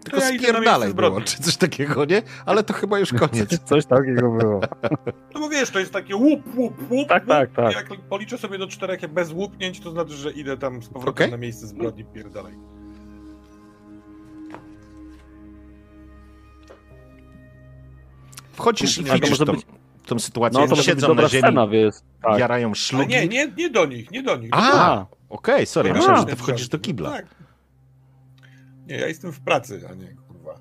Tylko ja idę na spierdalaj było, czy coś takiego, nie? Ale to chyba już koniec. Coś takiego było. no bo wiesz, to jest takie łup, łup, łup. Tak, łup. tak, tak. Jak policzę sobie do czterech bez łupnięć, to znaczy, że idę tam z powrotem Okej. na miejsce zbrodni, pierdalej. Wchodzisz i widzisz tą, być- tą sytuację, No to siedzą na ziemi, scena, wiesz. Tak. jarają Ale szlugi. nie, nie, nie do nich, nie do nich. A, okej, sorry, ja A. myślałem, że ty wchodzisz do kibla. Tak. Nie, ja jestem w pracy, a nie kurwa.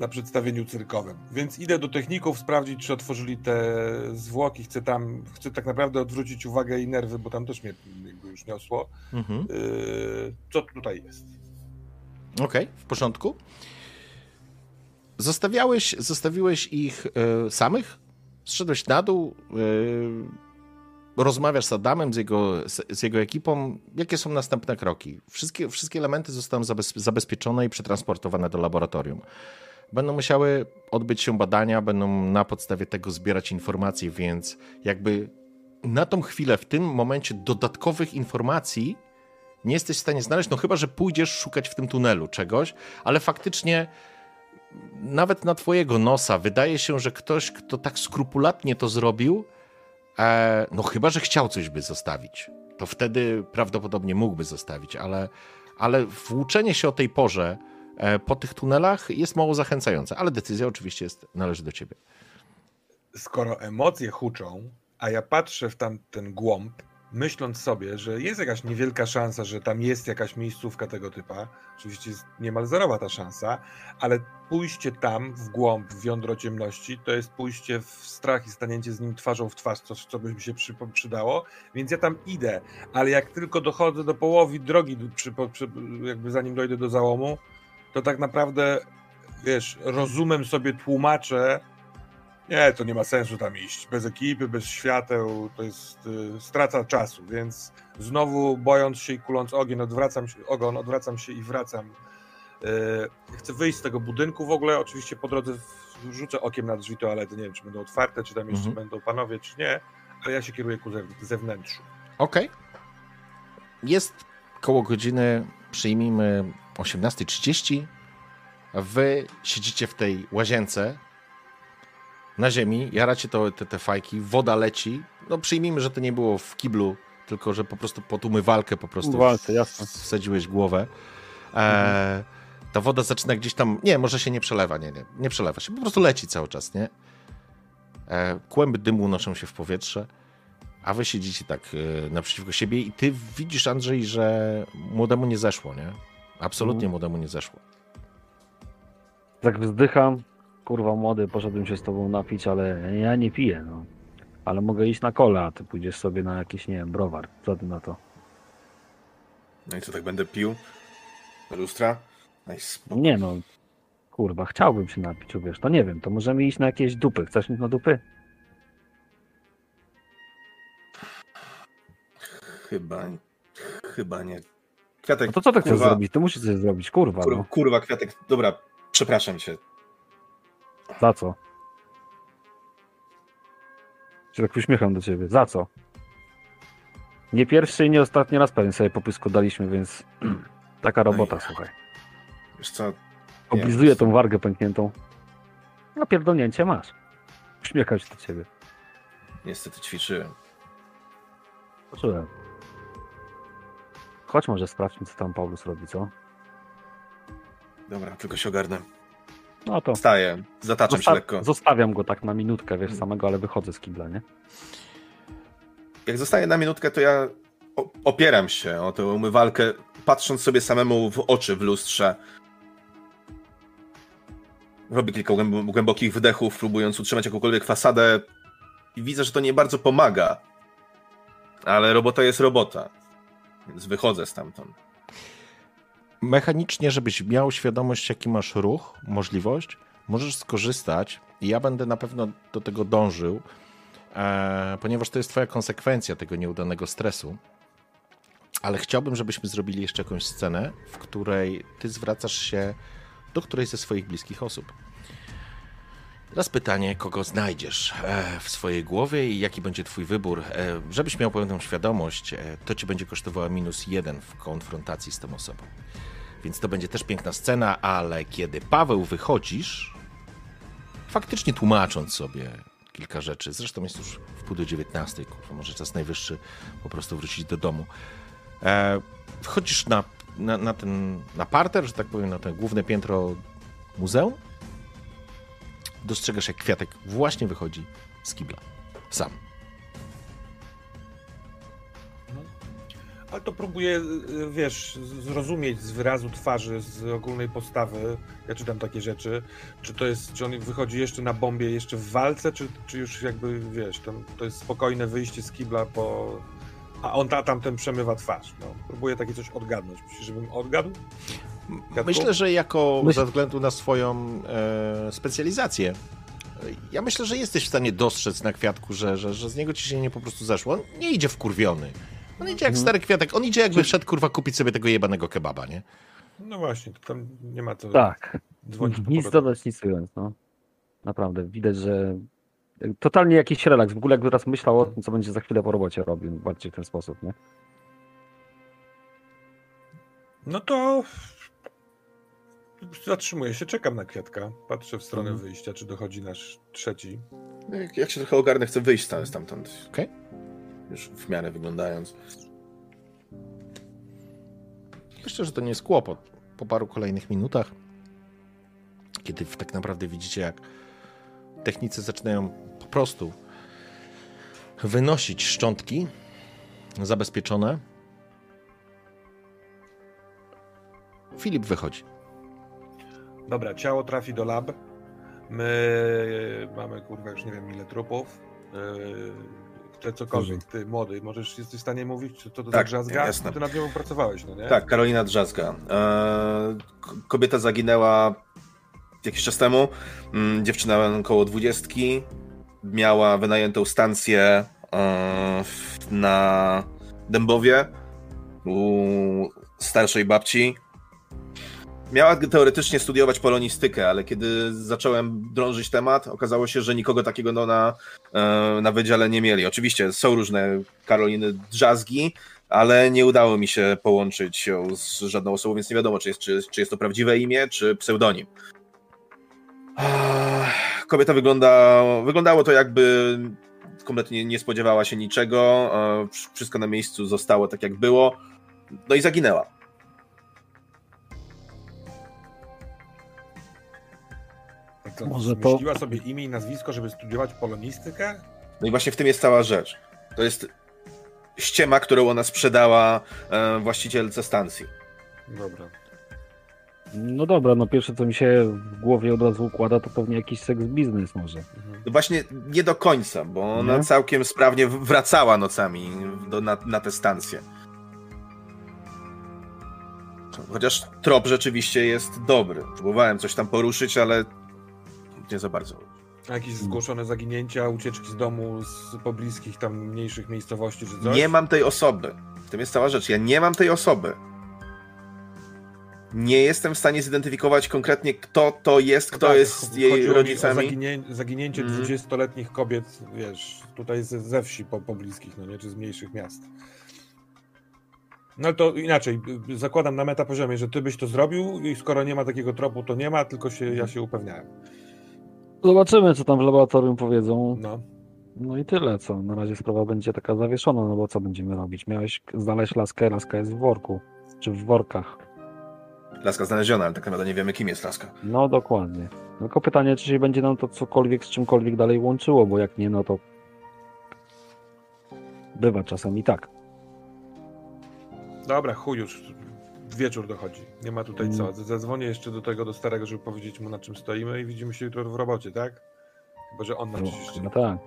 Na przedstawieniu cyrkowym. Więc idę do techników sprawdzić, czy otworzyli te zwłoki. Chcę tam, chcę tak naprawdę odwrócić uwagę i nerwy, bo tam też mnie już niosło. Mhm. Yy, co tutaj jest? Okej, w porządku. Zostawiałeś, zostawiłeś ich e, samych? Zszedłeś na dół, e, rozmawiasz z Adamem, z jego, z, jego ekipą. Jakie są następne kroki? Wszystkie, wszystkie elementy zostaną zabez, zabezpieczone i przetransportowane do laboratorium. Będą musiały odbyć się badania, będą na podstawie tego zbierać informacje, więc jakby na tą chwilę, w tym momencie dodatkowych informacji nie jesteś w stanie znaleźć, no chyba, że pójdziesz szukać w tym tunelu czegoś, ale faktycznie nawet na twojego nosa wydaje się, że ktoś, kto tak skrupulatnie to zrobił, e, no chyba, że chciał coś by zostawić, to wtedy prawdopodobnie mógłby zostawić, ale, ale włóczenie się o tej porze e, po tych tunelach jest mało zachęcające, ale decyzja oczywiście jest, należy do ciebie. Skoro emocje huczą, a ja patrzę w tam ten głąb, myśląc sobie, że jest jakaś niewielka szansa, że tam jest jakaś miejscówka tego typa, oczywiście jest niemal zerowa ta szansa, ale pójście tam w głąb, w jądro ciemności, to jest pójście w strach i stanięcie z nim twarzą w twarz, coś, co by mi się przy, przydało, więc ja tam idę, ale jak tylko dochodzę do połowy drogi, przy, przy, jakby zanim dojdę do załomu, to tak naprawdę, wiesz, rozumem sobie tłumaczę, nie, to nie ma sensu tam iść. Bez ekipy, bez świateł, to jest y, strata czasu, więc znowu bojąc się i kuląc ogień, odwracam się, ogon, odwracam się i wracam. Y, chcę wyjść z tego budynku w ogóle. Oczywiście po drodze rzucę okiem na drzwi toalety. Nie wiem, czy będą otwarte, czy tam jeszcze Mhm. będą panowie, czy nie, ale ja się kieruję ku zew- zewnętrzu. Okej. Jest koło godziny, przyjmijmy 18.30. Wy siedzicie w tej łazience na ziemi, jaracie to, te, te fajki, woda leci. No przyjmijmy, że to nie było w kiblu, tylko że po prostu pod umywalkę po prostu Umywalce, jasne. wsadziłeś głowę. E, ta woda zaczyna gdzieś tam, nie, może się nie przelewa, nie, nie, nie przelewa się, po prostu leci cały czas, nie? E, kłęby dymu unoszą się w powietrze. A wy siedzicie tak y, naprzeciwko siebie i ty widzisz, Andrzej, że młodemu nie zeszło, nie? Absolutnie Mhm. młodemu nie zeszło. Tak wzdycham. Kurwa młody, poszedłem się z tobą napić, ale ja nie piję, no. Ale mogę iść na kole, a ty pójdziesz sobie na jakiś, nie wiem, browar. Co ty na to? No i co, tak będę pił? Lustra? Spoko. Nie no. Kurwa, chciałbym się napić, wiesz. To nie wiem, to możemy iść na jakieś dupy. Chcesz iść na dupy? Chyba, chyba nie. Kwiatek, No to co ty chcesz kurwa, zrobić? Ty musisz coś zrobić, kurwa, Kurwa, no. kurwa, Kwiatek, dobra, przepraszam cię. Za co? Się tak uśmiecham do ciebie. Za co? Nie pierwszy i nie ostatni raz pewnie sobie popysku daliśmy, więc taka robota, i- słuchaj. Wiesz co, Oblizuję tą wargę pękniętą. No pierdolnięcie masz. Uśmiecham się do ciebie. niestety ćwiczyłem. Poczułem. Chodź może sprawdźmy, co tam Paulus robi, co? Dobra, tylko się ogarnę. No to Wstaję, zataczam się zosta- lekko. zostawiam go tak na minutkę, wiesz, samego, ale wychodzę z kibla, nie? Jak zostaję na minutkę, to ja opieram się o tę umywalkę, patrząc sobie samemu w oczy w lustrze. Robię kilka głęb- głębokich wdechów, próbując utrzymać jakąkolwiek fasadę i widzę, że to nie bardzo pomaga. Ale robota jest robota, więc wychodzę stamtąd. Mechanicznie, żebyś miał świadomość, jaki masz ruch, możliwość, możesz skorzystać i ja będę na pewno do tego dążył, e, ponieważ to jest twoja konsekwencja tego nieudanego stresu. Ale chciałbym, żebyśmy zrobili jeszcze jakąś scenę, w której ty zwracasz się do którejś ze swoich bliskich osób. Teraz pytanie, kogo znajdziesz e, w swojej głowie i jaki będzie twój wybór. E, Żebyś miał pełną świadomość, e, to ci będzie kosztowało minus jeden w konfrontacji z tą osobą. Więc to będzie też piękna scena, ale kiedy Paweł wychodzisz, faktycznie tłumacząc sobie kilka rzeczy, zresztą jest już w pół do dziewiętnastej, kurwa, może czas najwyższy po prostu wrócić do domu. E, wchodzisz na, na, na ten, na parter, że tak powiem, na to główne piętro muzeum, dostrzegasz jak Kwiatek właśnie wychodzi z kibla. Sam. Ale to próbuję, y, wiesz, z- zrozumieć z wyrazu twarzy, z ogólnej postawy. Ja czytam takie rzeczy. Czy to jest, czy on wychodzi jeszcze na bombie, jeszcze w walce, czy, czy już jakby, wiesz, to, to jest spokojne wyjście z kibla po... A on ta, tamten przemywa twarz. No. Próbuję takie coś odgadnąć. Myślisz, żebym odgadł? Kwiatku? Myślę, że jako Myśl- ze względu na swoją e, specjalizację, ja myślę, że jesteś w stanie dostrzec na kwiatku, że, że, że z niego ciśnienie po prostu zeszło. On nie idzie wkurwiony. On idzie jak stary kwiatek. On idzie jakby wszedł kurwa kupić sobie tego jebanego kebaba, nie? No właśnie, to tam nie ma co Tak. dzwonić po Nic dodać, nic ująć, no. Naprawdę, widać, że totalnie jakiś relaks. W ogóle jakby teraz myślał o tym, co będzie za chwilę po robocie robił, bardziej w ten sposób, nie? No to zatrzymuję się, czekam na kwiatka. Patrzę w stronę Mhm. wyjścia, czy dochodzi nasz trzeci. Jak, jak się trochę ogarnę, chcę wyjść tam- stamtąd. Okej. Już w miarę wyglądając. Myślę, że to nie jest kłopot. Po paru kolejnych minutach, kiedy tak naprawdę widzicie, jak technicy zaczynają po prostu wynosić szczątki, zabezpieczone. Filip wychodzi. Dobra, ciało trafi do lab. My mamy, kurwa, już nie wiem ile trupów. Yy, Ty cokolwiek, ty młody, możesz, jesteś w stanie mówić, czy to do Tak, drzazga? jasne. Ty nad nią pracowałeś, no nie? Tak, Karolina Drzazga. E, kobieta zaginęła jakiś czas temu. Mm, Dziewczyna około dwudziestki. Miała wynajętą stację e, na Dębowie u starszej babci. Miała teoretycznie studiować polonistykę, ale kiedy zacząłem drążyć temat, okazało się, że nikogo takiego no, na, e, na wydziale nie mieli. Oczywiście są różne Karoliny Drzazgi, ale nie udało mi się połączyć ją z żadną osobą, więc nie wiadomo, czy jest, czy, czy jest to prawdziwe imię, czy pseudonim. Kobieta wygląda, wyglądało to jakby kompletnie nie spodziewała się niczego, e, wszystko na miejscu zostało tak jak było, no i zaginęła. Tak co, Może to- Zmyśliła sobie imię i nazwisko, żeby studiować polonistykę? No i właśnie w tym jest cała rzecz. To jest ściema, którą ona sprzedała e, właścicielce stacji. Dobra. No dobra, no pierwsze co mi się w głowie od razu układa, to pewnie jakiś seks biznes może. Mhm. No właśnie nie do końca, bo ona Nie? całkiem sprawnie wracała nocami do, na, na tę stację. Chociaż trop rzeczywiście jest dobry. Próbowałem coś tam poruszyć, ale nie za bardzo. A jakieś zgłoszone zaginięcia, ucieczki z domu, z pobliskich tam mniejszych miejscowości czy coś? Nie mam tej osoby. W tym jest cała rzecz. Ja nie mam tej osoby. Nie jestem w stanie zidentyfikować konkretnie, kto to jest, kto Tak, jest jej o- O rodzicami. zaginie, zaginięcie Mhm. 20-letnich kobiet, wiesz, tutaj ze, ze wsi po, pobliskich, no nie, czy z mniejszych miast. No to inaczej, zakładam na metapoziomie, że ty byś to zrobił i skoro nie ma takiego tropu, to nie ma, tylko się, ja się upewniałem. Zobaczymy, co tam w laboratorium powiedzą. No. No i tyle, co. Na razie sprawa będzie taka zawieszona, no bo co będziemy robić? Miałeś znaleźć laskę, laska jest w worku. Czy w workach. Laska znaleziona, ale tak naprawdę nie wiemy, kim jest Laska. No dokładnie. Tylko pytanie, czy się będzie nam to cokolwiek z czymkolwiek dalej łączyło, bo jak nie, no to bywa czasem i tak. Dobra, chuj już. Wieczór dochodzi. Nie ma tutaj co. Mm. Zadzwonię jeszcze do tego, do starego, żeby powiedzieć mu na czym stoimy i widzimy się jutro w robocie, tak? Chyba, że on nam coś jeszcze... no tak.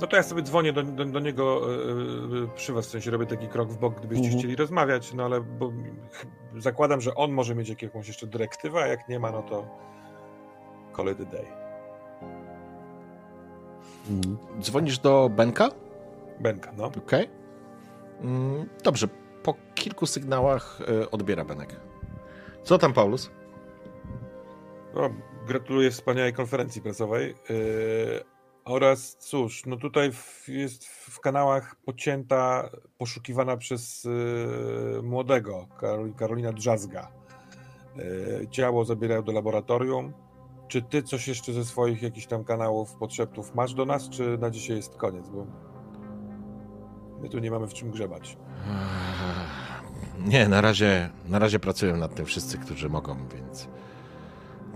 No to ja sobie dzwonię do, do, do niego yy, przy was, w sensie robię taki krok w bok, gdybyście Mhm. chcieli rozmawiać, no ale bo, zakładam, że on może mieć jakąś jeszcze dyrektywę, a jak nie ma, no to a day. Mhm. Dzwonisz do Benka? Benka, no. Okej. Mm, Dobrze, po kilku sygnałach y, odbiera Benek. Co tam, Paulus? no gratuluję wspaniałej konferencji prasowej. Yy, oraz cóż, no tutaj w, jest w kanałach pocięta, poszukiwana przez yy, młodego, Karol, Karolina Drzazga. Yy, ciało zabierają do laboratorium. Czy ty coś jeszcze ze swoich jakichś tam kanałów, podszeptów masz do nas, czy na dzisiaj jest koniec? Bo my tu nie mamy w czym grzebać. Nie, na razie, na razie pracują nad tym wszyscy, którzy mogą, więc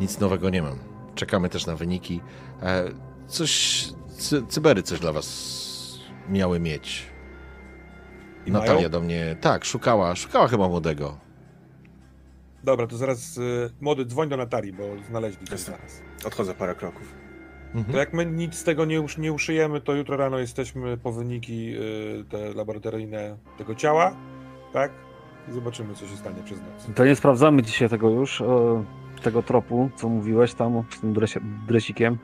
nic nowego nie mam. Czekamy też na wyniki. E, Coś, cy, cybery coś dla was miały mieć. I Natalia mają? do mnie, tak, szukała, szukała chyba młodego. Dobra, to zaraz yy, młody dzwoń do Natalii, bo znaleźli dla nas. Odchodzę parę kroków. Mhm. To jak my nic z tego nie, nie uszyjemy, to jutro rano jesteśmy po wyniki y, te laboratoryjne tego ciała, tak? I zobaczymy, co się stanie przez noc. To nie sprawdzamy dzisiaj tego już, e, tego tropu, co mówiłeś tam z tym dresie, dresikiem.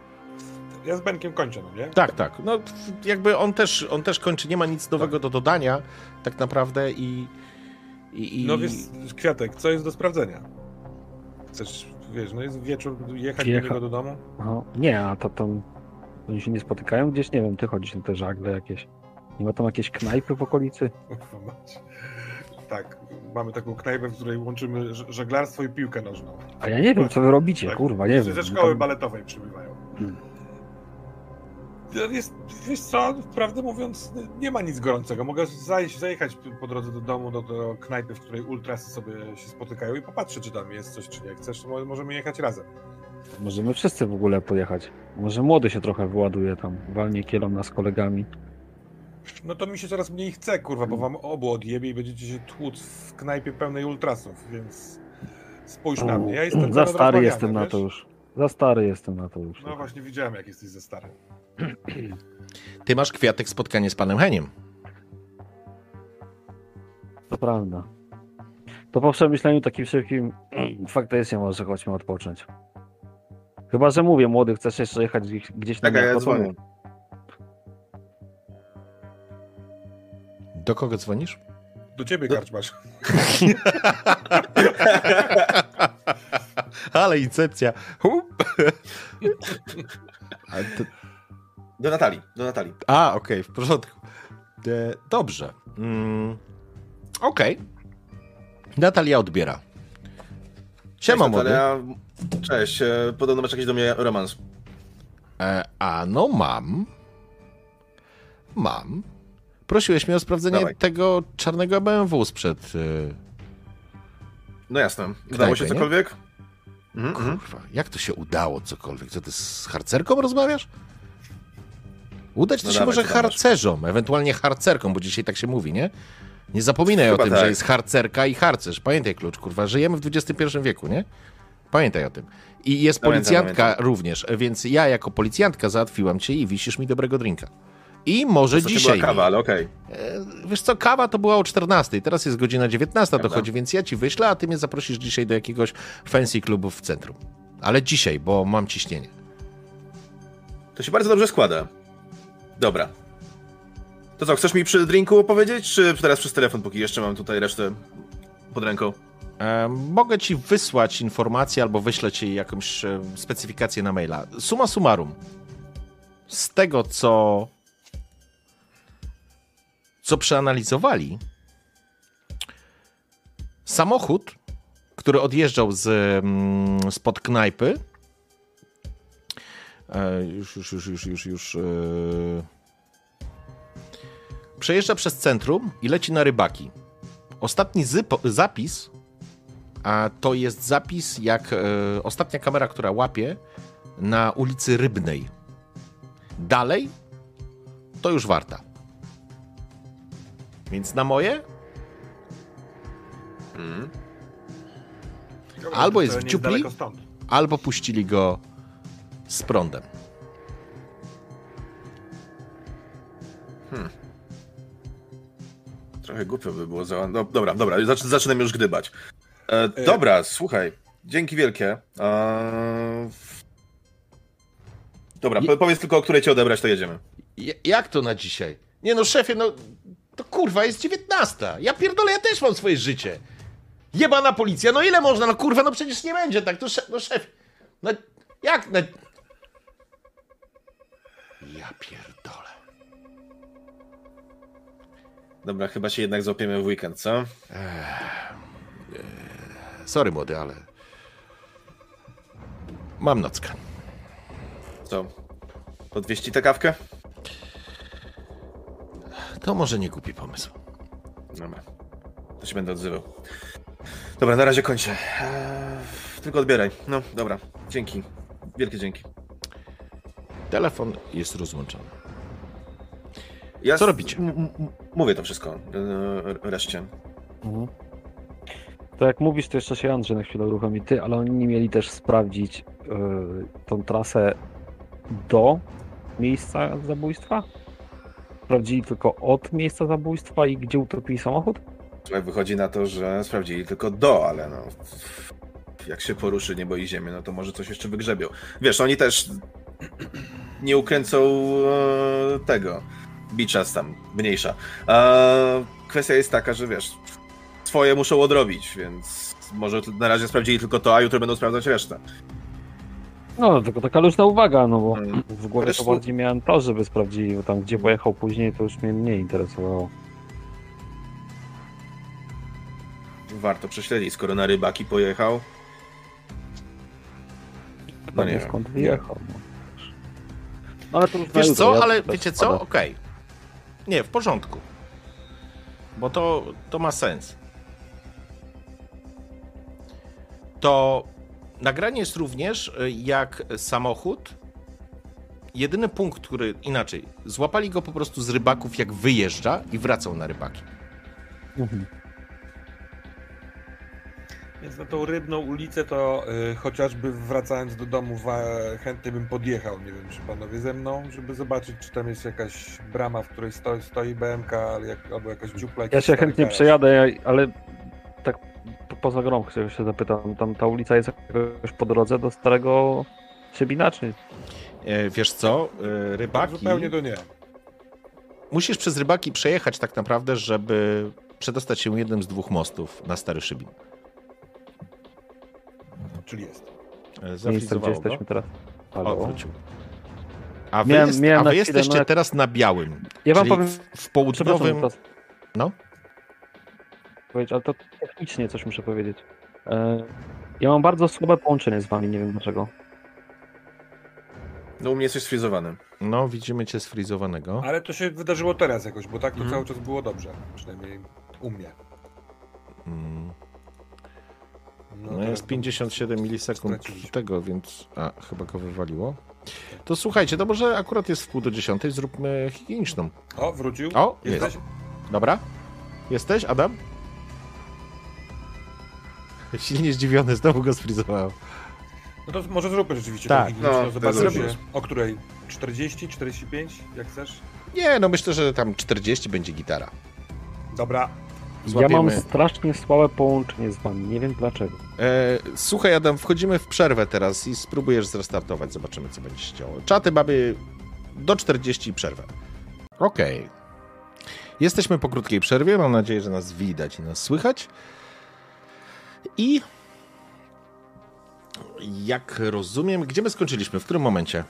Ja z Benkiem kończę, no nie? Tak, tak. No jakby on też, on też kończy, nie ma nic nowego do dodania tak naprawdę i... i, i... No wiesz, Kwiatek, co jest do sprawdzenia? Chcesz, wiesz, no jest wieczór, jechać Jecha- do niego do domu? No, nie, a to tam oni się nie spotykają gdzieś, nie wiem, ty chodzisz na te żagle jakieś. Nie ma tam jakieś knajpy w okolicy? Kurwa. Tak, mamy taką knajpę, w której łączymy żeglarstwo i piłkę nożną. A ja nie wiem, co wy robicie, Tak, kurwa, nie Ze wiem. szkoły Tam- baletowej przybywają. Hmm. Jest, wiesz co, prawdę mówiąc, nie ma nic gorącego. Mogę zajść, zajechać po drodze do domu, do, do knajpy, w której ultrasy sobie się spotykają i popatrzeć, czy tam jest coś, czy nie. Chcesz, to mo- możemy jechać razem. Możemy wszyscy w ogóle pojechać. Może młody się trochę wyładuje tam, walnie kielą nas z kolegami. No to mi się coraz mniej chce, kurwa, bo wam obu odjebie i będziecie się tłuc w knajpie pełnej ultrasów, więc spójrz na mnie. Ja jestem Za stary jestem na wiesz? to już. Za stary jestem na to już. No właśnie widziałem, jak jesteś za stary. Ty masz kwiatek spotkanie z panem Heniem. To prawda. To po przemyśleniu takim szybkim faktycznie może chodźmy odpocząć. Chyba, że mówię, młody, chcesz jeszcze jechać gdzieś, gdzieś na Tak, a ja dzwonię. Do kogo dzwonisz? Do ciebie, Do- karczmasz. Ale incepcja. To, Do Natalii, do Natalii. a okej, w porządku. E, dobrze. Mm, okej. Natalia odbiera. Siema, Cześć. Natalia. Cześć, e, podobno masz jakiś do mnie romans. E, a no mam. Mam. Prosiłeś mnie o sprawdzenie Dawaj. tego czarnego BMW sprzed... E, No jasne. Udało się nie? cokolwiek? Mhm, mhm. Kurwa, jak to się udało cokolwiek? Co ty z harcerką rozmawiasz? Udać to No się dawaj, może masz? harcerzom, ewentualnie harcerką, bo dzisiaj tak się mówi, nie? Nie zapominaj Chyba o tym, tak. że jest harcerka i harcerz. Pamiętaj klucz, kurwa, żyjemy w XXI wieku, nie? Pamiętaj o tym. I jest Pamiętam, policjantka pamiętam. również, więc ja jako policjantka załatwiłam cię i wisisz mi dobrego drinka. I może To dzisiaj. była kawa, ale okej. E, Wiesz co, kawa to była o 14, teraz jest godzina 19 Prawda. dochodzi, więc ja ci wyślę, a ty mnie zaprosisz dzisiaj do jakiegoś fancy klubu w centrum. Ale dzisiaj, bo mam ciśnienie. To się bardzo dobrze składa. Dobra. To co, chcesz mi przy drinku opowiedzieć, czy teraz przez telefon, póki jeszcze mam tutaj resztę pod ręką? E, mogę ci wysłać informację albo wyślę ci jakąś e, specyfikację na maila. Suma summarum. Z tego, co, co przeanalizowali, samochód, który odjeżdżał z, mm, spod knajpy, e, już, już, już, już, już, już e, przejeżdża przez centrum i leci na rybaki. Ostatni zapis a to jest zapis jak e, ostatnia kamera, która łapie na ulicy Rybnej. Dalej to już warta. Więc na moje Albo jest w dziupli. albo puścili go z prądem. Trochę głupio by było za... No, dobra, dobra, zacz, zaczynam już gdybać. E, dobra, słuchaj, dzięki wielkie. E, Dobra, Je- po, powiedz tylko, o której cię odebrać, to jedziemy. J- jak to na dzisiaj? Nie no, szefie, no to kurwa jest dziewiętnasta. Ja pierdolę, ja też mam swoje życie. Jebana policja, no ile można? No kurwa, no przecież nie będzie tak. To szef, no szef, no jak na... Ja pierdolę. Dobra, chyba się jednak złapiemy w weekend, co? Sorry młody, ale... Mam nockę. Co? Podwieźć tę kawkę? To może nie głupi pomysł. Dobra, to się będę odzywał. Dobra, na razie kończę. Eee, tylko odbieraj. No, dobra, dzięki. Wielkie dzięki. Telefon jest rozłączony. Ja Co robicie? m- m- mówię to wszystko e, reszcie. Mhm. To jak mówisz, to jeszcze się Andrzej na chwilę uruchomi ty, ale oni nie mieli też sprawdzić yy, tą trasę do miejsca zabójstwa? Sprawdzili tylko od miejsca zabójstwa i gdzie utopili samochód? Słuchaj, wychodzi na to, że sprawdzili tylko do, ale no. Jak się poruszy niebo i ziemię, no to może coś jeszcze wygrzebią. Wiesz, oni też nie ukręcą e, tego. Bicza tam, mniejsza. E, kwestia jest taka, że wiesz, swoje muszą odrobić, więc może na razie sprawdzili tylko to, a jutro będą sprawdzać resztę. No, tylko taka luźna uwaga, no bo Mm. w głowie Zresztą- to bardziej miałem to, żeby sprawdzili, bo tam gdzie pojechał później, to już mnie mniej interesowało. Warto prześledzić, skoro na rybaki pojechał. No nie wiem. skąd wyjechał. No. No, ale to już na Wiesz jutro, co, ja ale też wiecie co? wpadę. Okej. Nie, w porządku. Bo to, to ma sens. To nagranie jest również y, jak samochód jedyny punkt, który inaczej, złapali go po prostu z rybaków, jak wyjeżdża i wracał na rybaki. Mhm. Więc na tą rybną ulicę to y, chociażby wracając do domu wa, chętnie bym podjechał, nie wiem czy panowie ze mną, żeby zobaczyć czy tam jest jakaś brama, w której stoi, stoi BMK jak, albo jakaś dziupla. Ja się chętnie garaż. przejadę, ale poza grą się się zapytam, tam ta ulica jest jakoś po drodze do starego Siebina, czy E, wiesz co, e, rybaki... zupełnie to nie. Musisz przez rybaki przejechać tak naprawdę, żeby przedostać się jednym z dwóch mostów na Stary Szybin. Czyli jest. E, miejsce, gdzie jesteśmy teraz? O, Halo? wrócił. A wy, Miałem- jest, miałem a na wy chwilę, jesteście no- teraz na białym. Ja wam czyli powiem, w, południowym... No? Powiedzieć, ale to technicznie coś muszę powiedzieć. E, ja mam bardzo słabe połączenie z wami, nie wiem dlaczego. No u mnie jesteś sfrizowany. No, widzimy cię sfrizowanego. Ale to się wydarzyło teraz jakoś, bo tak to Mhm. cały czas było dobrze. Przynajmniej u mnie. Mm. No teraz jest to 57 milisekund straciliśmy. tego, więc... A, chyba go wywaliło. To słuchajcie, to może akurat jest w pół do dziesiątej, zróbmy higieniczną. O, wrócił. O, Jesteś? jest. Dobra? Jesteś, Adam? Silnie zdziwiony, znowu go sfrizowało. No to może zróbmy rzeczywiście Tak. No, zobaczymy. O której? 40, 45, jak chcesz? Nie, no myślę, że tam 40 będzie gitara. Dobra. Złapiemy. Ja mam strasznie słabe połączenie z wami, nie wiem dlaczego. E, słuchaj, Adam, wchodzimy w przerwę teraz i spróbujesz zrestartować. Zobaczymy, co będzie się działo. Czaty mamy do 40 i przerwę. Okej. Jesteśmy po krótkiej przerwie. Mam nadzieję, że nas widać i nas słychać. I jak rozumiem, gdzie my skończyliśmy? W którym momencie?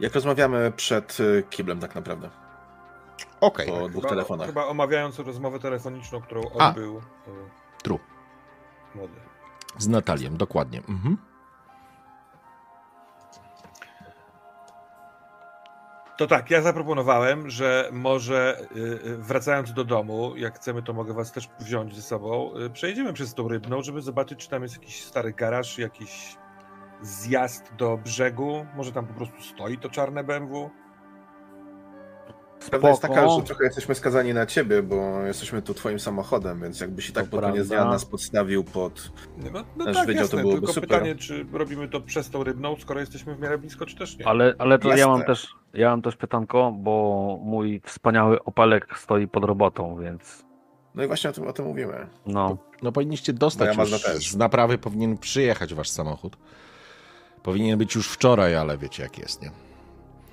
Jak rozmawiamy przed y, kiblem tak naprawdę. Okej. Po dwóch Chyba, telefonach. chyba omawiając rozmowę telefoniczną, którą A. odbył e, True. młody. Z Natalią, dokładnie. Mhm. To tak, ja zaproponowałem, że może y, y, wracając do domu, jak chcemy, to mogę was też wziąć ze sobą. y, Przejedziemy przez tą rybną, żeby zobaczyć, czy tam jest jakiś stary garaż, jakiś zjazd do brzegu. Może tam po prostu stoi to czarne BMW. Prawda jest taka, że trochę jesteśmy skazani na ciebie, bo jesteśmy tu twoim samochodem, więc jakbyś i tak To pod koniec dnia nas podstawił pod... No, no, no Aż tak, wiedział, to jasne, byłoby tylko super. pytanie, czy robimy to przez tą rybną, skoro jesteśmy w miarę blisko, czy też nie. Ale, ale to ja mam też ja mam też pytanko, bo mój wspaniały Opelek stoi pod robotą, więc No i właśnie o tym, o tym mówimy. no. No powinniście dostać Moja już Mazda też. z naprawy, powinien przyjechać wasz samochód. Powinien być już wczoraj, ale wiecie jak jest, nie?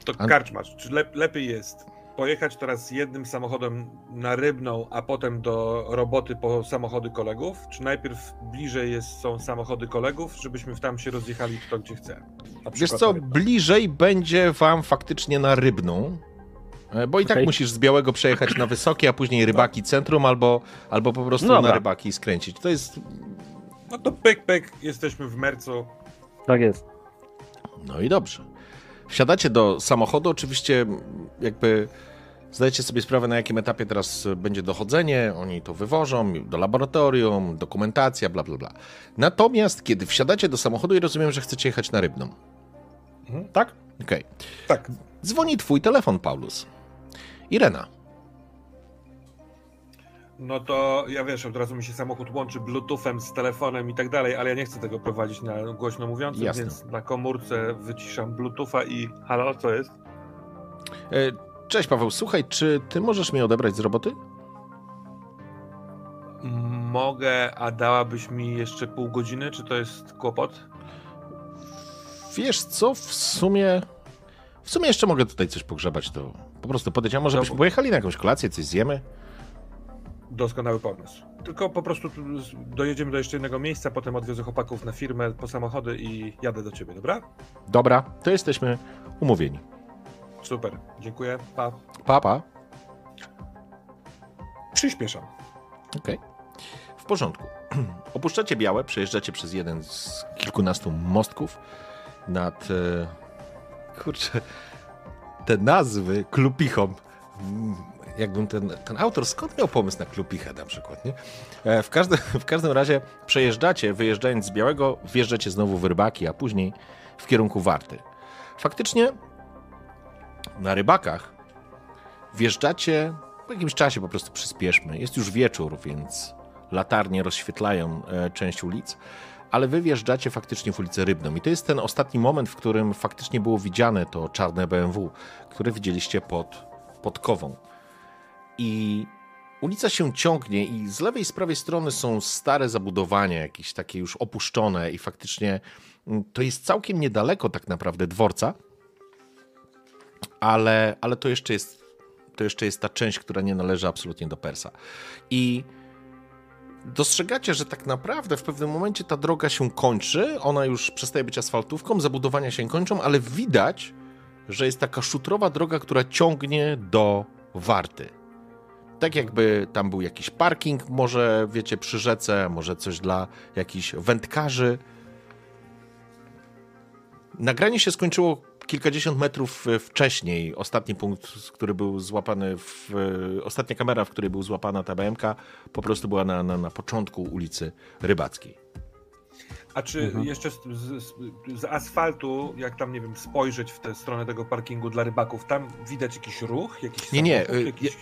To A- karczmasz, czy lep, lepiej jest pojechać teraz jednym samochodem na Rybną, a potem do roboty po samochody kolegów? Czy najpierw bliżej jest, są samochody kolegów, żebyśmy w tam się rozjechali kto gdzie chce? Wiesz co, Rybną. bliżej będzie wam faktycznie na Rybną, e, bo i tak Okej. musisz z Białego przejechać na Wysokie, a później Rybaki Centrum, albo, albo po prostu No na. Rybaki skręcić. To jest... No to pyk, pyk, jesteśmy w Mercu. Tak jest. No i dobrze. Wsiadacie do samochodu, oczywiście jakby zdajecie sobie sprawę, na jakim etapie teraz będzie dochodzenie, oni to wywożą do laboratorium, dokumentacja, bla, bla, bla. Natomiast kiedy wsiadacie do samochodu i rozumiem, że chcecie jechać na Rybną. Mhm. Tak? Okej. Tak, Dzwoni twój telefon, Paulus. Irena. No to ja wiesz, od razu mi się samochód łączy bluetoothem z telefonem i tak dalej, ale ja nie chcę tego prowadzić na głośno mówiącym, Jasne. więc na komórce wyciszam bluetootha i halo, co jest? E, Cześć Paweł, słuchaj, czy ty możesz mnie odebrać z roboty? Mogę, a dałabyś mi jeszcze pół godziny, czy to jest kłopot? Wiesz co, w sumie... W sumie jeszcze mogę tutaj coś pogrzebać, to po prostu podejść. A może byśmy pojechali na jakąś kolację, coś zjemy? Doskonały pomysł. Tylko po prostu dojedziemy do jeszcze jednego miejsca, potem odwiozę chłopaków na firmę po samochody i jadę do ciebie, dobra? Dobra, to jesteśmy umówieni. Super, dziękuję, pa. Papa. Przyspieszam. Okej. W porządku. Opuszczacie Białe, przejeżdżacie przez jeden z kilkunastu mostków nad... E... Kurczę, te nazwy Klupichom. Jakbym ten, ten autor, skąd miał pomysł na Klupichę na przykład, nie? E, W każdym, w każdym razie przejeżdżacie, wyjeżdżając z Białego, wjeżdżacie znowu w Rybaki, a później w kierunku Warty. faktycznie na rybakach wjeżdżacie po jakimś czasie po prostu przyspieszmy. Jest już wieczór, więc latarnie rozświetlają e, część ulic, ale wy wjeżdżacie faktycznie w ulicę Rybną. I to jest ten ostatni moment, w którym faktycznie było widziane to czarne BMW, które widzieliście pod, pod kową. I ulica się ciągnie i z lewej i z prawej strony są stare zabudowania, jakieś takie już opuszczone i faktycznie mm, to jest całkiem niedaleko tak naprawdę dworca, ale, ale to jeszcze jest to jeszcze jest ta część, która nie należy absolutnie do Persa. I dostrzegacie, że tak naprawdę w pewnym momencie ta droga się kończy, ona już przestaje być asfaltówką, zabudowania się kończą, ale widać, że jest taka szutrowa droga, która ciągnie do Warty. Tak jakby tam był jakiś parking, może wiecie, przy rzece, może coś dla jakichś wędkarzy. Nagranie się skończyło kilkadziesiąt metrów e, wcześniej. Ostatni punkt, który był złapany, w, e, ostatnia kamera, w której był złapana ta BMK, po prostu była na, na, na początku ulicy Rybackiej. A czy mhm. jeszcze z, z, z, asfaltu, jak tam, nie wiem, spojrzeć w tę stronę tego parkingu dla rybaków, tam widać jakiś ruch? Jakiś nie, nie. E, jakiś...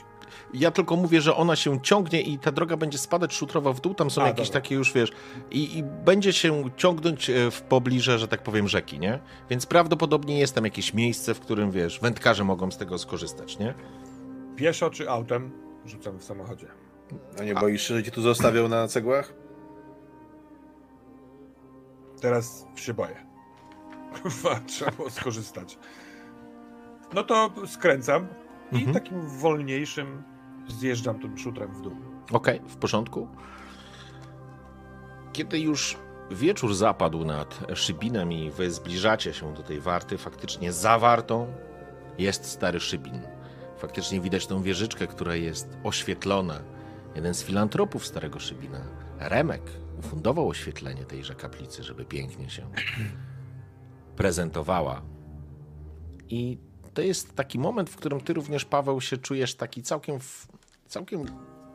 Ja tylko mówię, że ona się ciągnie i ta droga będzie spadać szutrowo w dół, tam są A, jakieś dobra. takie już, wiesz, i, i, będzie się ciągnąć e, w pobliże, że tak powiem, rzeki, nie? Więc prawdopodobnie jest tam jakieś miejsce, w którym, wiesz, wędkarze mogą z tego skorzystać, nie? Pieszo czy autem rzucam w samochodzie. A nie boisz się, że cię tu zostawiał na cegłach? Teraz się boję. Kurwa, trzeba było skorzystać. No to skręcam i mhm. takim wolniejszym zjeżdżam tym szutrem w dół. Okej, okay, w porządku. Kiedy już wieczór zapadł nad Szybinem i wy zbliżacie się do tej warty, faktycznie za wartą jest stary Szybin. Faktycznie widać tą wieżyczkę, która jest oświetlona. Jeden z filantropów starego Szybina, Remek, ufundował oświetlenie tejże kaplicy, żeby pięknie się prezentowała. I to jest taki moment, w którym ty również, Paweł, się czujesz taki całkiem, całkiem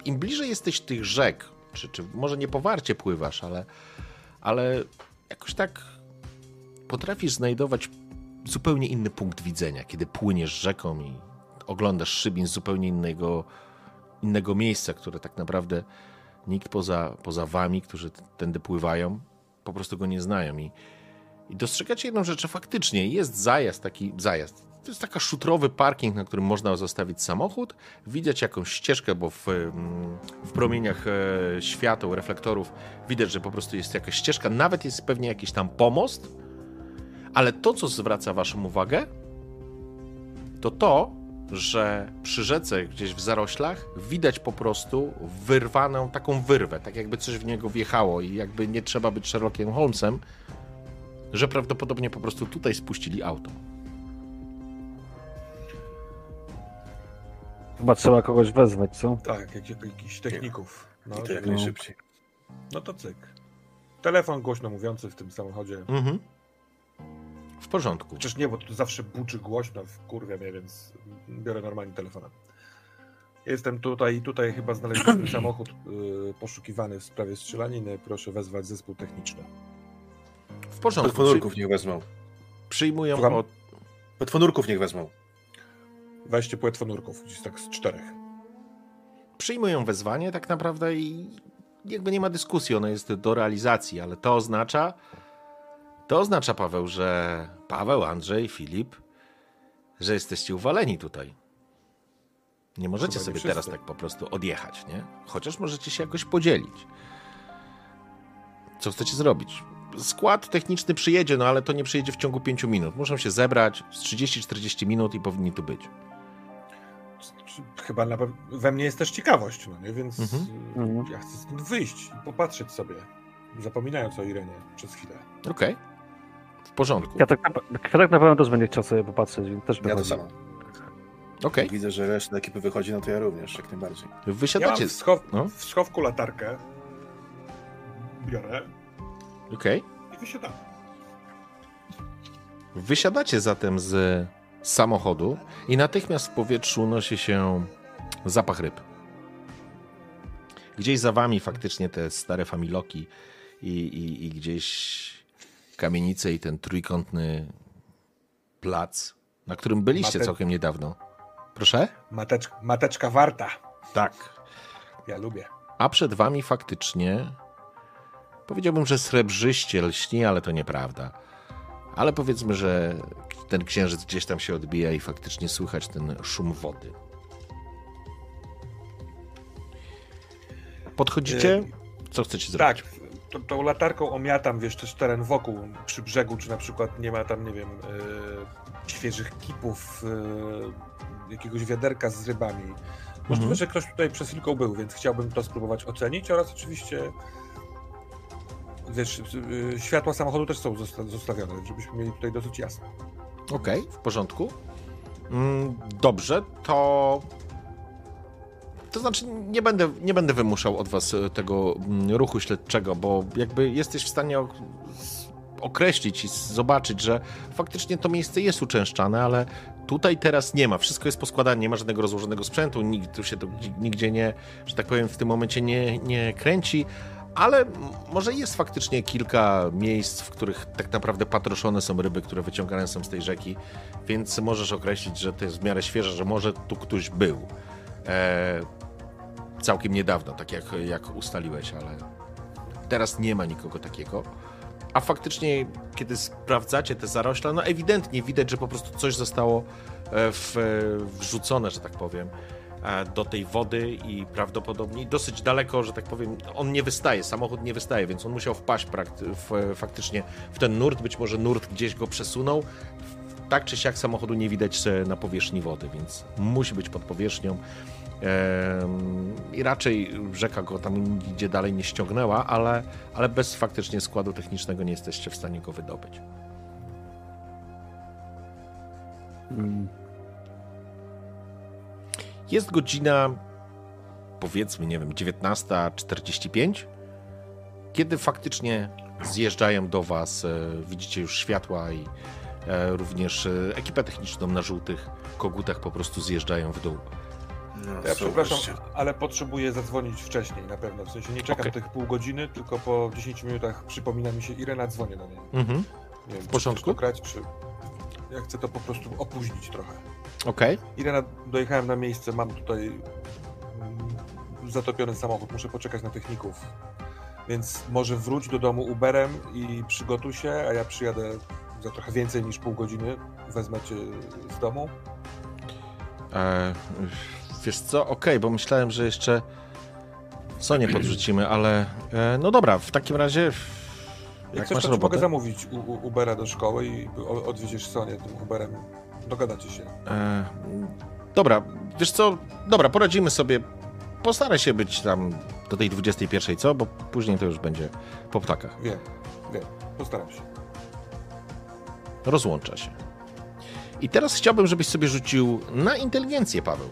im bliżej jesteś tych rzek, czy, czy może nie powarcie pływasz, ale, ale jakoś tak potrafisz znajdować zupełnie inny punkt widzenia, kiedy płyniesz rzeką i oglądasz Szybin z zupełnie innego, innego miejsca, które tak naprawdę nikt poza, poza wami, którzy tędy pływają, po prostu go nie znają. I, i dostrzegacie jedną rzecz, że faktycznie jest zajazd, taki zajazd, to jest taka szutrowy parking, na którym można zostawić samochód, widać jakąś ścieżkę, bo w, mm, w promieniach e, świateł, reflektorów widać, że po prostu jest jakaś ścieżka, nawet jest pewnie jakiś tam pomost, ale to, co zwraca waszą uwagę, to to, że przy rzece, gdzieś w zaroślach, widać po prostu wyrwaną taką wyrwę, tak jakby coś w niego wjechało i jakby nie trzeba być Sherlockiem Holmesem, że prawdopodobnie po prostu tutaj spuścili auto. Chyba trzeba kogoś wezwać, co? Tak, jak, jakichś techników. No, I to jak najszybciej. No to cyk. Telefon głośno mówiący w tym samochodzie. Mhm. W porządku. Chociaż nie, bo tu zawsze buczy głośno, w kurwia mnie, więc biorę normalnie telefonem. Jestem tutaj i tutaj chyba znaleźliśmy samochód y, poszukiwany w sprawie strzelaniny. Proszę wezwać zespół techniczny. W porządku. Petfonurków niech wezmą. Przyjmują Słucham? od... Petfonurków niech wezmą. Weźcie płetwonurków, gdzieś tak z czterech. Przyjmują wezwanie tak naprawdę i jakby nie ma dyskusji, ono jest do realizacji, ale to oznacza, to oznacza, Paweł, że Paweł, Andrzej, Filip, że jesteście uwaleni tutaj. Nie możecie Chyba sobie nie teraz tak po prostu odjechać, nie? Chociaż możecie się jakoś podzielić. Co chcecie zrobić? Skład techniczny przyjedzie, no ale to nie przyjedzie w ciągu 5 minut. Muszą się zebrać z 30-40 minut i powinni tu być chyba na, we mnie jest też ciekawość, no nie? Więc mhm. mhm. ja chcę stąd wyjść i popatrzeć sobie, zapominając o Irenie przez chwilę. Okej. Okay. W porządku. Ja tak, Kwiatek na pewno też będzie chciał sobie popatrzeć, więc też Ja to samo. Okay. Widzę, że reszta ekipy wychodzi, no to ja również, jak najbardziej. Wysiadacie. Ja w, schow no? w schowku latarkę. Biorę. Okej. Okay. I wysiadam. Wysiadacie zatem z samochodu i natychmiast w powietrzu unosi się zapach ryb. Gdzieś za wami faktycznie te stare familoki i, i, i gdzieś kamienice i ten trójkątny plac, na którym byliście Mate- całkiem niedawno. Proszę? Mateczka, mateczka warta. Tak. Ja lubię. A przed wami faktycznie powiedziałbym, że srebrzyście lśni, ale to nieprawda. Ale powiedzmy, że ten księżyc gdzieś tam się odbija i faktycznie słychać ten szum wody. Podchodzicie? Co chcecie Tak, zrobić? tą, tą latarką omiatam, wiesz, też teren wokół, przy brzegu, czy na przykład nie ma tam, nie wiem, e, świeżych kipów, e, jakiegoś wiaderka z rybami. Możliwe, Mhm. że ktoś tutaj przez chwilkę był, więc chciałbym to spróbować ocenić oraz oczywiście wiesz, e, światła samochodu też są zosta- zostawione, żebyśmy mieli tutaj dosyć jasne. Okej, w porządku. Mm, Dobrze, to. To znaczy, nie będę, nie będę wymuszał od Was e, tego mm, ruchu śledczego, bo jakby jesteś w stanie określić i zobaczyć, że faktycznie to miejsce jest uczęszczane, ale tutaj teraz nie ma. Wszystko jest poskładane, nie ma żadnego rozłożonego sprzętu, nikt tu się to gdzie- nigdzie nie, że tak powiem, w tym momencie nie, nie kręci. Ale może jest faktycznie kilka miejsc, w których tak naprawdę patroszone są ryby, które wyciągane są z tej rzeki, więc możesz określić, że to jest w miarę świeże, że może tu ktoś był. E, całkiem niedawno, tak jak, jak ustaliłeś, ale teraz nie ma nikogo takiego. A faktycznie, kiedy sprawdzacie te zarośla, no ewidentnie widać, że po prostu coś zostało e, w, e, wrzucone, że tak powiem, do tej wody i prawdopodobnie dosyć daleko, że tak powiem, on nie wystaje, samochód nie wystaje, więc on musiał wpaść prakty- w, faktycznie w ten nurt, być może nurt gdzieś go przesunął. Tak czy siak samochodu nie widać e, na powierzchni wody, więc musi być pod powierzchnią. I raczej rzeka go tam nigdzie dalej nie ściągnęła, ale, ale bez faktycznie składu technicznego nie jesteście w stanie go wydobyć. Mm, Jest godzina, powiedzmy, nie wiem, 19.45, kiedy faktycznie zjeżdżają do Was, e, widzicie już światła i e, również e, ekipę techniczną na żółtych kogutach po prostu zjeżdżają w dół. No, Ja przepraszam, ale potrzebuję zadzwonić wcześniej na pewno. W sensie nie czekam Okej. tych pół godziny, tylko po 10 minutach przypomina mi się Irena, dzwonię do niej. Mhm. Nie wiem, W porządku? Czy grać, czy... Ja chcę to po prostu opóźnić trochę. Okej. Irena, dojechałem na miejsce, mam tutaj mm, zatopiony samochód, muszę poczekać na techników. Więc może wróć do domu Uberem i przygotuj się, a ja przyjadę za trochę więcej niż pół godziny. Wezmę cię z domu. E, wiesz co, okej, bo myślałem, że jeszcze Sonię podrzucimy, ale e, no dobra, w takim razie Jak, jak chcesz, masz to ci mogę robotę? zamówić u, u, Ubera do szkoły i o- odwieziesz Sonię tym Uberem. Dogadacie się. E, dobra, wiesz co, dobra, poradzimy sobie. Postaraj się być tam do tej 21, co? Bo później to już będzie po ptakach. Wiem, wiem, postaram się. Rozłącza się. I teraz chciałbym, żebyś sobie rzucił na inteligencję, Paweł.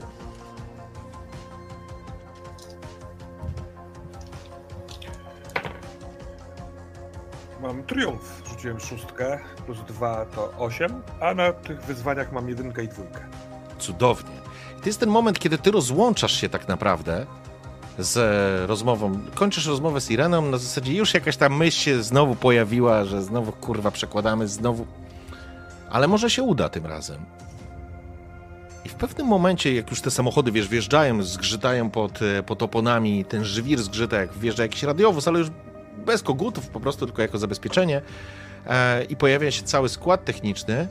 Mam triumf. Rzuciłem szóstkę, plus dwa to osiem, a na tych wyzwaniach mam jedynkę i dwójkę. Cudownie. I to jest ten moment, kiedy ty rozłączasz się tak naprawdę z rozmową. Kończysz rozmowę z Ireną, na zasadzie już jakaś ta myśl się znowu pojawiła, że znowu kurwa przekładamy, znowu. Ale może się uda tym razem. I w pewnym momencie, jak już te samochody, wiesz, wjeżdżają, zgrzytają pod, e, pod oponami, ten żwir zgrzyta, jak wjeżdża jakiś radiowóz, ale już bez kogutów, po prostu tylko jako zabezpieczenie. E, I pojawia się cały skład techniczny.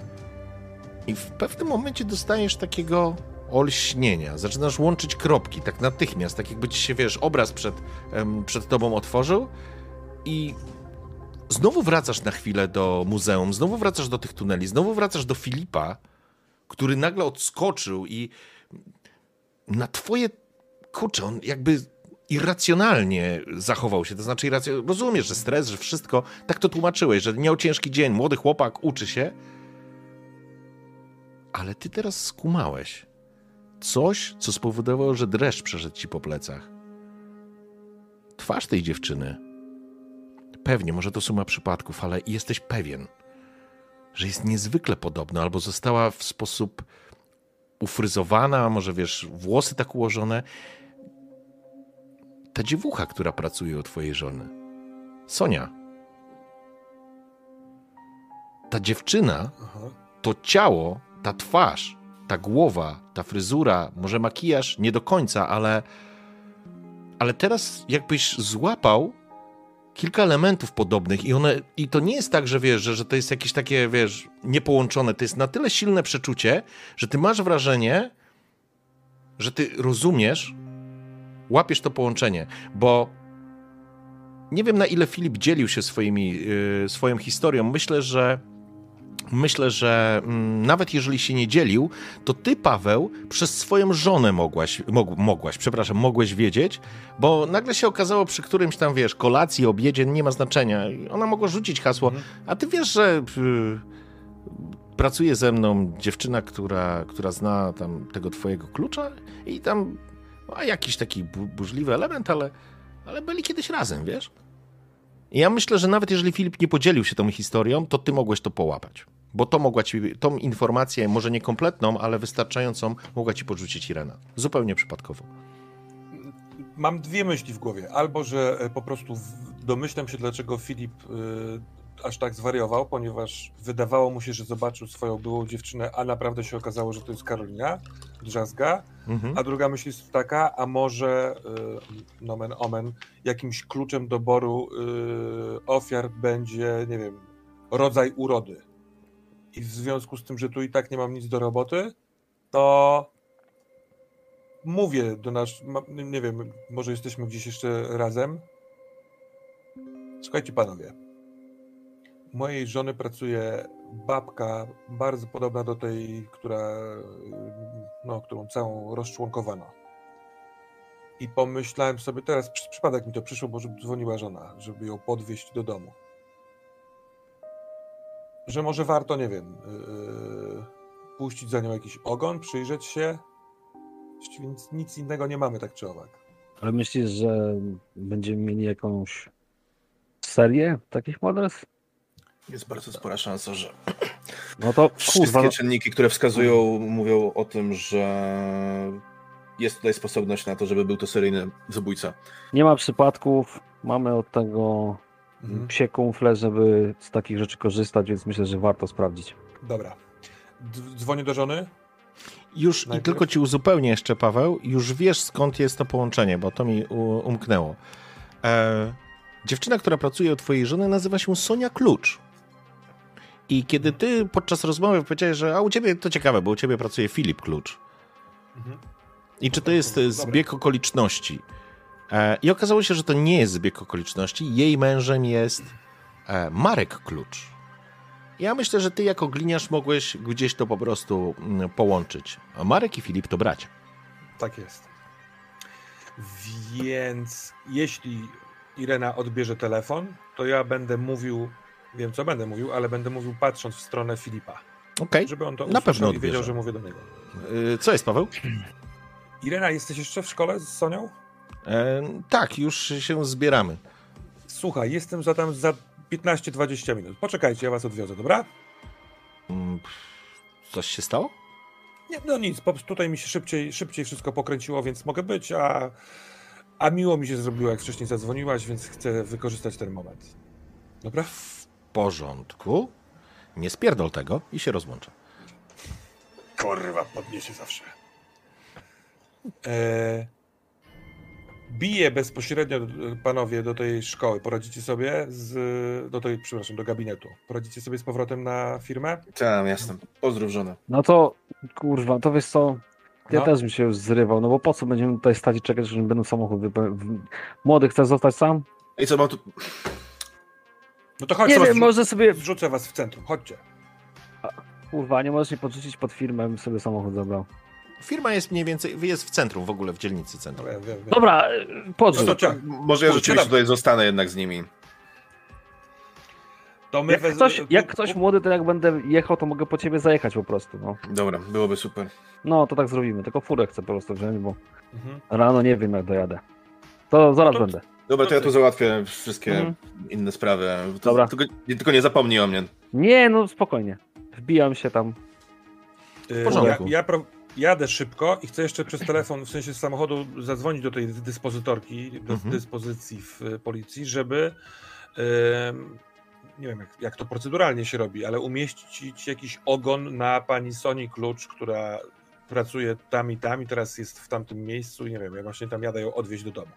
I w pewnym momencie dostajesz takiego olśnienia. Zaczynasz łączyć kropki, tak natychmiast, tak jakby ci się, wiesz, obraz przed, przed tobą otworzył i znowu wracasz na chwilę do muzeum, znowu wracasz do tych tuneli, znowu wracasz do Filipa, który nagle odskoczył i na twoje, kurczę, on jakby irracjonalnie zachował się, to znaczy rozumiesz, że stres, że wszystko, tak to tłumaczyłeś, że miał ciężki dzień, młody chłopak uczy się, ale ty teraz skumałeś. Coś, co spowodowało, że dreszcz przeszedł ci po plecach. Twarz tej dziewczyny. Pewnie, może to suma przypadków, ale jesteś pewien, że jest niezwykle podobna, albo została w sposób ufryzowana, może wiesz, włosy tak ułożone. Ta dziewucha, która pracuje u twojej żony. Sonia. Ta dziewczyna Aha. to ciało, ta twarz, ta głowa, ta fryzura, może makijaż nie do końca, ale, ale teraz jakbyś złapał kilka elementów podobnych i one, i to nie jest tak, że wiesz, że, że to jest jakieś takie, wiesz, niepołączone, to jest na tyle silne przeczucie, że ty masz wrażenie, że ty rozumiesz, łapiesz to połączenie, bo nie wiem na ile Filip dzielił się swoimi, yy, swoją historią. Myślę, że myślę, że mm, nawet jeżeli się nie dzielił, to ty, Paweł, przez swoją żonę mogłaś, mog, mogłaś, przepraszam, mogłeś wiedzieć, bo nagle się okazało przy którymś tam, wiesz, kolacji, obiedzie, nie ma znaczenia. Ona mogła rzucić hasło, a ty wiesz, że y, pracuje ze mną dziewczyna, która, która zna tam tego twojego klucza i tam a jakiś taki bu- burzliwy element, ale, ale byli kiedyś razem, wiesz? I ja myślę, że nawet jeżeli Filip nie podzielił się tą historią, to ty mogłeś to połapać. Bo to mogła ci, tą informację, może nie kompletną, ale wystarczającą, mogła ci podrzucić Irena. Zupełnie przypadkowo. Mam dwie myśli w głowie. Albo, że e, po prostu domyślam się, dlaczego Filip y, aż tak zwariował, ponieważ wydawało mu się, że zobaczył swoją byłą dziewczynę, a naprawdę się okazało, że to jest Karolina Drzazga. Mhm. A druga myśl jest taka, a może y, nomen omen, jakimś kluczem doboru y, ofiar będzie, nie wiem, rodzaj urody. I w związku z tym, że tu i tak nie mam nic do roboty, to mówię do nas, nie wiem, może jesteśmy gdzieś jeszcze razem. Słuchajcie panowie, mojej żony pracuje babka bardzo podobna do tej, która, no, którą całą rozczłonkowano. I pomyślałem sobie, teraz przy- przypadek mi to przyszło, bo dzwoniła żona, żeby ją podwieźć do domu. Że może warto, nie wiem, yy, puścić za nią jakiś ogon, przyjrzeć się. Nic, nic innego nie mamy, tak czy owak. Ale myślisz, że będziemy mieli jakąś serię takich morderstw? Jest bardzo spora szansa, że No to wszystkie kurwa, no, czynniki, które wskazują, mówią o tym, że jest tutaj sposobność na to, żeby był to seryjny zabójca. nie ma przypadków, mamy od tego Mhm. psie kumfle, żeby z takich rzeczy korzystać, więc myślę, że warto sprawdzić. Dobra. D- dzwonię do żony. Już i Najpierw? tylko ci uzupełnię jeszcze, Paweł, już wiesz skąd jest to połączenie, bo to mi umknęło. E, dziewczyna, która pracuje u twojej żony, nazywa się Sonia Klucz. I kiedy ty podczas rozmowy powiedziałeś, że a u ciebie to ciekawe, bo u ciebie pracuje Filip Klucz. Mhm. I czy to jest e, zbieg okoliczności? E, I okazało się, że to nie jest zbieg okoliczności. Jej mężem jest e, Marek Klucz. Ja myślę, że ty jako gliniarz mogłeś gdzieś to po prostu mm, połączyć. A Marek i Filip to bracia. Tak jest. Więc jeśli Irena odbierze telefon, to ja będę mówił, wiem co będę mówił, ale będę mówił patrząc w stronę Filipa, Okej. żeby on to Na pewno i wiedział, że mówię do niego. Y, Co jest, Paweł? Irena, jesteś jeszcze w szkole z Sonią? E, tak, już się zbieramy. Słuchaj, jestem za tam za 15-20 minut. Poczekajcie, ja was odwiozę, dobra? Mm, Coś się stało? Nie, no nic, po, tutaj mi się szybciej, szybciej wszystko pokręciło, więc mogę być, a, a miło mi się zrobiło, jak wcześniej zadzwoniłaś, więc chcę wykorzystać ten moment. Dobra? Porządku. Nie spierdol tego i się rozłączę. Kurwa, podniesie zawsze. E, biję bezpośrednio, e, panowie, do tej szkoły. Poradzicie sobie z... do tej, przepraszam, do gabinetu. Poradzicie sobie z powrotem na firmę? Tam jestem. Pozdrów żonę. No to kurwa, to wiesz co, ja No. też bym się już zrywał, no bo po co będziemy tutaj stać i czekać, że będą samochód Młody, chcesz zostać sam? I co mam tu... No to chodź, Nie wiem, może sobie, wrzucę was w centrum, chodźcie. kurwa, nie możesz mnie podrzucić pod firmę, sobie samochód zabrał. Firma jest mniej więcej, jest w centrum, w ogóle w dzielnicy centrum. Dobra, ja wiem, wiem. Dobra, y, No podrzuć. to ciach. Może ja rzeczywiście tutaj zostanę jednak z nimi. To my Jak wez- ktoś, jak ktoś młody, to jak będę jechał, to mogę po ciebie zajechać po prostu, no. Dobra, byłoby super. No, to tak zrobimy, tylko furę chcę po prostu wziąć, bo Mhm. rano nie wiem jak dojadę. To zaraz to- będę. Dobra, to ja tu załatwię wszystkie Mhm. inne sprawy. To, Dobra. Tylko, nie- tylko nie zapomnij o mnie. Nie, no spokojnie. Wbijam się tam. Y, porządku. Ja, ja pro, jadę szybko i chcę jeszcze przez telefon, w sensie z samochodu, zadzwonić do tej dyspozytorki, do Mhm. dyspozycji w y, policji, żeby ym, nie wiem jak, jak to proceduralnie się robi, ale umieścić jakiś ogon na pani Soni Klucz, która pracuje tam i tam i teraz jest w tamtym miejscu i nie wiem, ja właśnie tam jadę ją odwieźć do domu.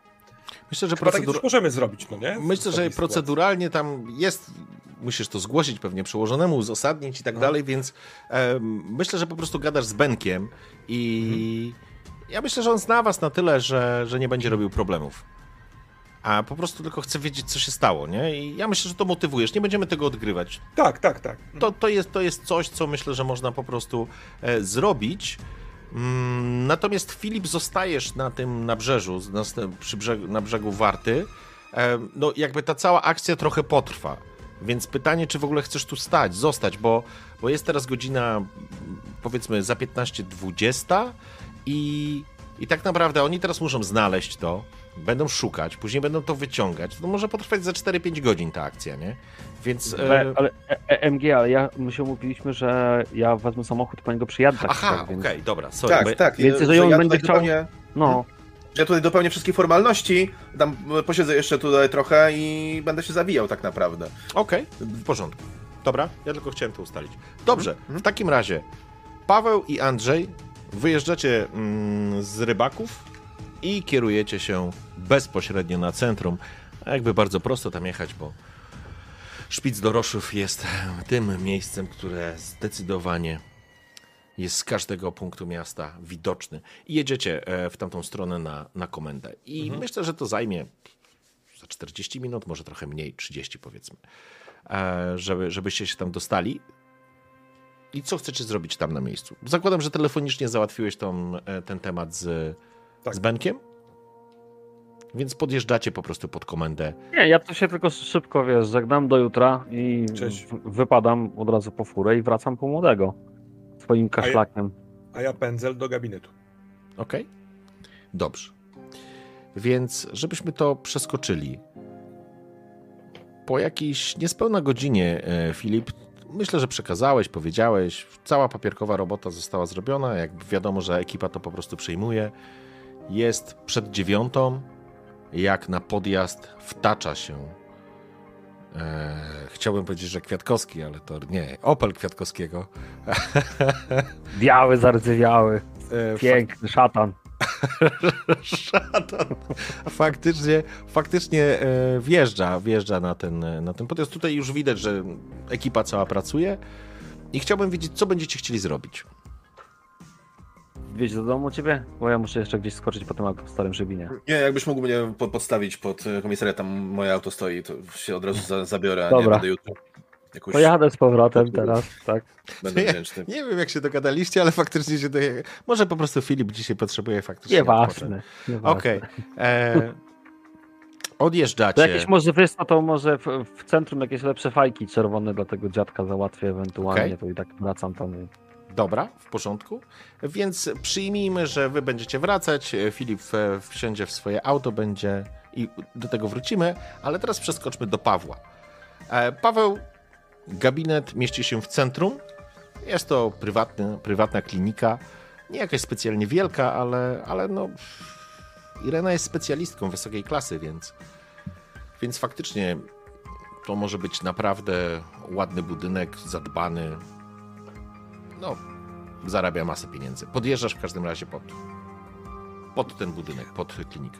Myślę, że tak procedur... coś możemy zrobić, no nie? Myślę, że proceduralnie tam jest, musisz to zgłosić pewnie przełożonemu, uzasadnić i tak No. dalej, więc myślę, że po prostu gadasz z Benkiem i ja myślę, że on zna was na tyle, że, że nie będzie robił problemów. A po prostu tylko chce wiedzieć, co się stało, nie? I ja myślę, że to motywujesz. Nie będziemy tego odgrywać. Tak, tak, tak. To, to, jest, to jest coś, co myślę, że można po prostu e, zrobić. Mm, natomiast Filip, zostajesz na tym nabrzeżu, na, przy brzegu, na brzegu Warty. E, no, jakby ta cała akcja trochę potrwa. Więc pytanie, czy w ogóle chcesz tu stać, zostać, bo, bo jest teraz godzina, mm, powiedzmy, za 15.20 i, i tak naprawdę oni teraz muszą znaleźć to, będą szukać, później będą to wyciągać. To może potrwać za 4-5 godzin ta akcja, nie? Więc. Ale, E, ale e, e, MG, ale ja, my się umówiliśmy, że ja wezmę samochód, po niego przyjadę. tak, Aha, tak, okej, więc- dobra, sorry. Tak, bo- tak. Więc że jeżeli on ja będzie chciał- dopełnię- No, ja tutaj dopełnię wszystkie formalności, tam posiedzę jeszcze tutaj trochę i będę się zawijał tak naprawdę. Okej, w porządku. Dobra, ja tylko chciałem to ustalić. Dobrze, Mhm. w takim razie Paweł i Andrzej wyjeżdżacie mm, z rybaków i kierujecie się bezpośrednio na centrum. A jakby bardzo prosto tam jechać, bo Szpic Doroszów jest tym miejscem, które zdecydowanie jest z każdego punktu miasta widoczny. I jedziecie e, w tamtą stronę na, na komendę. I myślę, że to zajmie za 40 minut, może trochę mniej, 30 powiedzmy, e, żeby, żebyście się tam dostali. I co chcecie zrobić tam na miejscu? Zakładam, że telefonicznie załatwiłeś tą, e, ten temat z, Tak. z Benkiem, więc podjeżdżacie po prostu pod komendę. nie, ja to się tylko szybko, wiesz, żegnam do jutra i w- wypadam od razu po furę i wracam po młodego. Swoim kaszlakiem. A ja pędzel do gabinetu. Ok? Dobrze. Więc, żebyśmy to przeskoczyli. Po jakiejś niespełna godzinie, e, Filip, myślę, że przekazałeś, powiedziałeś, cała papierkowa robota została zrobiona. Jak wiadomo, że ekipa to po prostu przejmuje. Jest przed dziewiątą, jak na podjazd wtacza się. E, chciałbym powiedzieć, że Kwiatkowski, ale to nie, Opel Kwiatkowskiego. Biały, zardzewiały, E, piękny, szatan. Szatan. Faktycznie, faktycznie e, wjeżdża, wjeżdża na ten, na ten podjazd. Tutaj już widać, że ekipa cała pracuje i chciałbym wiedzieć, co będziecie chcieli zrobić. Wieź do domu ciebie? Bo ja muszę jeszcze gdzieś skoczyć po tym auto w starym żywinie. Nie, jakbyś mógł mnie po- podstawić pod e, komisariat, tam moje auto stoi, to się od razu za, zabiorę, a nie Dobra. będę jutro. Jakoś To jadę z powrotem teraz, tak? będę Nie, wdzięczny. Nie wiem, jak się dogadaliście, ale faktycznie się doje... Może po prostu Filip dzisiaj potrzebuje faktycznie odpocząć. Nieważne. nieważne. Okej. E, To Odjeżdżacie. jakieś może co, to może w, w centrum jakieś lepsze fajki czerwone dla tego dziadka załatwię ewentualnie, Okej. to i tak wracam tam. Dobra, w porządku. Więc przyjmijmy, że wy będziecie wracać. Filip e, wsiądzie w swoje auto, będzie i do tego wrócimy, ale teraz przeskoczmy do Pawła. E, Paweł, gabinet mieści się w centrum. Jest to prywatny, prywatna klinika. Nie jakaś specjalnie wielka, ale, ale no. Irena jest specjalistką wysokiej klasy, więc, więc faktycznie to może być naprawdę ładny budynek, zadbany. No, zarabia masę pieniędzy. Podjeżdżasz w każdym razie pod, pod ten budynek, pod klinikę.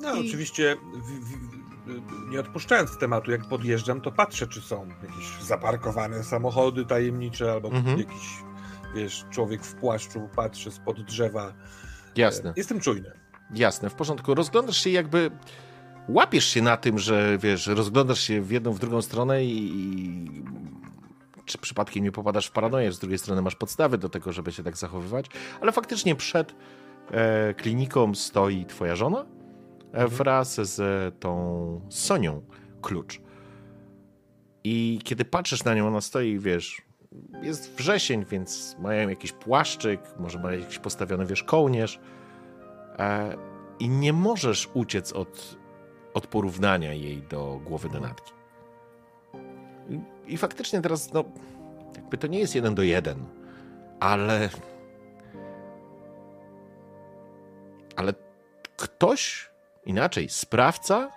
No, I- oczywiście w, w, nie odpuszczając tematu, jak podjeżdżam, to patrzę, czy są jakieś zaparkowane samochody tajemnicze, albo Mhm. jakiś, wiesz, człowiek w płaszczu patrzy spod drzewa. Jasne, Jestem czujny. jasne, w porządku. Rozglądasz się jakby, łapiesz się na tym, że wiesz, rozglądasz się w jedną, w drugą stronę i, i czy przypadkiem nie popadasz w paranoję, z drugiej strony masz podstawy do tego, żeby się tak zachowywać, ale faktycznie przed e, kliniką stoi twoja żona e, wraz z tą Sonią Klucz. I kiedy patrzysz na nią, ona stoi, wiesz, jest wrzesień, więc mają jakiś płaszczyk, może mają jakiś postawiony, wiesz, kołnierz e, i nie możesz uciec od, od porównania jej do głowy denatki. I, faktycznie teraz, no, jakby to nie jest jeden do jeden, ale ale ktoś, inaczej, sprawca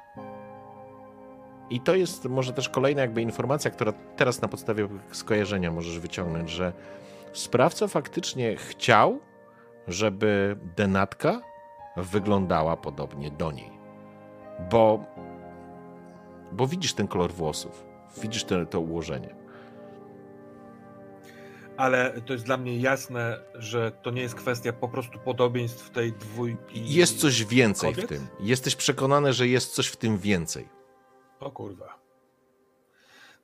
I to jest może też kolejna jakby informacja, która teraz na podstawie skojarzenia możesz wyciągnąć, że sprawca faktycznie chciał, żeby denatka wyglądała podobnie do niej. Bo, bo widzisz ten kolor włosów, widzisz te, to ułożenie. Ale to jest dla mnie jasne, że to nie jest kwestia po prostu podobieństw tej dwójki. Jest coś więcej kobiet? w tym. Jesteś przekonany, że jest coś w tym więcej. O kurwa.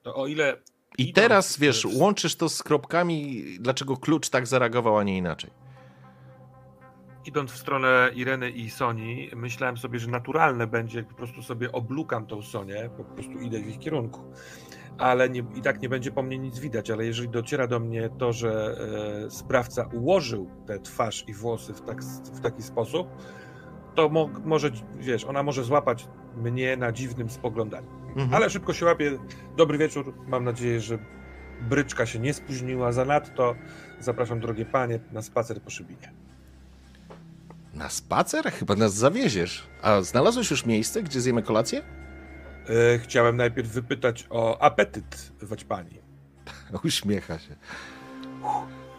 To o ile. I teraz, wiesz, łączysz to z kropkami, dlaczego klucz tak zareagował, a nie inaczej. Idąc w stronę Ireny i Soni, myślałem sobie, że naturalne będzie, jak po prostu sobie oblukam tą Sonię, po prostu idę w ich kierunku. Ale nie, i tak nie będzie po mnie nic widać, ale jeżeli dociera do mnie to, że e, sprawca ułożył tę twarz i włosy w, tak, w taki sposób, to mo, może, wiesz, ona może złapać mnie na dziwnym spoglądaniu. Mhm. Ale szybko się łapie. Dobry wieczór. Mam nadzieję, że bryczka się nie spóźniła zanadto. Zapraszam, drogie panie, na spacer po Szybinie. Na spacer? Chyba nas zawieziesz. A znalazłeś już miejsce, gdzie zjemy kolację? E, chciałem najpierw wypytać o apetyt waćpani. Uśmiecha się.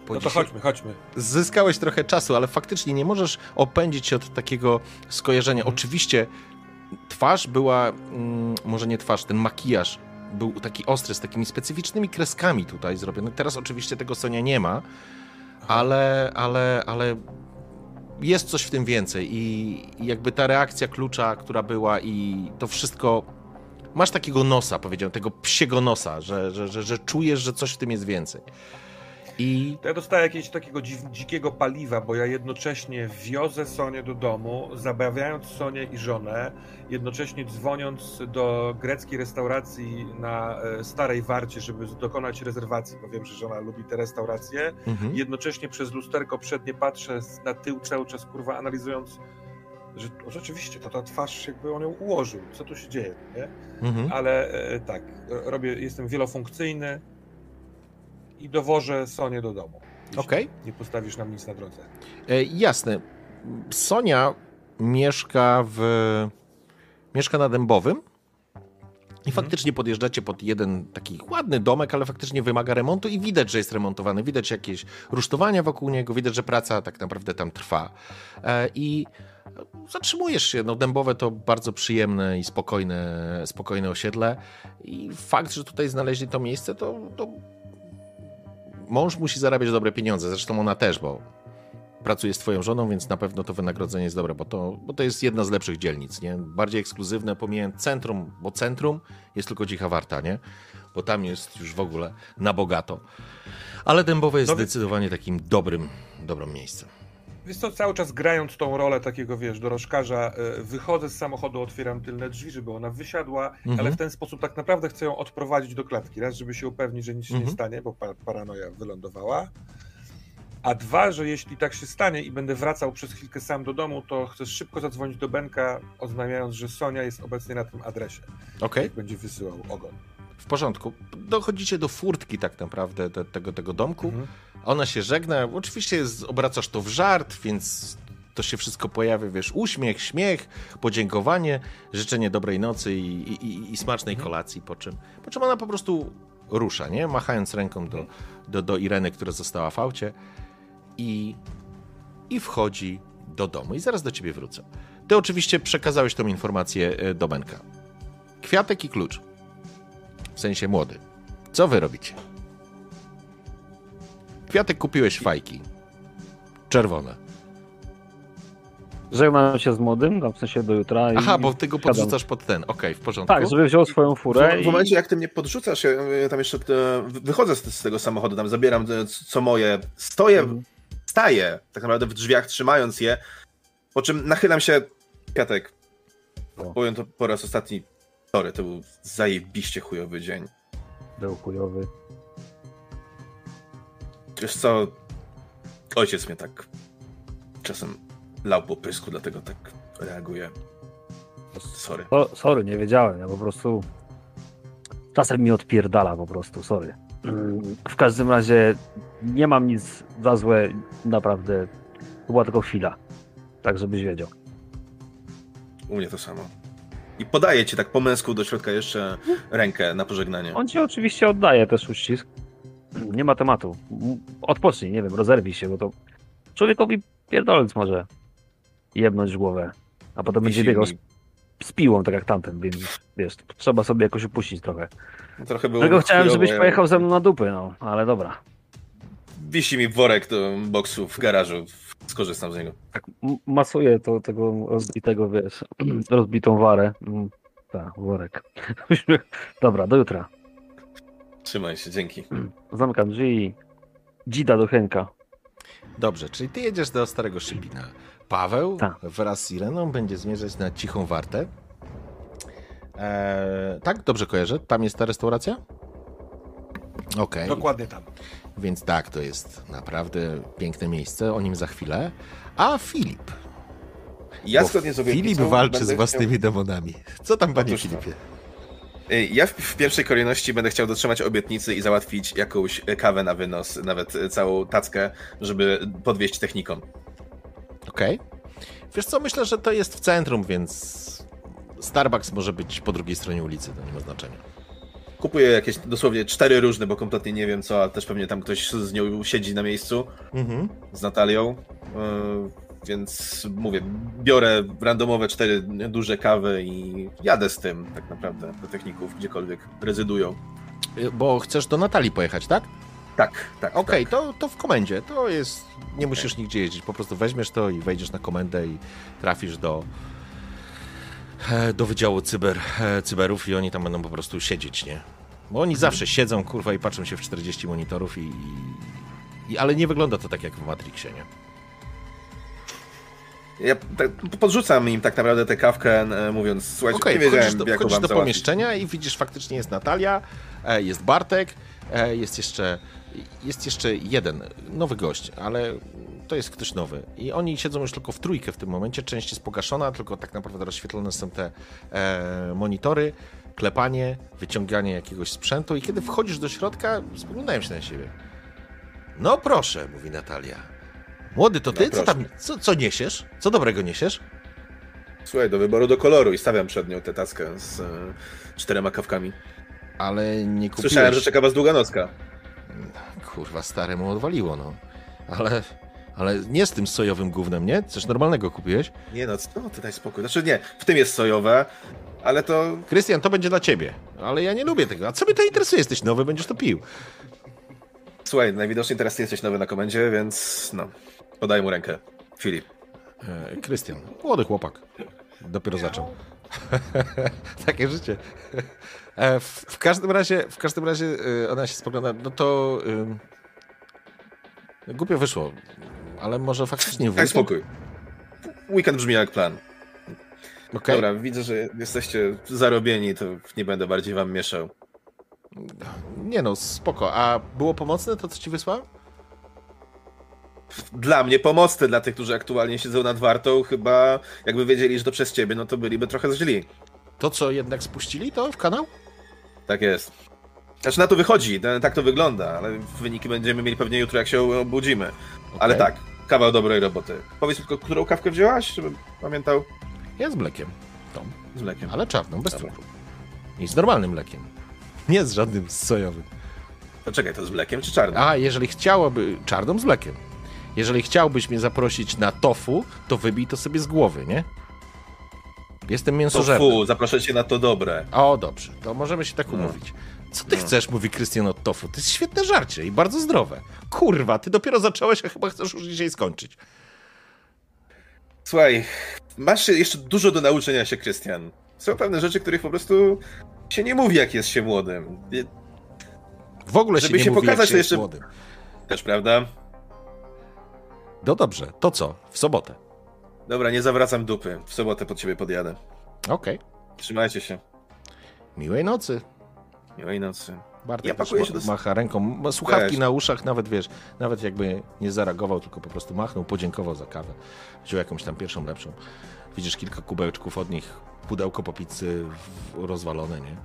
No to chodźmy, chodźmy. Zyskałeś trochę czasu, ale faktycznie nie możesz opędzić się od takiego skojarzenia. Mhm. Oczywiście twarz była, mm, może nie twarz, ten makijaż był taki ostry, z takimi specyficznymi kreskami tutaj zrobiony. Teraz oczywiście tego Sonia nie ma, ale, ale, ale jest coś w tym więcej i jakby ta reakcja klucza, która była i to wszystko... Masz takiego nosa, powiedziałem, tego psiego nosa, że, że, że, że czujesz, że coś w tym jest więcej. I To ja dostaję jakiegoś takiego dziw, dzikiego paliwa, bo ja jednocześnie wiozę Sonię do domu, zabawiając Sonię i żonę, jednocześnie dzwoniąc do greckiej restauracji na e, Starej Warcie, żeby dokonać rezerwacji, bo wiem, że żona lubi te restauracje. mhm. Jednocześnie przez lusterko przednie patrzę na tył cały czas, kurwa, analizując, że rzeczywiście, to ta twarz jakby on ją ułożył, co tu się dzieje, nie? Mhm. Ale e, tak, robię, jestem wielofunkcyjny i dowożę Sonię do domu. Okej. Nie postawisz nam nic na drodze. E, jasne. Sonia mieszka w. Mieszka na Dębowym. I faktycznie podjeżdżacie pod jeden taki ładny domek, ale faktycznie wymaga remontu i widać, że jest remontowany. Widać jakieś rusztowania wokół niego, widać, że praca tak naprawdę tam trwa. E, I zatrzymujesz się. No, Dębowe to bardzo przyjemne i spokojne, spokojne osiedle. I fakt, że tutaj znaleźli to miejsce, to, to mąż musi zarabiać dobre pieniądze. Zresztą ona też, bo pracuje z twoją żoną, więc na pewno to wynagrodzenie jest dobre, bo to, bo to jest jedna z lepszych dzielnic, nie? Bardziej ekskluzywne, pomijając centrum, bo centrum jest tylko Dzicha Warta, nie? Bo tam jest już w ogóle na bogato. Ale Dębowe jest No więc- zdecydowanie takim dobrym, dobrym miejscem. Wiesz co, cały czas grając tą rolę takiego, wiesz, dorożkarza, e, wychodzę z samochodu, otwieram tylne drzwi, żeby ona wysiadła, Mhm. ale w ten sposób tak naprawdę chcę ją odprowadzić do klatki. Raz, żeby się upewnić, że nic się nie Mhm. stanie, bo pa paranoja wylądowała. A dwa, że jeśli tak się stanie i będę wracał przez chwilkę sam do domu, to chcę szybko zadzwonić do Benka, oznajmiając, że Sonia jest obecnie na tym adresie. Okej, Jak będzie wysyłał ogon. w porządku. Dochodzicie do furtki tak naprawdę te, tego, tego domku. Mhm. Ona się żegna. Oczywiście obracasz to w żart, więc to się wszystko pojawia, wiesz, uśmiech, śmiech, podziękowanie, życzenie dobrej nocy i, i, i- i smacznej Mhm. kolacji, po czym, po czym ona po prostu rusza, nie? Machając ręką do, do, do Ireny, która została w aucie i, i wchodzi do domu. I zaraz do ciebie wrócę. Ty oczywiście przekazałeś tą informację e, do Benka. Kwiatek i klucz. W sensie młody. Co wy robicie? Kwiatek kupiłeś fajki. Czerwone. Żegnam się z młodym, tam w sensie do jutra. Aha, i bo ty go wsiadam. podrzucasz pod ten. Okej, w porządku. Tak, żeby wziął swoją furę W, w i... momencie, jak ty mnie podrzucasz, ja, ja tam jeszcze e, wychodzę z, z tego samochodu, tam zabieram e, co moje, stoję, Mhm. staję tak naprawdę w drzwiach, trzymając je, po czym nachylam się, Piatek, O. powiem to po raz ostatni, sorry, to był zajebiście chujowy dzień. Był chujowy. Wiesz co, ojciec mnie tak czasem lał po pysku, dlatego tak reaguje. Sorry. O, sorry, nie wiedziałem, ja po prostu... Czasem mi odpierdala po prostu, sorry. W każdym razie nie mam nic za złe, naprawdę. To była tylko chwila. Tak, żebyś wiedział. U mnie to samo. I podaje ci tak po męsku do środka jeszcze rękę na pożegnanie. On ci oczywiście oddaje też uścisk. Nie ma tematu. Odpocznij, nie wiem, rozerwij się, bo to człowiekowi pierdolec może jebnąć głowę, a potem będzie Wisi biegał z, z piłą, tak jak tamten, więc wiesz, trzeba sobie jakoś upuścić trochę. Trochę było Dlatego chciałem, żebyś ja- pojechał ze mną na dupy, no, ale dobra. Wisi mi worek do boksu w garażu. Skorzystam z niego. Tak masuję to, tego rozbitego, wiesz, rozbitą warę. Mm, Tak, worek. Dobra, do jutra. Trzymaj się, dzięki. Zamykam drzwi. Dzida do Henka. Dobrze, czyli ty jedziesz do Starego Szybina. Paweł Tak. wraz z Ireną będzie zmierzać na Cichą Wartę. Eee, tak, dobrze kojarzę. Tam jest ta restauracja? Okej, Dokładnie tam. więc tak, to jest naprawdę piękne miejsce, o nim za chwilę. A Filip? Ja zgodnie z Filip walczy z własnymi demonami. Co tam, panie Otóż to. Filipie? Chciał... Ja w, w pierwszej kolejności będę chciał dotrzymać obietnicy i załatwić jakąś kawę na wynos, nawet całą tackę, żeby podwieźć technikom. Okej. Wiesz co, myślę, że to jest w centrum, więc Starbucks może być po drugiej stronie ulicy, to nie ma znaczenia. Kupuję jakieś dosłownie cztery różne, bo kompletnie nie wiem co, a też pewnie tam ktoś z nią siedzi na miejscu, Mhm. z Natalią. Yy, więc mówię, biorę randomowe cztery duże kawy i jadę z tym tak naprawdę do techników, gdziekolwiek rezydują. Bo chcesz do Natalii pojechać, tak? Tak, tak. Okej, to, to w komendzie. To jest. Nie musisz nigdzie jeździć. Po prostu weźmiesz to i wejdziesz na komendę i trafisz do. Do wydziału cyber, cyberów i oni tam będą po prostu siedzieć, nie? Bo oni zawsze siedzą, kurwa, i patrzą się w 40 monitorów i, i, i. Ale nie wygląda to tak jak w Matrixie, nie? Ja tak, podrzucam im tak naprawdę tę kawkę, e, mówiąc, słuchajcie, Okej, nie wiedziałem, do, jak wchodzisz wam do załatwić. pomieszczenia i widzisz faktycznie jest Natalia, e, jest Bartek, e, jest jeszcze, jest jeszcze jeden nowy gość, ale to jest ktoś nowy. I oni siedzą już tylko w trójkę w tym momencie, część jest pogaszona, tylko tak naprawdę rozświetlone są te e, monitory, klepanie, wyciąganie jakiegoś sprzętu i kiedy wchodzisz do środka, spoglądają się na siebie. No proszę, mówi Natalia. Młody, to ty? No co tam, co, co niesiesz? Co dobrego niesiesz? Słuchaj, do wyboru do koloru i stawiam przed nią tę taskę z e, czterema kawkami. Ale nie kupiłeś... Słyszałem, że czeka was długa nocka. Kurwa, staremu odwaliło, no. Ale, ale nie z tym sojowym gównem, nie? Coś normalnego kupiłeś? Nie no, no ty daj spokój. Znaczy nie, w tym jest sojowe, ale to Krystian, to będzie dla ciebie. Ale ja nie lubię tego. A co mnie to interesuje? Jesteś nowy, będziesz to pił. Słuchaj, najwidoczniej teraz ty jesteś nowy na komendzie, więc no, podaj mu rękę. Filip. E, Krystian, młody chłopak. Dopiero zaczął. Takie życie. E, w, w każdym razie, w każdym razie e, ona się spogląda, no to... Głupio wyszło. Ale może faktycznie weekend? spokój. Weekend brzmi jak plan. Okej. Dobra, widzę, że jesteście zarobieni, to nie będę bardziej wam mieszał. Nie no, spoko. A było pomocne to, co ci wysłałem? Dla mnie pomocne, dla tych, którzy aktualnie siedzą nad wartą, chyba jakby wiedzieli, że to przez ciebie, no to byliby trochę źli. To, co jednak spuścili, to w kanał? Tak jest. Znaczy na to wychodzi, tak to wygląda, ale wyniki będziemy mieli pewnie jutro, jak się obudzimy. Ale Okej. tak, kawał dobrej roboty. Powiedz tylko, którą kawkę wzięłaś, żebym pamiętał? Ja z mlekiem. Tą. Z mlekiem. Ale czarną, bez Dobra. cukru. I z normalnym mlekiem. Nie z żadnym sojowym. To czekaj, to z mlekiem czy czarnym? A jeżeli chciałoby... Czarną z mlekiem. Jeżeli chciałbyś mnie zaprosić na tofu, to wybij to sobie z głowy, nie? Jestem mięsożerny. fu, zaproszę cię na to dobre. O, dobrze. To możemy się tak No. umówić. Co ty No. chcesz, mówi Krystian od tofu? To jest świetne żarcie i bardzo zdrowe. Kurwa, ty dopiero zacząłeś, a chyba chcesz już dzisiaj skończyć. Słuchaj, masz jeszcze dużo do nauczenia się, Krystian. Są pewne rzeczy, których po prostu się nie mówi, jak jest się młodym. W ogóle Żeby się nie się mówi, pokazać, jak się to jest jeszcze- młodym. Też, prawda? No dobrze, to co? W sobotę. Dobra, nie zawracam dupy. W sobotę pod ciebie podjadę. Okej. Trzymajcie się. Miłej nocy. Miłej nocy. Bartek Ja pakuję ma- się do- macha ręką, ma słuchawki Też. na uszach, nawet wiesz, nawet jakby nie zareagował, tylko po prostu machnął, podziękował za kawę. Wziął jakąś tam pierwszą, lepszą. Widzisz kilka kubełeczków od nich, pudełko po pizzy rozwalone, nie?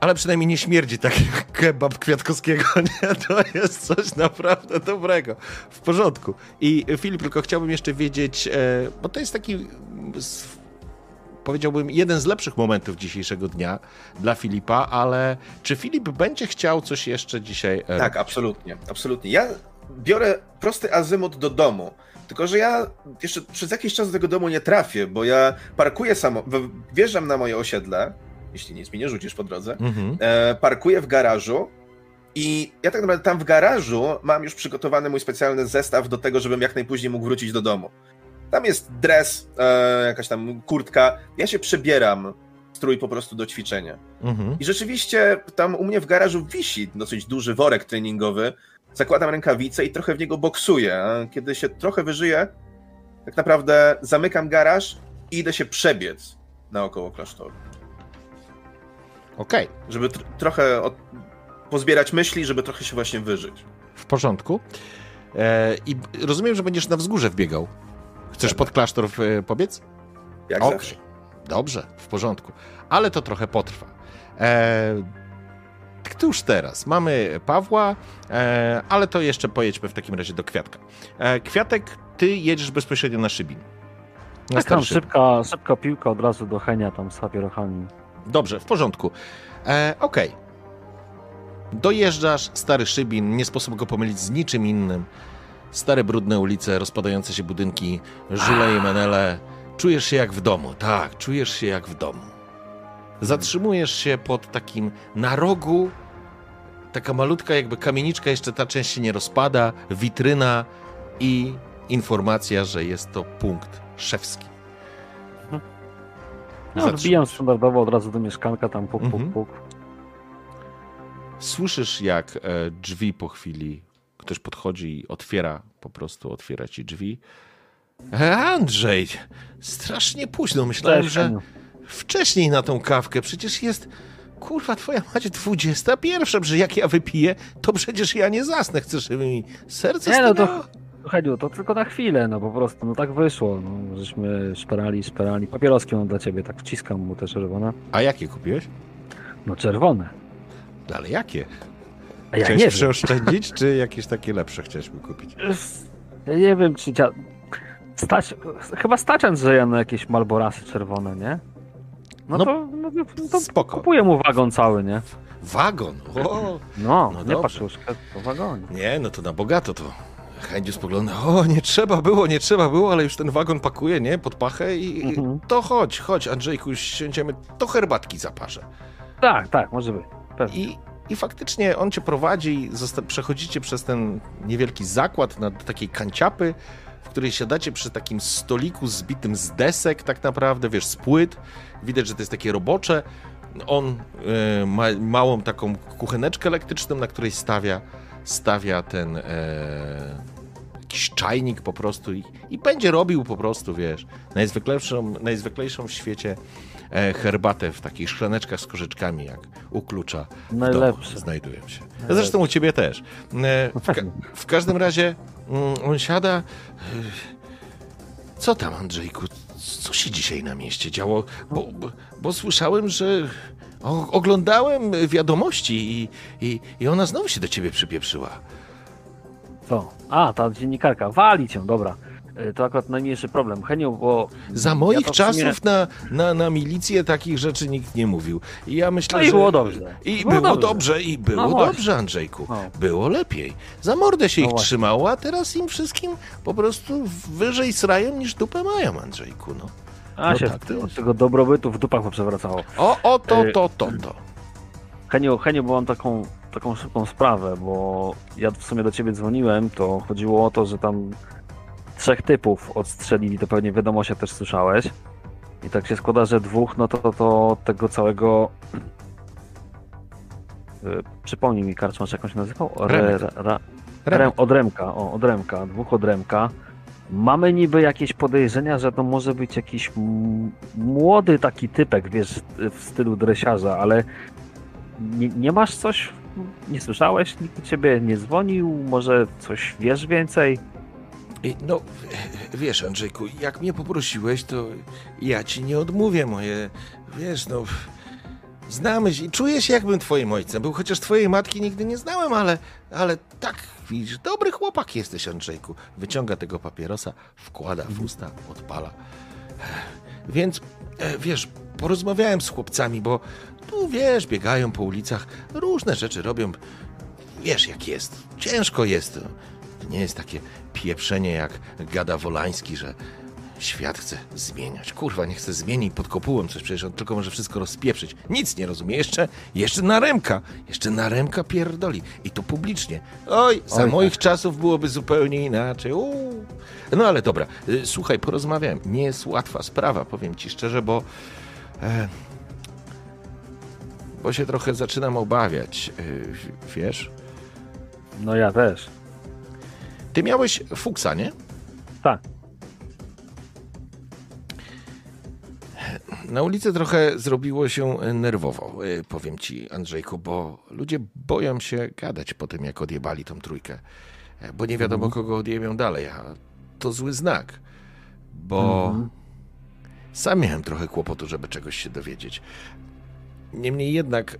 Ale przynajmniej nie śmierdzi tak jak kebab Kwiatkowskiego, nie? To jest coś naprawdę dobrego. W porządku. I Filip, tylko chciałbym jeszcze wiedzieć, e, bo to jest taki powiedziałbym, jeden z lepszych momentów dzisiejszego dnia dla Filipa, ale czy Filip będzie chciał coś jeszcze dzisiaj e, Tak, absolutnie, absolutnie. Ja biorę prosty azymut do domu. Tylko, że ja jeszcze przez jakiś czas do tego domu nie trafię, bo ja parkuję samo, wjeżdżam na moje osiedle, jeśli nic mi nie rzucisz po drodze, Mhm. e, parkuję w garażu i ja tak naprawdę tam w garażu mam już przygotowany mój specjalny zestaw do tego, żebym jak najpóźniej mógł wrócić do domu. Tam jest dres, e, jakaś tam kurtka, ja się przebieram, strój po prostu do ćwiczenia. Mhm. I rzeczywiście tam u mnie w garażu wisi dosyć duży worek treningowy. Zakładam rękawice i trochę w niego boksuję. a Kiedy się trochę wyżyję, tak naprawdę zamykam garaż i idę się przebiec naokoło klasztoru. Okej, Żeby tr- trochę od... pozbierać myśli, żeby trochę się właśnie wyżyć. w porządku. E, I rozumiem, że będziesz na wzgórze wbiegał. Chcesz Tak. pod klasztor e, pobiec? Jak Okej. zawsze. Dobrze, w porządku. Ale to trochę potrwa. E, Któż teraz? Mamy Pawła, e, ale to jeszcze pojedźmy w takim razie do Kwiatka. E, Kwiatek, ty jedziesz bezpośrednio na Szybin. Na Tak, tam szybka, szybka piłka od razu do Henia tam z papierochami. Dobrze, w porządku. E, Okej. Dojeżdżasz, Stary Szybin, nie sposób go pomylić z niczym innym. Stare, brudne ulice, rozpadające się budynki, żule i menele. Czujesz się jak w domu, tak, czujesz się jak w domu. Zatrzymujesz się pod takim na rogu, taka malutka jakby kamieniczka, jeszcze ta część się nie rozpada, witryna i informacja, że jest to punkt szewski. No, Zatrzymasz. wbijam standardowo od razu do mieszkanka, tam puk, puk, Mhm. puk. Słyszysz, jak e, drzwi po chwili, ktoś podchodzi i otwiera, po prostu otwiera ci drzwi. E, Andrzej, strasznie późno. Myślałem, Cześć, że wcześniej na tą kawkę. Przecież jest, kurwa, twoja mać 21, że jak ja wypiję, to przecież ja nie zasnę. Chcesz, żeby mi serce Nie, no to- Heniu, to tylko na chwilę, no po prostu, no tak wyszło. No, żeśmy szperali, szperali. Papieroski mam dla ciebie, tak wciskam mu te czerwone. A jakie kupiłeś? No czerwone. No, Ale jakie? A ja Chciałeś nie wiem. przeoszczędzić, czy jakieś takie lepsze chcieliśmy kupić? Ja nie wiem, czy dzia... Stać, chyba stać Andrzeja na jakieś Malborasy czerwone, nie? No, No, to, no, to, spoko. kupuję mu wagon cały, nie? Wagon. O, No, No nie dobrze. paczuszkę, to wagonie. Nie, no to na bogato to. Chęciu spogląda, o nie trzeba było, nie trzeba było, ale już ten wagon pakuje, nie, pod pachę i Mhm. to chodź, chodź Andrzejku, siądziemy, to herbatki zaparzę. Tak, tak, może być. Pewnie. I, i faktycznie on cię prowadzi, przechodzicie przez ten niewielki zakład na takiej kanciapy, w której siadacie przy takim stoliku zbitym z desek tak naprawdę, wiesz, z płyt. Widać, że to jest takie robocze. On e, ma małą taką kucheneczkę elektryczną, na której stawia, stawia ten e, jakiś czajnik po prostu i, i będzie robił po prostu, wiesz, najzwyklejszą, najzwyklejszą w świecie e, herbatę w takich szklaneczkach z korzyczkami, jak u klucza Najlepsze. znajdują się. Zresztą u ciebie też. E, W, ka- w każdym razie mm, on siada. e, Co tam, Andrzejku? Co się dzisiaj na mieście działo? Bo, bo, bo słyszałem, że o, oglądałem wiadomości i, i, i ona znowu się do ciebie przypieprzyła. Co? A, ta dziennikarka, wali cię, dobra. Y, To akurat najmniejszy problem. Heniu, bo... Za moich to w sumie- czasów na, na, na milicję takich rzeczy nikt nie mówił. I ja myślę, No i że... było dobrze. I Było było, dobrze. dobrze. i było No dobrze, Andrzejku. No. Było lepiej. Za mordę się No ich trzymało, a teraz im wszystkim po prostu wyżej srają niż dupę mają, Andrzejku. No. A No się tak od tego dobrobytu w dupach poprzewracało. O, o, to, Y- to, to, to. Heniu, Heniu, bo mam taką, taką szybką sprawę, bo ja w sumie do ciebie dzwoniłem, to chodziło o to, że tam trzech typów odstrzelili, to pewnie w wiadomościach też słyszałeś. I tak się składa, że dwóch, no to, to, to tego całego... Y, Przypomnij mi, karczmasz jakąś nazywał? Re, ra, Remek. Rem, od Remka, o, od Remka, dwóch od Remka. Mamy niby jakieś podejrzenia, że to może być jakiś młody taki typek, wiesz, w stylu dresiarza, ale nie, nie masz coś, nie słyszałeś, nikt do ciebie nie dzwonił, może coś wiesz więcej? No, wiesz, Andrzejku, jak mnie poprosiłeś, to ja ci nie odmówię, moje, wiesz, no, znamy się i czuję się, jakbym twoim ojcem był, chociaż twojej matki nigdy nie znałem, ale, ale tak, widzisz, dobry chłopak jesteś, Andrzejku. Wyciąga tego papierosa, wkłada w usta, odpala. Więc, e, wiesz, porozmawiałem z chłopcami, bo tu, wiesz, biegają po ulicach, różne rzeczy robią. Wiesz, jak jest. Ciężko jest. To nie jest takie pieprzenie, jak gada Wolański, że świat chce zmieniać. Kurwa, nie chce zmienić pod kopułą coś, przecież on tylko może wszystko rozpieprzyć. Nic nie rozumie. Jeszcze, jeszcze na Remka. Jeszcze na Remka pierdoli. I to publicznie. Oj, za Oj, moich czasów byłoby zupełnie inaczej. Uuu. No ale dobra, y, słuchaj, porozmawiałem. Nie jest łatwa sprawa, powiem ci szczerze, bo... E, bo się trochę zaczynam obawiać, y, wiesz? No ja też. Ty miałeś fuksa, nie? Tak. Na ulicy trochę zrobiło się nerwowo, y, powiem ci, Andrzejku, bo ludzie boją się gadać po tym, jak odjebali tą trójkę, e, bo nie wiadomo, kogo odjebią dalej, a to zły znak, bo Mhm. sam miałem trochę kłopotu, żeby czegoś się dowiedzieć. Niemniej jednak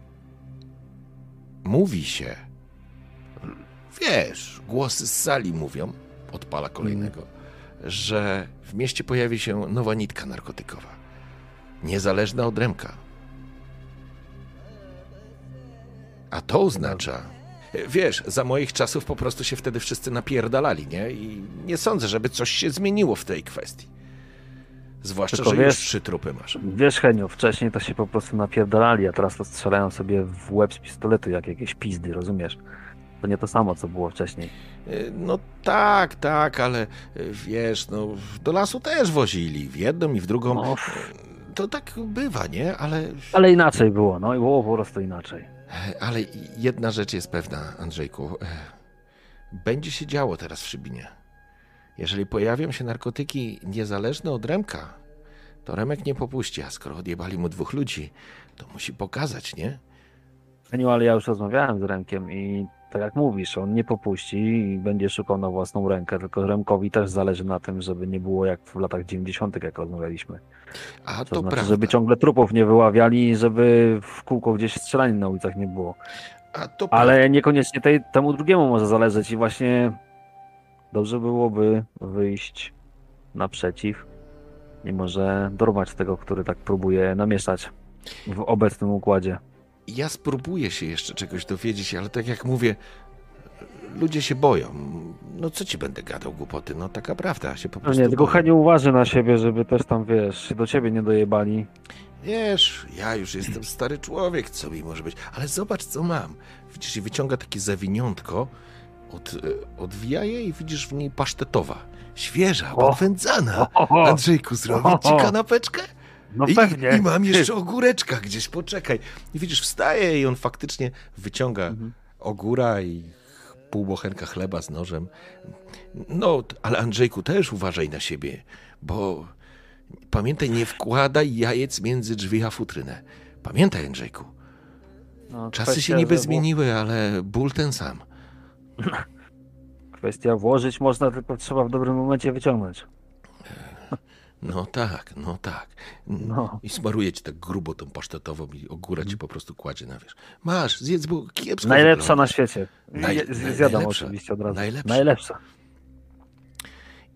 mówi się, wiesz, głosy z sali mówią, odpala kolejnego, że w mieście pojawi się nowa nitka narkotykowa. Niezależna od Remka. A to oznacza, wiesz, za moich czasów po prostu się wtedy wszyscy napierdalali, nie? I nie sądzę, żeby coś się zmieniło w tej kwestii. Zwłaszcza, Tylko że wiesz- już trzy trupy masz. Wiesz, Heniu, wcześniej to się po prostu napierdalali, a teraz to strzelają sobie w łeb z pistoletu jak jakieś pizdy, rozumiesz? To nie to samo, co było wcześniej. Y, No tak, tak, ale y, wiesz, no do lasu też wozili, w jedną i w drugą. No, To tak bywa, nie? Ale, ale inaczej było, no i było po prostu inaczej. ale jedna rzecz jest pewna, Andrzejku. Będzie się działo teraz w Szybinie. Jeżeli pojawią się narkotyki niezależne od Remka, to Remek nie popuści, a skoro odjebali mu dwóch ludzi, to musi pokazać, nie? Heniu, ale ja już rozmawiałem z Remkiem i tak jak mówisz, on nie popuści i będzie szukał na własną rękę, tylko Remkowi też zależy na tym, żeby nie było jak w latach 90., jak rozmawialiśmy. A To, to znaczy, prawda. żeby ciągle trupów nie wyławiali i żeby w kółko gdzieś strzelanin na ulicach nie było. A to Ale niekoniecznie tej, temu drugiemu może zależeć i właśnie dobrze byłoby wyjść naprzeciw i może dorwać tego, który tak próbuje namieszać w obecnym układzie. Ja spróbuję się jeszcze czegoś dowiedzieć, ale tak jak mówię, ludzie się boją. No co ci będę gadał głupoty? No taka prawda, się po No prostu nie, tylko. Heniu uważy na siebie, żeby też tam, wiesz, do ciebie nie dojebali. Wiesz, ja już jestem stary człowiek, co mi może być, ale zobacz co mam. Widzisz, i wyciąga takie zawiniątko, od, e, odwija je i widzisz w niej pasztetowa. Świeża, podwędzana. Andrzejku, zrobić ci kanapeczkę? No I, pewnie. I mam jeszcze ogóreczka gdzieś, poczekaj. I widzisz, wstaje i on faktycznie wyciąga Mhm. ogóra i pół bochenka chleba z nożem. No, ale Andrzejku, też uważaj na siebie, bo pamiętaj, nie wkładaj jajec między drzwi a futrynę. Pamiętaj, Andrzejku, No, czasy się niby zmieniły, ale ból ten sam. Kwestia włożyć można, tylko trzeba w dobrym momencie wyciągnąć. No tak, no tak. No. I smaruje ci tak grubo tą pasztetową i ogóra ci po prostu kładzie na wierzch. Masz, zjedz, bo kiepsko Najlepsza na wyglądasz. świecie. Naj- Zjadam najlepsza. oczywiście od razu. Najlepsza. Najlepsza.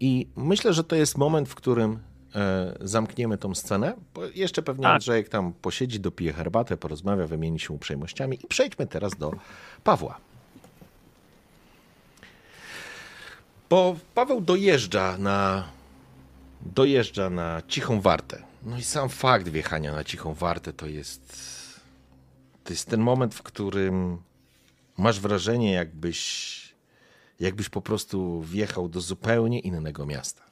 I myślę, że to jest moment, w którym e, zamkniemy tą scenę. Bo jeszcze pewnie Tak. Andrzejek tam posiedzi, dopije herbatę, porozmawia, wymieni się uprzejmościami i przejdźmy teraz do Pawła. Bo Paweł dojeżdża na dojeżdża na cichą wartę. No i sam fakt wjechania na cichą wartę to jest to jest ten moment, w którym masz wrażenie, jakbyś jakbyś po prostu wjechał do zupełnie innego miasta.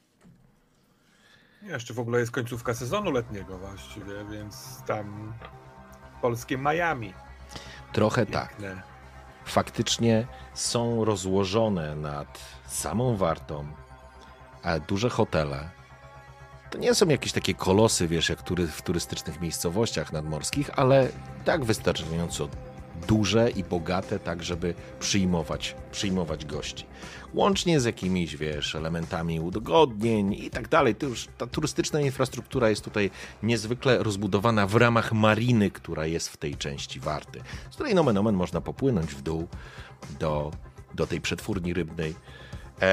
Jeszcze w ogóle jest końcówka sezonu letniego właściwie, więc tam polskie Miami. Trochę tak. Piękne. Faktycznie są rozłożone nad samą wartą, a duże hotele. To nie są jakieś takie kolosy, wiesz, jak tury, w turystycznych miejscowościach nadmorskich, ale tak wystarczająco duże i bogate, tak żeby przyjmować, przyjmować gości. Łącznie z jakimiś, wiesz, elementami udogodnień i tak dalej. To już ta turystyczna infrastruktura jest tutaj niezwykle rozbudowana w ramach mariny, która jest w tej części warty, z której nomen omen można popłynąć w dół do, do tej przetwórni rybnej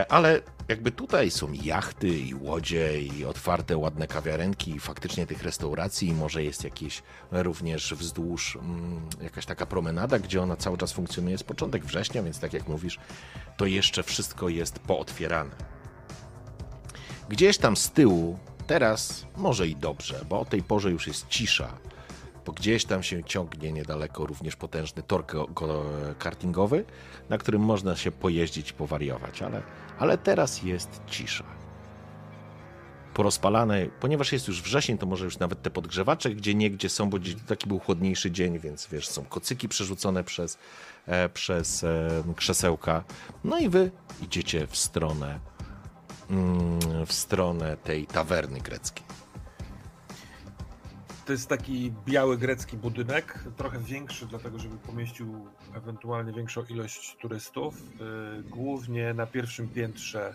ale jakby tutaj są jachty i łodzie i otwarte, ładne kawiarenki i faktycznie tych restauracji i może jest jakieś również wzdłuż mm, jakaś taka promenada, gdzie ona cały czas funkcjonuje. Jest początek września, więc tak jak mówisz, to jeszcze wszystko jest pootwierane. Gdzieś tam z tyłu, teraz może i dobrze, bo o tej porze już jest cisza, bo gdzieś tam się ciągnie niedaleko również potężny tor kartingowy, na którym można się pojeździć, powariować, ale, ale teraz jest cisza. Porozpalane, ponieważ jest już wrzesień, to może już nawet te podgrzewacze gdzie niegdzie są, bo taki był chłodniejszy dzień, więc wiesz, są kocyki przerzucone przez, e, przez e, krzesełka. No i wy idziecie w stronę, mm, w stronę tej tawerny greckiej. To jest taki biały grecki budynek, trochę większy, dlatego żeby pomieścił ewentualnie większą ilość turystów. Y, głównie na pierwszym piętrze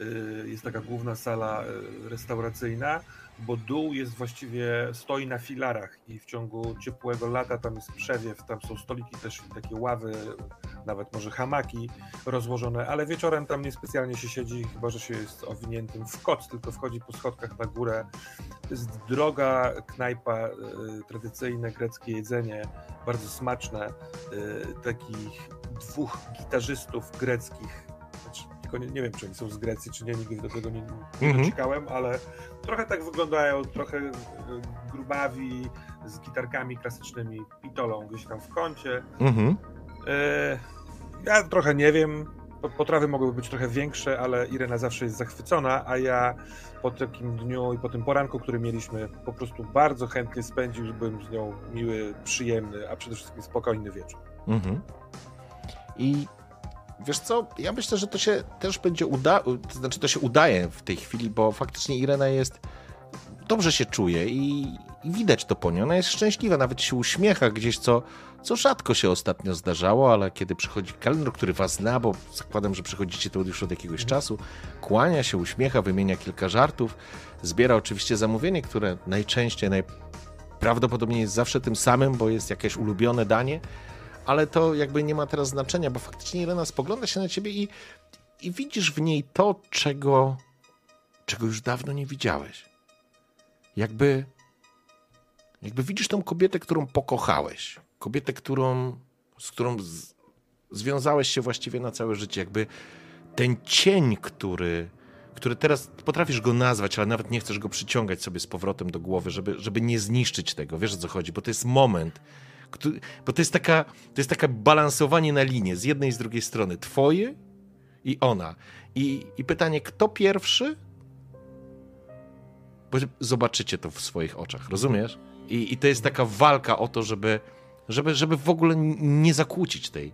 y, jest taka główna sala y, restauracyjna, bo dół jest właściwie, stoi na filarach i w ciągu ciepłego lata tam jest przewiew, tam są stoliki też i takie ławy, nawet może hamaki rozłożone, ale wieczorem tam niespecjalnie się siedzi, chyba że się jest owiniętym w koc, tylko wchodzi po schodkach na górę. To jest droga knajpa, y, tradycyjne greckie jedzenie, bardzo smaczne, y, takich dwóch gitarzystów greckich, tylko nie, nie, wiem, czy oni są z Grecji, czy nie, nigdy do tego nie, nie mhm. dociekałem, ale trochę tak wyglądają, trochę y, grubawi, z gitarkami klasycznymi, pitolą gdzieś tam w kącie. Mhm. E, ja trochę nie wiem. Potrawy mogłyby być trochę większe, ale Irena zawsze jest zachwycona, a ja po takim dniu i po tym poranku, który mieliśmy, po prostu bardzo chętnie spędziłbym z nią miły, przyjemny, a przede wszystkim spokojny wieczór. Mhm. I wiesz co, ja myślę, że to się też będzie uda, to znaczy to się udaje w tej chwili, bo faktycznie Irena jest dobrze się czuje i, i widać to po niej. Ona jest szczęśliwa, nawet się uśmiecha gdzieś, co co rzadko się ostatnio zdarzało, ale kiedy przychodzi kelner, który was zna, bo zakładam, że przychodzicie to już od jakiegoś mhm. czasu, kłania się, uśmiecha, wymienia kilka żartów, zbiera oczywiście zamówienie, które najczęściej, najprawdopodobniej jest zawsze tym samym, bo jest jakieś ulubione danie, ale to jakby nie ma teraz znaczenia, bo faktycznie Irena spogląda się na ciebie i, i widzisz w niej to, czego, czego już dawno nie widziałeś. Jakby, jakby widzisz tą kobietę, którą pokochałeś kobietę, którą, z którą z, związałeś się właściwie na całe życie. Jakby ten cień, który, który teraz potrafisz go nazwać, ale nawet nie chcesz go przyciągać sobie z powrotem do głowy, żeby, żeby nie zniszczyć tego. Wiesz o co chodzi? Bo to jest moment, bo to jest, taka, to jest taka balansowanie na linie z jednej i z drugiej strony. Twoje i ona. I, i pytanie, kto pierwszy? Bo zobaczycie to w swoich oczach, rozumiesz? I, I to jest taka walka o to, żeby żeby, żeby w ogóle nie zakłócić tej,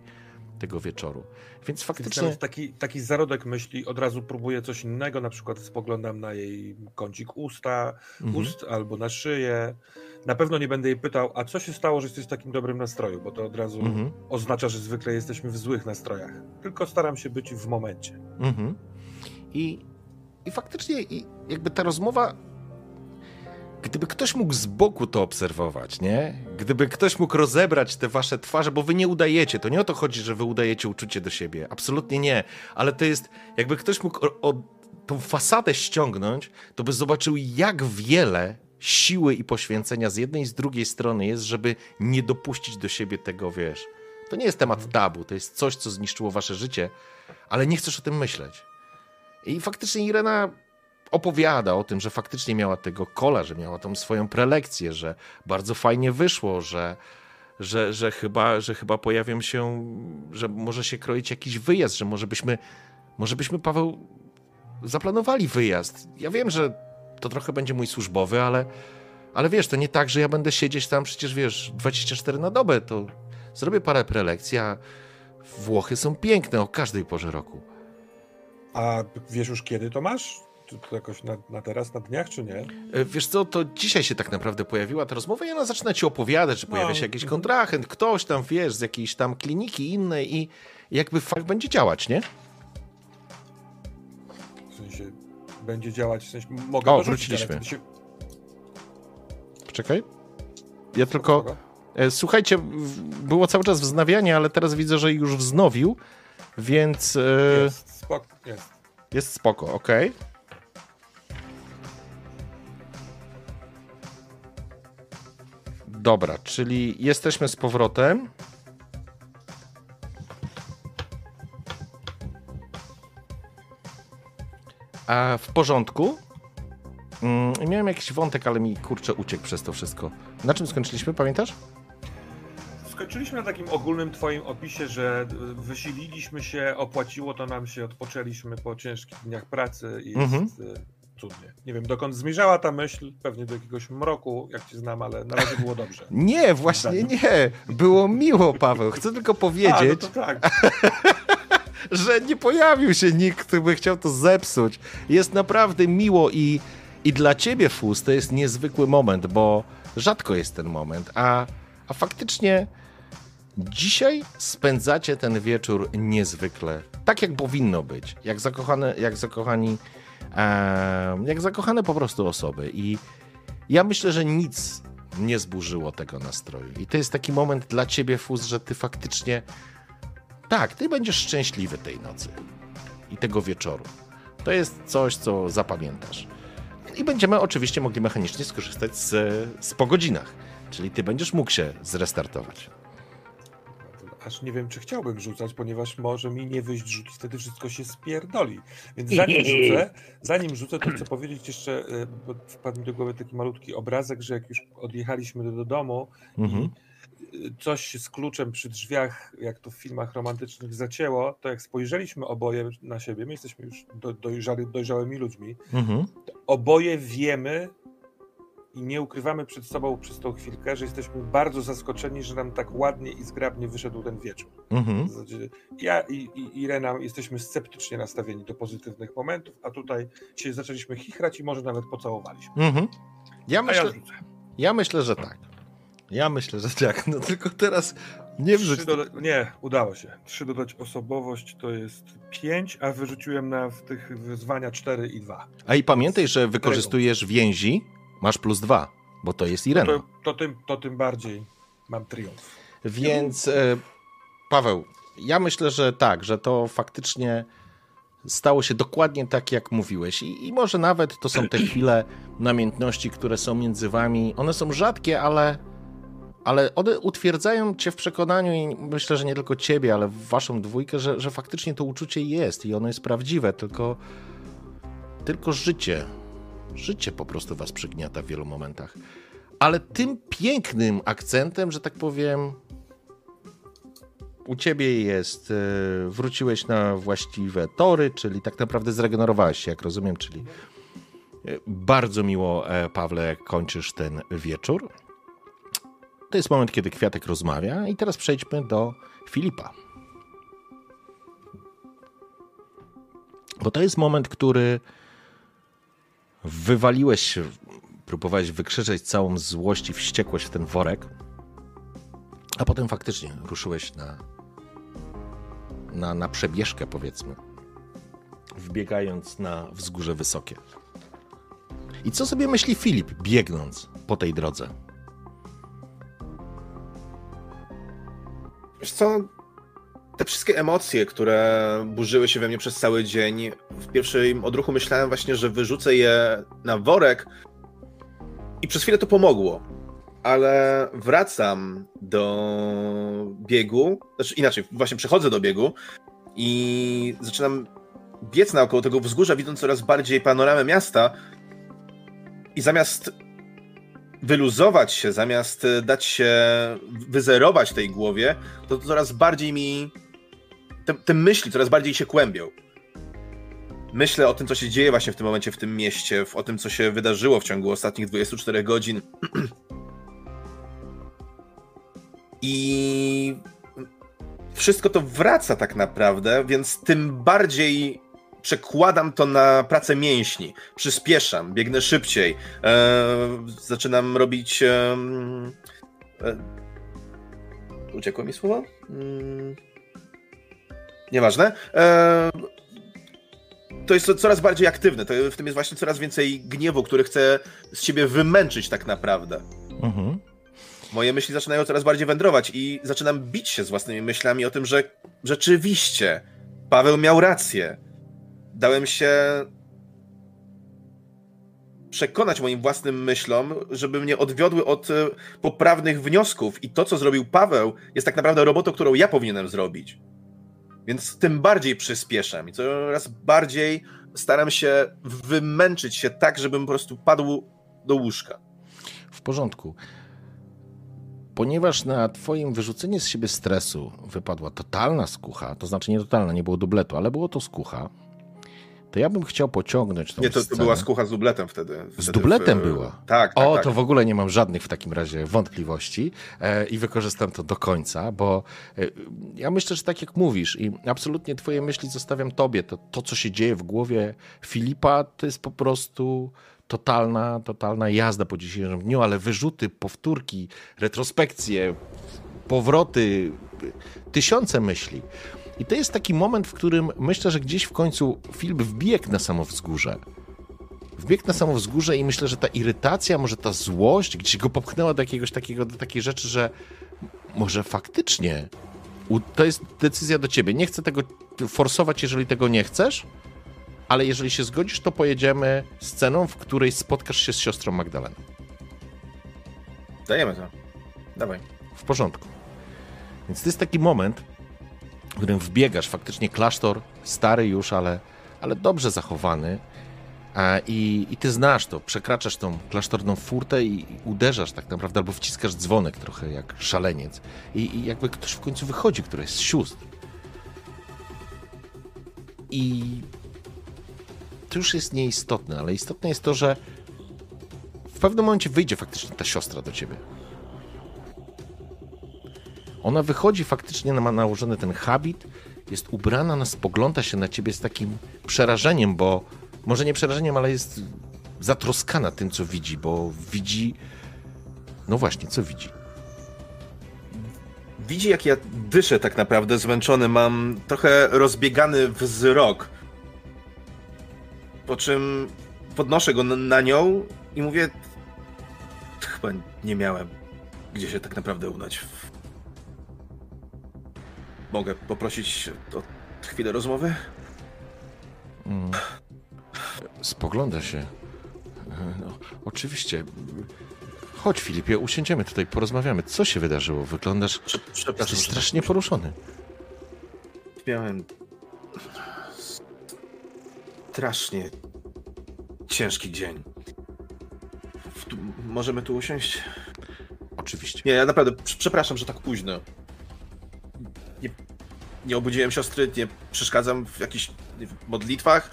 tego wieczoru. Więc faktycznie... Więc taki, taki zarodek myśli, od razu próbuję coś innego, na przykład spoglądam na jej kącik usta, mhm. ust albo na szyję. Na pewno nie będę jej pytał, a co się stało, że jesteś w takim dobrym nastroju, bo to od razu mhm. oznacza, że zwykle jesteśmy w złych nastrojach. Tylko staram się być w momencie. Mhm. I, I faktycznie i jakby ta rozmowa Gdyby ktoś mógł z boku to obserwować, nie? Gdyby ktoś mógł rozebrać te wasze twarze, bo wy nie udajecie, to nie o to chodzi, że wy udajecie uczucie do siebie. Absolutnie nie. Ale to jest, jakby ktoś mógł o, o tą fasadę ściągnąć, to by zobaczył, jak wiele siły i poświęcenia z jednej i z drugiej strony jest, żeby nie dopuścić do siebie tego, wiesz. To nie jest temat tabu, to jest coś, co zniszczyło wasze życie, ale nie chcesz o tym myśleć. I faktycznie Irena opowiada o tym, że faktycznie miała tego kola, że miała tą swoją prelekcję, że bardzo fajnie wyszło, że, że, że, chyba, że chyba pojawią się, że może się kroić jakiś wyjazd, że może byśmy, może byśmy Paweł, zaplanowali wyjazd. Ja wiem, że to trochę będzie mój służbowy, ale, ale wiesz, to nie tak, że ja będę siedzieć tam przecież, wiesz, 24 na dobę, to zrobię parę prelekcji, a Włochy są piękne o każdej porze roku. A wiesz już kiedy to masz? To jakoś na, na, teraz, na dniach, czy nie? E, wiesz co, to dzisiaj się tak naprawdę pojawiła ta rozmowa i ona zaczyna ci opowiadać, że pojawia no. się jakiś kontrahent, ktoś tam, wiesz, z jakiejś tam kliniki innej i jakby fakt będzie działać, nie? W sensie będzie działać, w sensie mogę O, wróciliśmy. Się... Poczekaj. Ja tylko... E, słuchajcie, było cały czas wznawianie, ale teraz widzę, że już wznowił. Więc e, Jest, spok, jest. jest spoko, ok. Dobra, czyli jesteśmy z powrotem. A w porządku. Mm, miałem jakiś wątek, ale mi kurczę uciekł przez to wszystko. Na czym skończyliśmy, pamiętasz? Skończyliśmy na takim ogólnym twoim opisie, że y, wysililiśmy się, opłaciło to nam się, odpoczęliśmy po ciężkich dniach pracy i jest Mhm. y, cudnie. Nie wiem, dokąd zmierzała ta myśl, pewnie do jakiegoś mroku, jak cię znam, ale na razie było dobrze. Nie, właśnie nie. Było miło, Paweł. Chcę tylko A, no powiedzieć, tak. że nie pojawił się nikt, kto by chciał to zepsuć. Jest naprawdę miło i, i dla ciebie, Fus, to jest niezwykły moment, bo rzadko jest ten moment, a, a faktycznie dzisiaj spędzacie ten wieczór niezwykle, tak jak powinno być, jak zakochane, jak zakochani, jak zakochane po prostu osoby i ja myślę, że nic nie zburzyło tego nastroju i to jest taki moment dla ciebie, Fus, że ty faktycznie tak, ty będziesz szczęśliwy tej nocy i tego wieczoru. To jest coś, co zapamiętasz. I będziemy oczywiście mogli mechanicznie skorzystać z, z po godzinach. Czyli ty będziesz mógł się zrestartować. Aż nie wiem, czy chciałbym rzucać, ponieważ może mi nie wyjść rzut i wtedy wszystko się spierdoli. Więc zanim rzucę, zanim rzucę, to chcę powiedzieć jeszcze, y, bo wpadł mi do głowy taki malutki obrazek, że jak już odjechaliśmy do, do domu Mhm. i y, coś z kluczem przy drzwiach, jak to w filmach romantycznych zacięło, to jak spojrzeliśmy oboje na siebie, my jesteśmy już do, dojrzali, dojrzałymi ludźmi, Mhm. oboje wiemy i nie ukrywamy przed sobą przez tą chwilkę, że jesteśmy bardzo zaskoczeni, że nam tak ładnie i zgrabnie wyszedł ten wieczór. Mhm. Zasadzie Ja i, i Irena jesteśmy sceptycznie nastawieni do pozytywnych momentów, a tutaj się zaczęliśmy chichrać i może nawet pocałowaliśmy. Mhm. Ja ja myślę, rzucę. ja myślę, że tak. Ja myślę, że tak. No tylko teraz nie wrzuć. Nie, udało się. Trzy dodać osobowość to jest pięć, a wyrzuciłem na w tych wyzwania cztery i dwa. A i pamiętaj, że wykorzystujesz więzi, masz plus dwa, bo to jest Irena. To, to, tym, to tym bardziej mam triumf. Więc e, Paweł, ja myślę, że tak, że to faktycznie stało się dokładnie tak, jak mówiłeś. I, I może nawet to są te chwile namiętności, które są między wami. One są rzadkie, ale, ale one utwierdzają cię w przekonaniu i myślę, że nie tylko ciebie, ale w waszą dwójkę, że, że faktycznie to uczucie jest i ono jest prawdziwe, tylko, tylko życie. Życie po prostu was przygniata w wielu momentach. Ale tym pięknym akcentem, że tak powiem, u ciebie jest, e, wróciłeś na właściwe tory, czyli tak naprawdę zregenerowałeś się, jak rozumiem, czyli e, bardzo miło, e, Pawle, jak kończysz ten wieczór. To jest moment, kiedy Kwiatek rozmawia i teraz przejdźmy do Filipa. Bo to jest moment, który wywaliłeś się, próbowałeś wykrzyczeć całą złość i wściekłość w ten worek, a potem faktycznie ruszyłeś na, na, na przebieżkę, powiedzmy, wbiegając na wzgórze wysokie. I co sobie myśli Filip, biegnąc po tej drodze? Wiesz co, te wszystkie emocje, które burzyły się we mnie przez cały dzień, w pierwszym odruchu myślałem właśnie, że wyrzucę je na worek i przez chwilę to pomogło. Ale wracam do biegu, znaczy inaczej, właśnie przechodzę do biegu i zaczynam biec naokoło tego wzgórza, widząc coraz bardziej panoramę miasta i zamiast wyluzować się, zamiast dać się wyzerować tej głowie, to coraz bardziej mi. Te, te myśli coraz bardziej się kłębią. Myślę o tym, co się dzieje właśnie w tym momencie w tym mieście, o tym, co się wydarzyło w ciągu ostatnich 24 godzin. I wszystko to wraca tak naprawdę, więc tym bardziej przekładam to na pracę mięśni. Przyspieszam, biegnę szybciej, e, zaczynam robić. E, e, uciekło mi słowo? Mm, nieważne. E, to jest coraz bardziej aktywne. To, w tym jest właśnie coraz więcej gniewu, który chcę z siebie wymęczyć tak naprawdę. Mhm. Moje myśli zaczynają coraz bardziej wędrować i zaczynam bić się z własnymi myślami o tym, że rzeczywiście Paweł miał rację. Dałem się przekonać moim własnym myślom, żeby mnie odwiodły od e, poprawnych wniosków. I to, co zrobił Paweł, jest tak naprawdę robotą, którą ja powinienem zrobić. Więc tym bardziej przyspieszam i coraz bardziej staram się wymęczyć się tak, żebym po prostu padł do łóżka. W porządku. Ponieważ na twoim wyrzucenie z siebie stresu wypadła totalna skucha, to znaczy nie totalna, nie było dubletu, ale było to skucha, to ja bym chciał pociągnąć tą Nie, to, to była skucha z dubletem wtedy. Z wtedy dubletem w- była? Tak, tak, O, tak. to w ogóle nie mam żadnych w takim razie wątpliwości e, i wykorzystam to do końca, bo e, ja myślę, że tak jak mówisz i absolutnie twoje myśli zostawiam tobie, to, to co się dzieje w głowie Filipa, to jest po prostu totalna, totalna jazda po dzisiejszym dniu, ale wyrzuty, powtórki, retrospekcje, powroty, tysiące myśli. I to jest taki moment, w którym myślę, że gdzieś w końcu Filip wbiegł na samo wzgórze wbiegł na samo wzgórze i myślę, że ta irytacja, może ta złość gdzieś go popchnęła do jakiegoś takiego, do takiej rzeczy, że może faktycznie to jest decyzja do ciebie. Nie chcę tego forsować, jeżeli tego nie chcesz, ale jeżeli się zgodzisz, to pojedziemy sceną, w której spotkasz się z siostrą Magdaleną. Dajemy to. Dawaj. W porządku. Więc to jest taki moment, w którym wbiegasz, faktycznie klasztor, stary już, ale, ale dobrze zachowany. I, I ty znasz to, przekraczasz tą klasztorną furtę i, i uderzasz tak naprawdę, albo wciskasz dzwonek trochę jak szaleniec. I, I jakby ktoś w końcu wychodzi, który jest z sióstr. I to już jest nieistotne, ale istotne jest to, że w pewnym momencie wyjdzie faktycznie ta siostra do ciebie. Ona wychodzi faktycznie, ma nałożony ten habit, jest ubrana, ona spogląda się na ciebie z takim przerażeniem, bo może nie przerażeniem, ale jest zatroskana tym, co widzi, bo widzi. No właśnie, co widzi? Widzi, jak ja dyszę tak naprawdę, zmęczony, mam trochę rozbiegany wzrok. Po czym podnoszę go na, nią i mówię, chyba nie miałem gdzie się tak naprawdę udać. Mogę poprosić o chwilę rozmowy? Mm. Spogląda się. No, oczywiście. Chodź, Filipie, usiądziemy tutaj, porozmawiamy. Co się wydarzyło? Wyglądasz. Prze- Przepraszam. Strasznie poruszony. Miałem strasznie ciężki dzień. Możemy tu usiąść? Oczywiście. Nie, ja naprawdę prz- przepraszam, że tak późno. Nie, obudziłem siostry, nie przeszkadzam w jakichś modlitwach.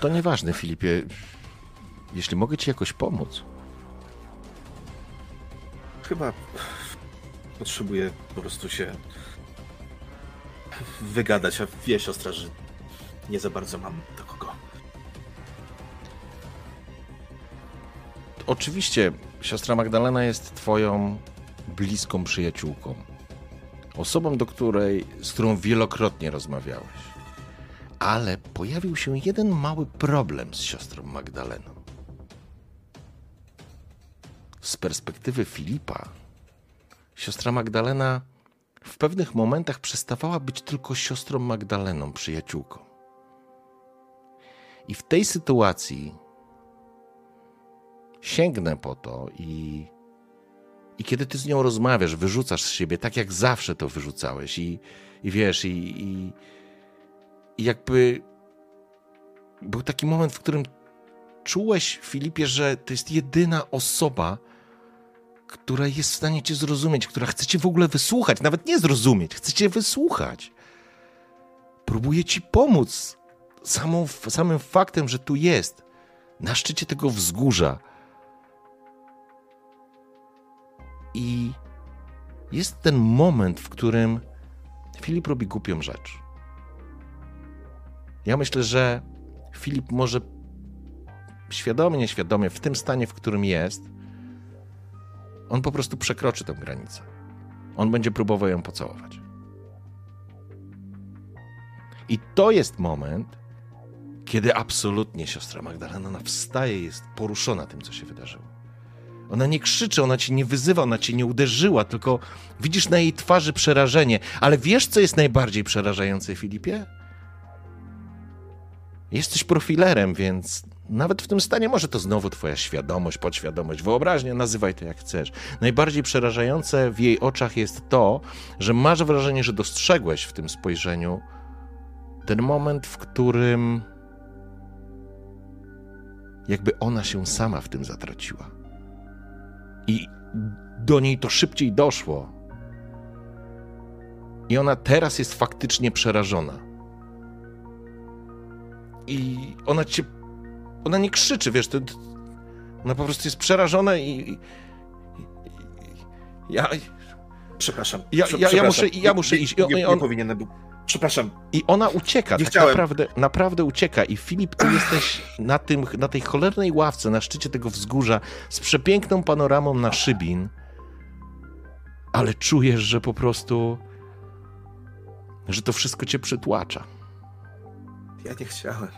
To nieważne, Filipie. Jeśli mogę ci jakoś pomóc. Chyba potrzebuję po prostu się wygadać, a wie siostra, że nie za bardzo mam do kogo. Oczywiście, siostra Magdalena jest twoją bliską przyjaciółką. Osobą, do której, z którą wielokrotnie rozmawiałeś. Ale pojawił się jeden mały problem z siostrą Magdaleną. Z perspektywy Filipa, siostra Magdalena w pewnych momentach przestawała być tylko siostrą Magdaleną, przyjaciółką. I w tej sytuacji sięgnę po to i, i kiedy ty z nią rozmawiasz, wyrzucasz z siebie tak jak zawsze to wyrzucałeś i, i wiesz, i, i, i jakby był taki moment, w którym czułeś, Filipie, że to jest jedyna osoba, która jest w stanie cię zrozumieć, która chce cię w ogóle wysłuchać, nawet nie zrozumieć, chce cię wysłuchać. Próbuje ci pomóc samą, samym faktem, że tu jest, na szczycie tego wzgórza. I jest ten moment, w którym Filip robi głupią rzecz. Ja myślę, że Filip może świadomie, nieświadomie, w tym stanie, w którym jest, on po prostu przekroczy tę granicę. On będzie próbował ją pocałować. I to jest moment, kiedy absolutnie siostra Magdalena wstaje, jest poruszona tym, co się wydarzyło. Ona nie krzyczy, ona cię nie wyzywa, ona cię nie uderzyła, tylko widzisz na jej twarzy przerażenie. Ale wiesz, co jest najbardziej przerażające, Filipie? Jesteś profilerem, więc nawet w tym stanie może to znowu twoja świadomość, podświadomość, wyobraźnia, nazywaj to jak chcesz. Najbardziej przerażające w jej oczach jest to, że masz wrażenie, że dostrzegłeś w tym spojrzeniu ten moment, w którym jakby ona się sama w tym zatraciła. I do niej to szybciej doszło. I ona teraz jest faktycznie przerażona. I ona cię. Ona nie krzyczy, wiesz, to, ona po prostu jest przerażona i. i, i ja. Przepraszam. Ja- ja- ja przepraszam. muszę- ja muszę Nie- iść. Nie, nie on- powinienem był. Przepraszam. I ona ucieka, Nie tak chciałem. naprawdę, naprawdę ucieka. I Filip, ty jesteś na, tym, na tej cholernej ławce, na szczycie tego wzgórza, z przepiękną panoramą na Szybin, ale czujesz, że po prostu, że to wszystko cię przytłacza. Ja nie chciałem.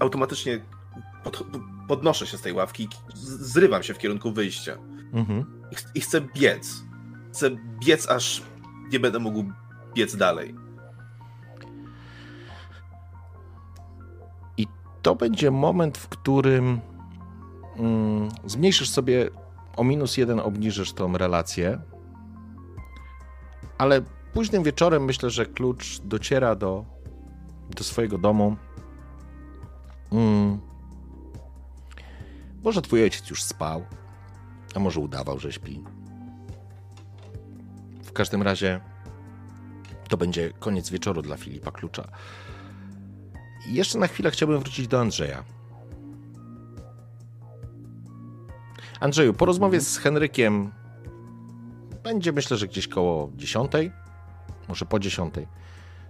Automatycznie pod, podnoszę się z tej ławki zrywam się w kierunku wyjścia. Mhm. I, ch- I chcę biec. Chcę biec, aż nie będę mógł biec dalej. To będzie moment, w którym mm, zmniejszysz sobie o minus jeden, obniżysz tą relację, ale późnym wieczorem myślę, że klucz dociera do, do swojego domu. Mm. Może twój ojciec już spał, a może udawał, że śpi. W każdym razie to będzie koniec wieczoru dla Filipa Klucza. I jeszcze na chwilę chciałbym wrócić do Andrzeja. Andrzeju, po rozmowie z Henrykiem będzie myślę, że gdzieś koło 10, może po 10.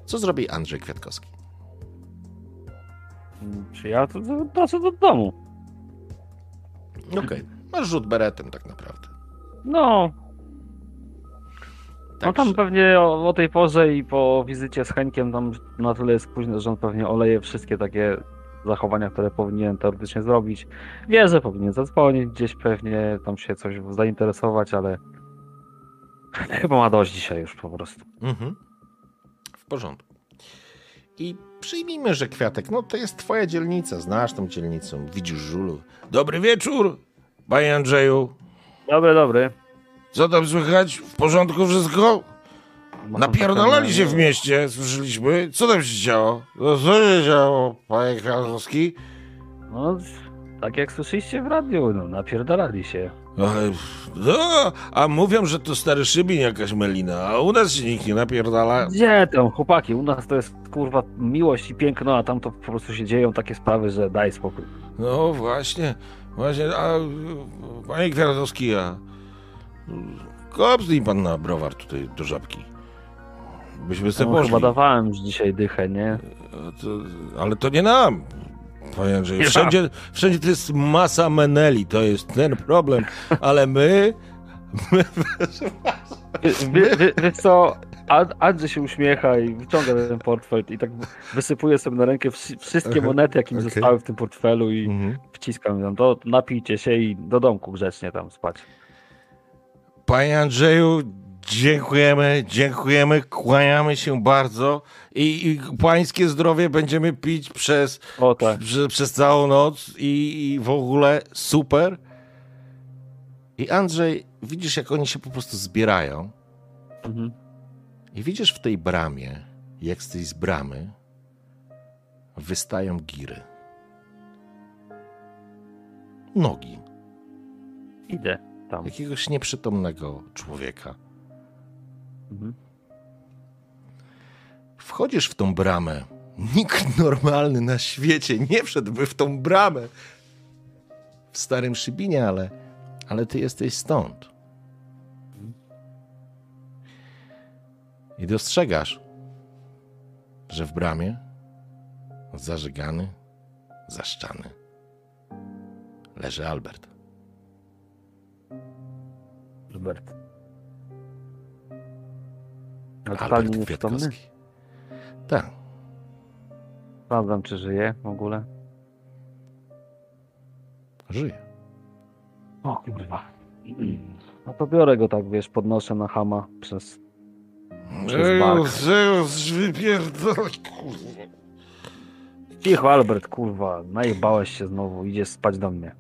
Co zrobi Andrzej Kwiatkowski? Czy ja to, do domu? Okej, masz rzut beretem tak naprawdę. No, no tam pewnie o, o tej porze i po wizycie z Henkiem tam na tyle jest późno, że on pewnie oleje wszystkie takie zachowania, które powinien teoretycznie zrobić. Wie, że powinien zadzwonić gdzieś pewnie, tam się coś zainteresować, ale chyba ma dość dzisiaj już po prostu. Mhm. W porządku. I przyjmijmy, że Kwiatek, no to jest twoja dzielnica, znasz tą dzielnicę, widzisz żulu. Dobry wieczór, panie Andrzeju. Dobry, dobry. Co tam słychać? W porządku wszystko? Napierdolali się w mieście, słyszeliśmy. Co tam się działo? No, co się działo, panie Kwiatkowski? No, tak jak słyszeliście w radiu, no napierdalali się. Ale, no, a mówią, że to stary szybin jakaś melina, a u nas się nikt nie napierdala. Gdzie tam, chłopaki? U nas to jest kurwa miłość i piękno, a tam to po prostu się dzieją takie sprawy, że daj spokój. No właśnie, właśnie, a panie Kwiatkowski, a kopnij pan na browar tutaj do żabki. Byśmy sobie No, poszli. chyba dawałem już dzisiaj dychę, nie? A to, ale to nie nam. Panie Andrzeju, wszędzie, wszędzie to jest masa meneli, to jest ten problem, ale my, wie, wiesz co, Ad- Andrzej się uśmiecha i wyciąga ten portfel i tak wysypuje sobie na rękę wszy- wszystkie monety, jakie mi okej. zostały w tym portfelu i Mhm. wciskam tam, to napijcie się i do domku grzecznie tam spać. Panie Andrzeju, dziękujemy, dziękujemy, kłaniamy się bardzo i, i pańskie zdrowie będziemy pić przez, tak. prze, przez całą noc i, i w ogóle super. I Andrzej, widzisz jak oni się po prostu zbierają Mhm. i widzisz w tej bramie, jak z tej z bramy wystają giry. Nogi Idę tam. jakiegoś nieprzytomnego człowieka. Mhm. Wchodzisz w tą bramę. Nikt normalny na świecie nie wszedłby w tą bramę. W starym Szybinie, ale, ale ty jesteś stąd. I dostrzegasz, że w bramie zażygany, zaszczany leży Albert. Robert. Ale totalnie Albert nieprzytomny. Kwiatkowski. Tak. Sprawdzam, czy żyje w ogóle. Żyje. O kurwa. No to biorę go tak, wiesz, podnoszę na hama przez... Przez bark. Zeus, wypierdolę, kurwa. Cicho, Albert, kurwa, najebałeś się znowu, idziesz spać do mnie.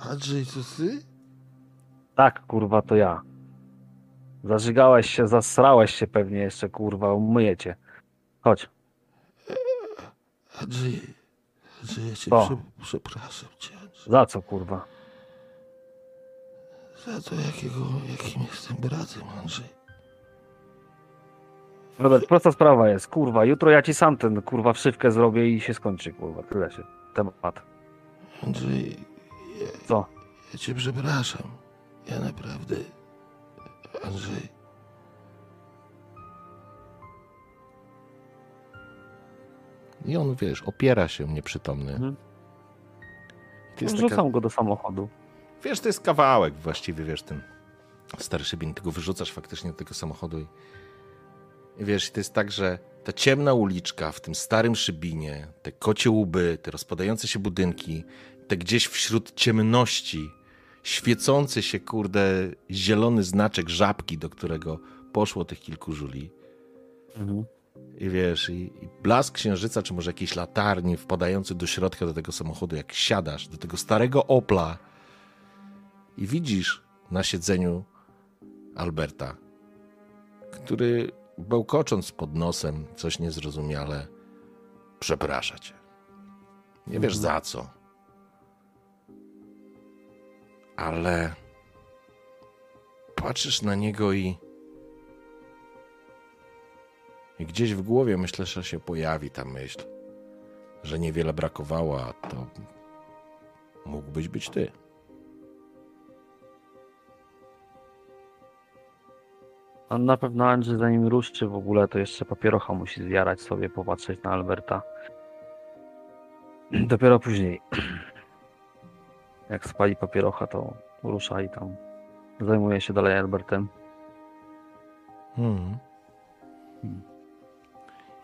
Andrzej, to ty? Tak, kurwa, to ja. Zażygałeś się, zasrałeś się pewnie jeszcze, kurwa, umyję cię. Chodź. Andrzej, Andrzej, ja cię Co? prze, przepraszam cię, Andrzej, Za co, kurwa? za to, jakiego, jakim jestem bratem, Andrzej. Robert, prosta sprawa jest, kurwa, jutro ja ci sam ten, kurwa, wszywkę zrobię i się skończy, kurwa, tyle się, temat. Andrzej, ja, Co? ja cię przepraszam. Ja naprawdę, Andrzej. I on, wiesz, opiera się nieprzytomny. Mhm. Taka, go do samochodu. wiesz, to jest kawałek właściwie, wiesz, ten stary szybin, ty go wyrzucasz faktycznie do tego samochodu i, i wiesz, to jest tak, że ta ciemna uliczka w tym starym szybinie, te kocie łby, te rozpadające się budynki, te gdzieś wśród ciemności świecący się, kurde, zielony znaczek żabki, do którego poszło tych kilku żuli. Mhm. I wiesz, i, i blask księżyca, czy może jakiejś latarni wpadający do środka do tego samochodu, jak siadasz do tego starego Opla i widzisz na siedzeniu Alberta, który bełkocząc pod nosem coś niezrozumiale przeprasza cię. Nie wiesz za co. Ale patrzysz na niego i i gdzieś w głowie myślę, że się pojawi ta myśl, że niewiele brakowało, a to mógłbyś być ty. A na pewno Andrzej zanim ruszy w ogóle, to jeszcze papierocha musi zjarać sobie, popatrzeć na Alberta. Dopiero później. Jak spali papierocha, to rusza i tam zajmuje się dalej Albertem. Hmm.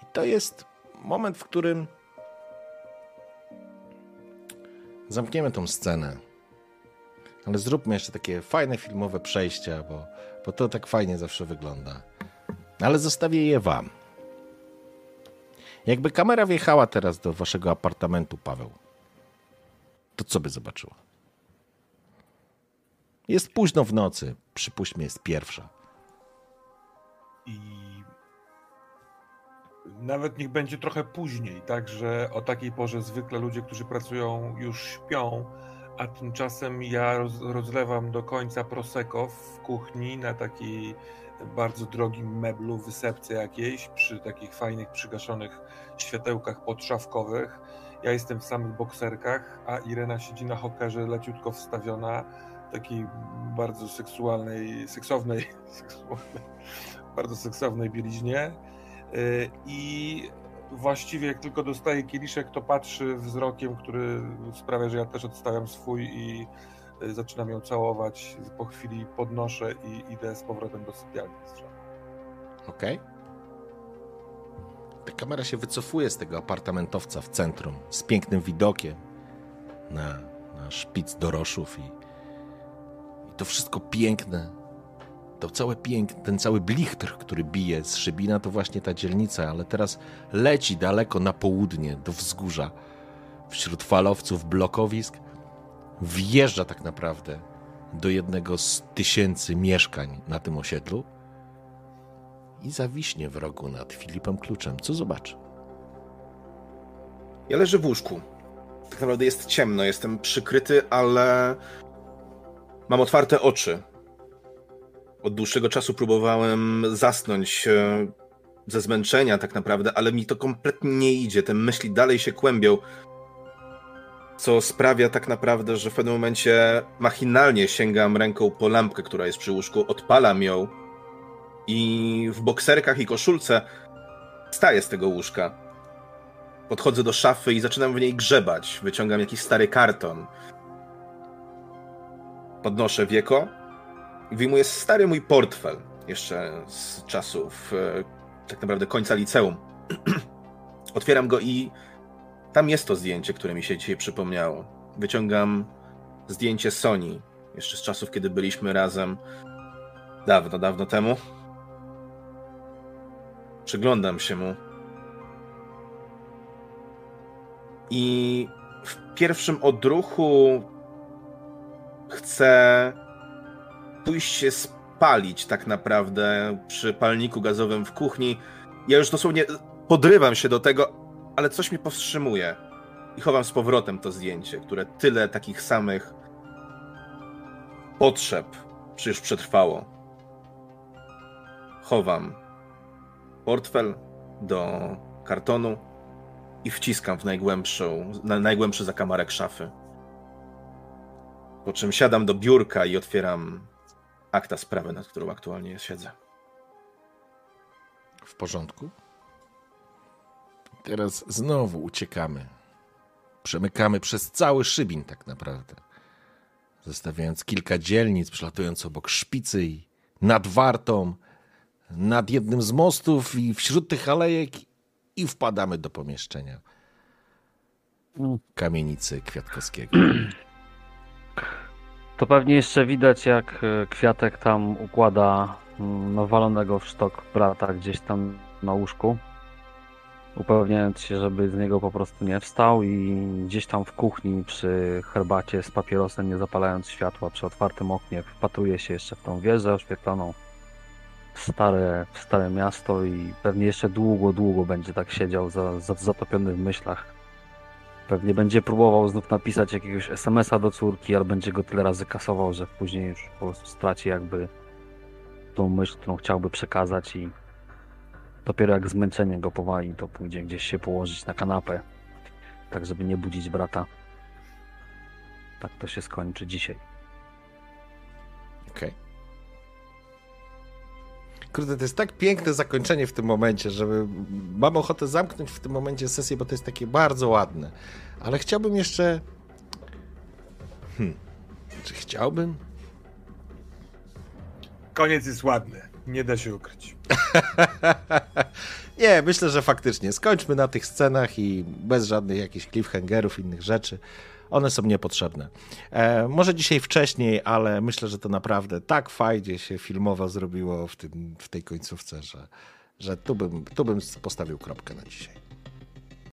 I to jest moment, w którym zamkniemy tą scenę. Ale zróbmy jeszcze takie fajne filmowe przejścia, bo, bo to tak fajnie zawsze wygląda. Ale zostawię je wam. Jakby kamera wjechała teraz do waszego apartamentu, Paweł, to co by zobaczyła? Jest późno w nocy, przypuśćmy, jest pierwsza. I nawet niech będzie trochę później, tak, że o takiej porze zwykle ludzie, którzy pracują, już śpią, a tymczasem ja roz, rozlewam do końca prosecco w kuchni na takiej bardzo drogim meblu, wysepce jakiejś, przy takich fajnych, przygaszonych światełkach podszafkowych. Ja jestem w samych bokserkach, a Irena siedzi na hokerze leciutko wstawiona, takiej bardzo seksualnej, seksownej, seksualnej bardzo seksownej bieliźnie. Yy, I właściwie jak tylko dostaje kieliszek, to patrzy wzrokiem, który sprawia, że ja też odstawiam swój i yy, zaczynam ją całować. Po chwili podnoszę i idę z powrotem do sypialni. z żoną. Ok? Ta kamera się wycofuje z tego apartamentowca w centrum z pięknym widokiem na, na szpic doroszów i to wszystko piękne. To całe pięk, ten cały blichtr, który bije z Szybina, to właśnie ta dzielnica, ale teraz leci daleko na południe, do wzgórza, wśród falowców, blokowisk. Wjeżdża tak naprawdę do jednego z tysięcy mieszkań na tym osiedlu i zawiśnie w rogu nad Filipem Kluczem. Co zobaczy? Ja leżę w łóżku. Tak naprawdę jest ciemno, jestem przykryty, ale mam otwarte oczy. Od dłuższego czasu próbowałem zasnąć e, ze zmęczenia, tak naprawdę, ale mi to kompletnie nie idzie. Te myśli dalej się kłębią, co sprawia tak naprawdę, że w pewnym momencie machinalnie sięgam ręką po lampkę, która jest przy łóżku, odpalam ją i w bokserkach i koszulce staję z tego łóżka. Podchodzę do szafy i zaczynam w niej grzebać. Wyciągam jakiś stary karton. Podnoszę wieko wyjmuję stary mój portfel. Jeszcze z czasów e, tak naprawdę końca liceum. Otwieram go i tam jest to zdjęcie, które mi się dzisiaj przypomniało. Wyciągam zdjęcie Sony, jeszcze z czasów, kiedy byliśmy razem dawno, dawno temu. Przyglądam się mu. I w pierwszym odruchu chcę pójść się spalić tak naprawdę przy palniku gazowym w kuchni. Ja już dosłownie podrywam się do tego, ale coś mnie powstrzymuje. I chowam z powrotem to zdjęcie, które tyle takich samych potrzeb przecież przetrwało. Chowam portfel do kartonu i wciskam w najgłębszą, na najgłębszy zakamarek szafy. Po czym siadam do biurka i otwieram akta sprawy, nad którą aktualnie siedzę. W porządku. Teraz znowu uciekamy. Przemykamy przez cały Szybin tak naprawdę. Zostawiając kilka dzielnic, przelatując obok szpicy i nad wartą, nad jednym z mostów i wśród tych alejek i wpadamy do pomieszczenia kamienicy Kwiatkowskiego. To pewnie jeszcze widać, jak e, Kwiatek tam układa mm, nawalonego w sztok brata gdzieś tam na łóżku. Upewniając się, żeby z niego po prostu nie wstał i gdzieś tam w kuchni przy herbacie z papierosem, nie zapalając światła przy otwartym oknie, wpatruje się jeszcze w tą wieżę oświetloną. Stare, stare miasto i pewnie jeszcze długo, długo będzie tak siedział za, za, zatopiony w myślach. Pewnie będzie próbował znów napisać jakiegoś SMS-a do córki, ale będzie go tyle razy kasował, że później już po prostu straci jakby tą myśl, którą chciałby przekazać i dopiero jak zmęczenie go powali, to pójdzie gdzieś się położyć na kanapę, tak żeby nie budzić brata. Tak to się skończy dzisiaj. Okej. Kurde, to jest tak piękne zakończenie w tym momencie, żeby mam ochotę zamknąć w tym momencie sesję, bo to jest takie bardzo ładne. Ale chciałbym jeszcze. Hmm. Czy chciałbym? Koniec jest ładny. Nie da się ukryć. Nie, myślę, że faktycznie. Skończmy na tych scenach i bez żadnych jakichś cliffhangerów, innych rzeczy. One są niepotrzebne. E, może dzisiaj wcześniej, ale myślę, że to naprawdę tak fajnie się filmowo zrobiło w, tym, w tej końcówce, że, że tu, bym, tu bym postawił kropkę na dzisiaj.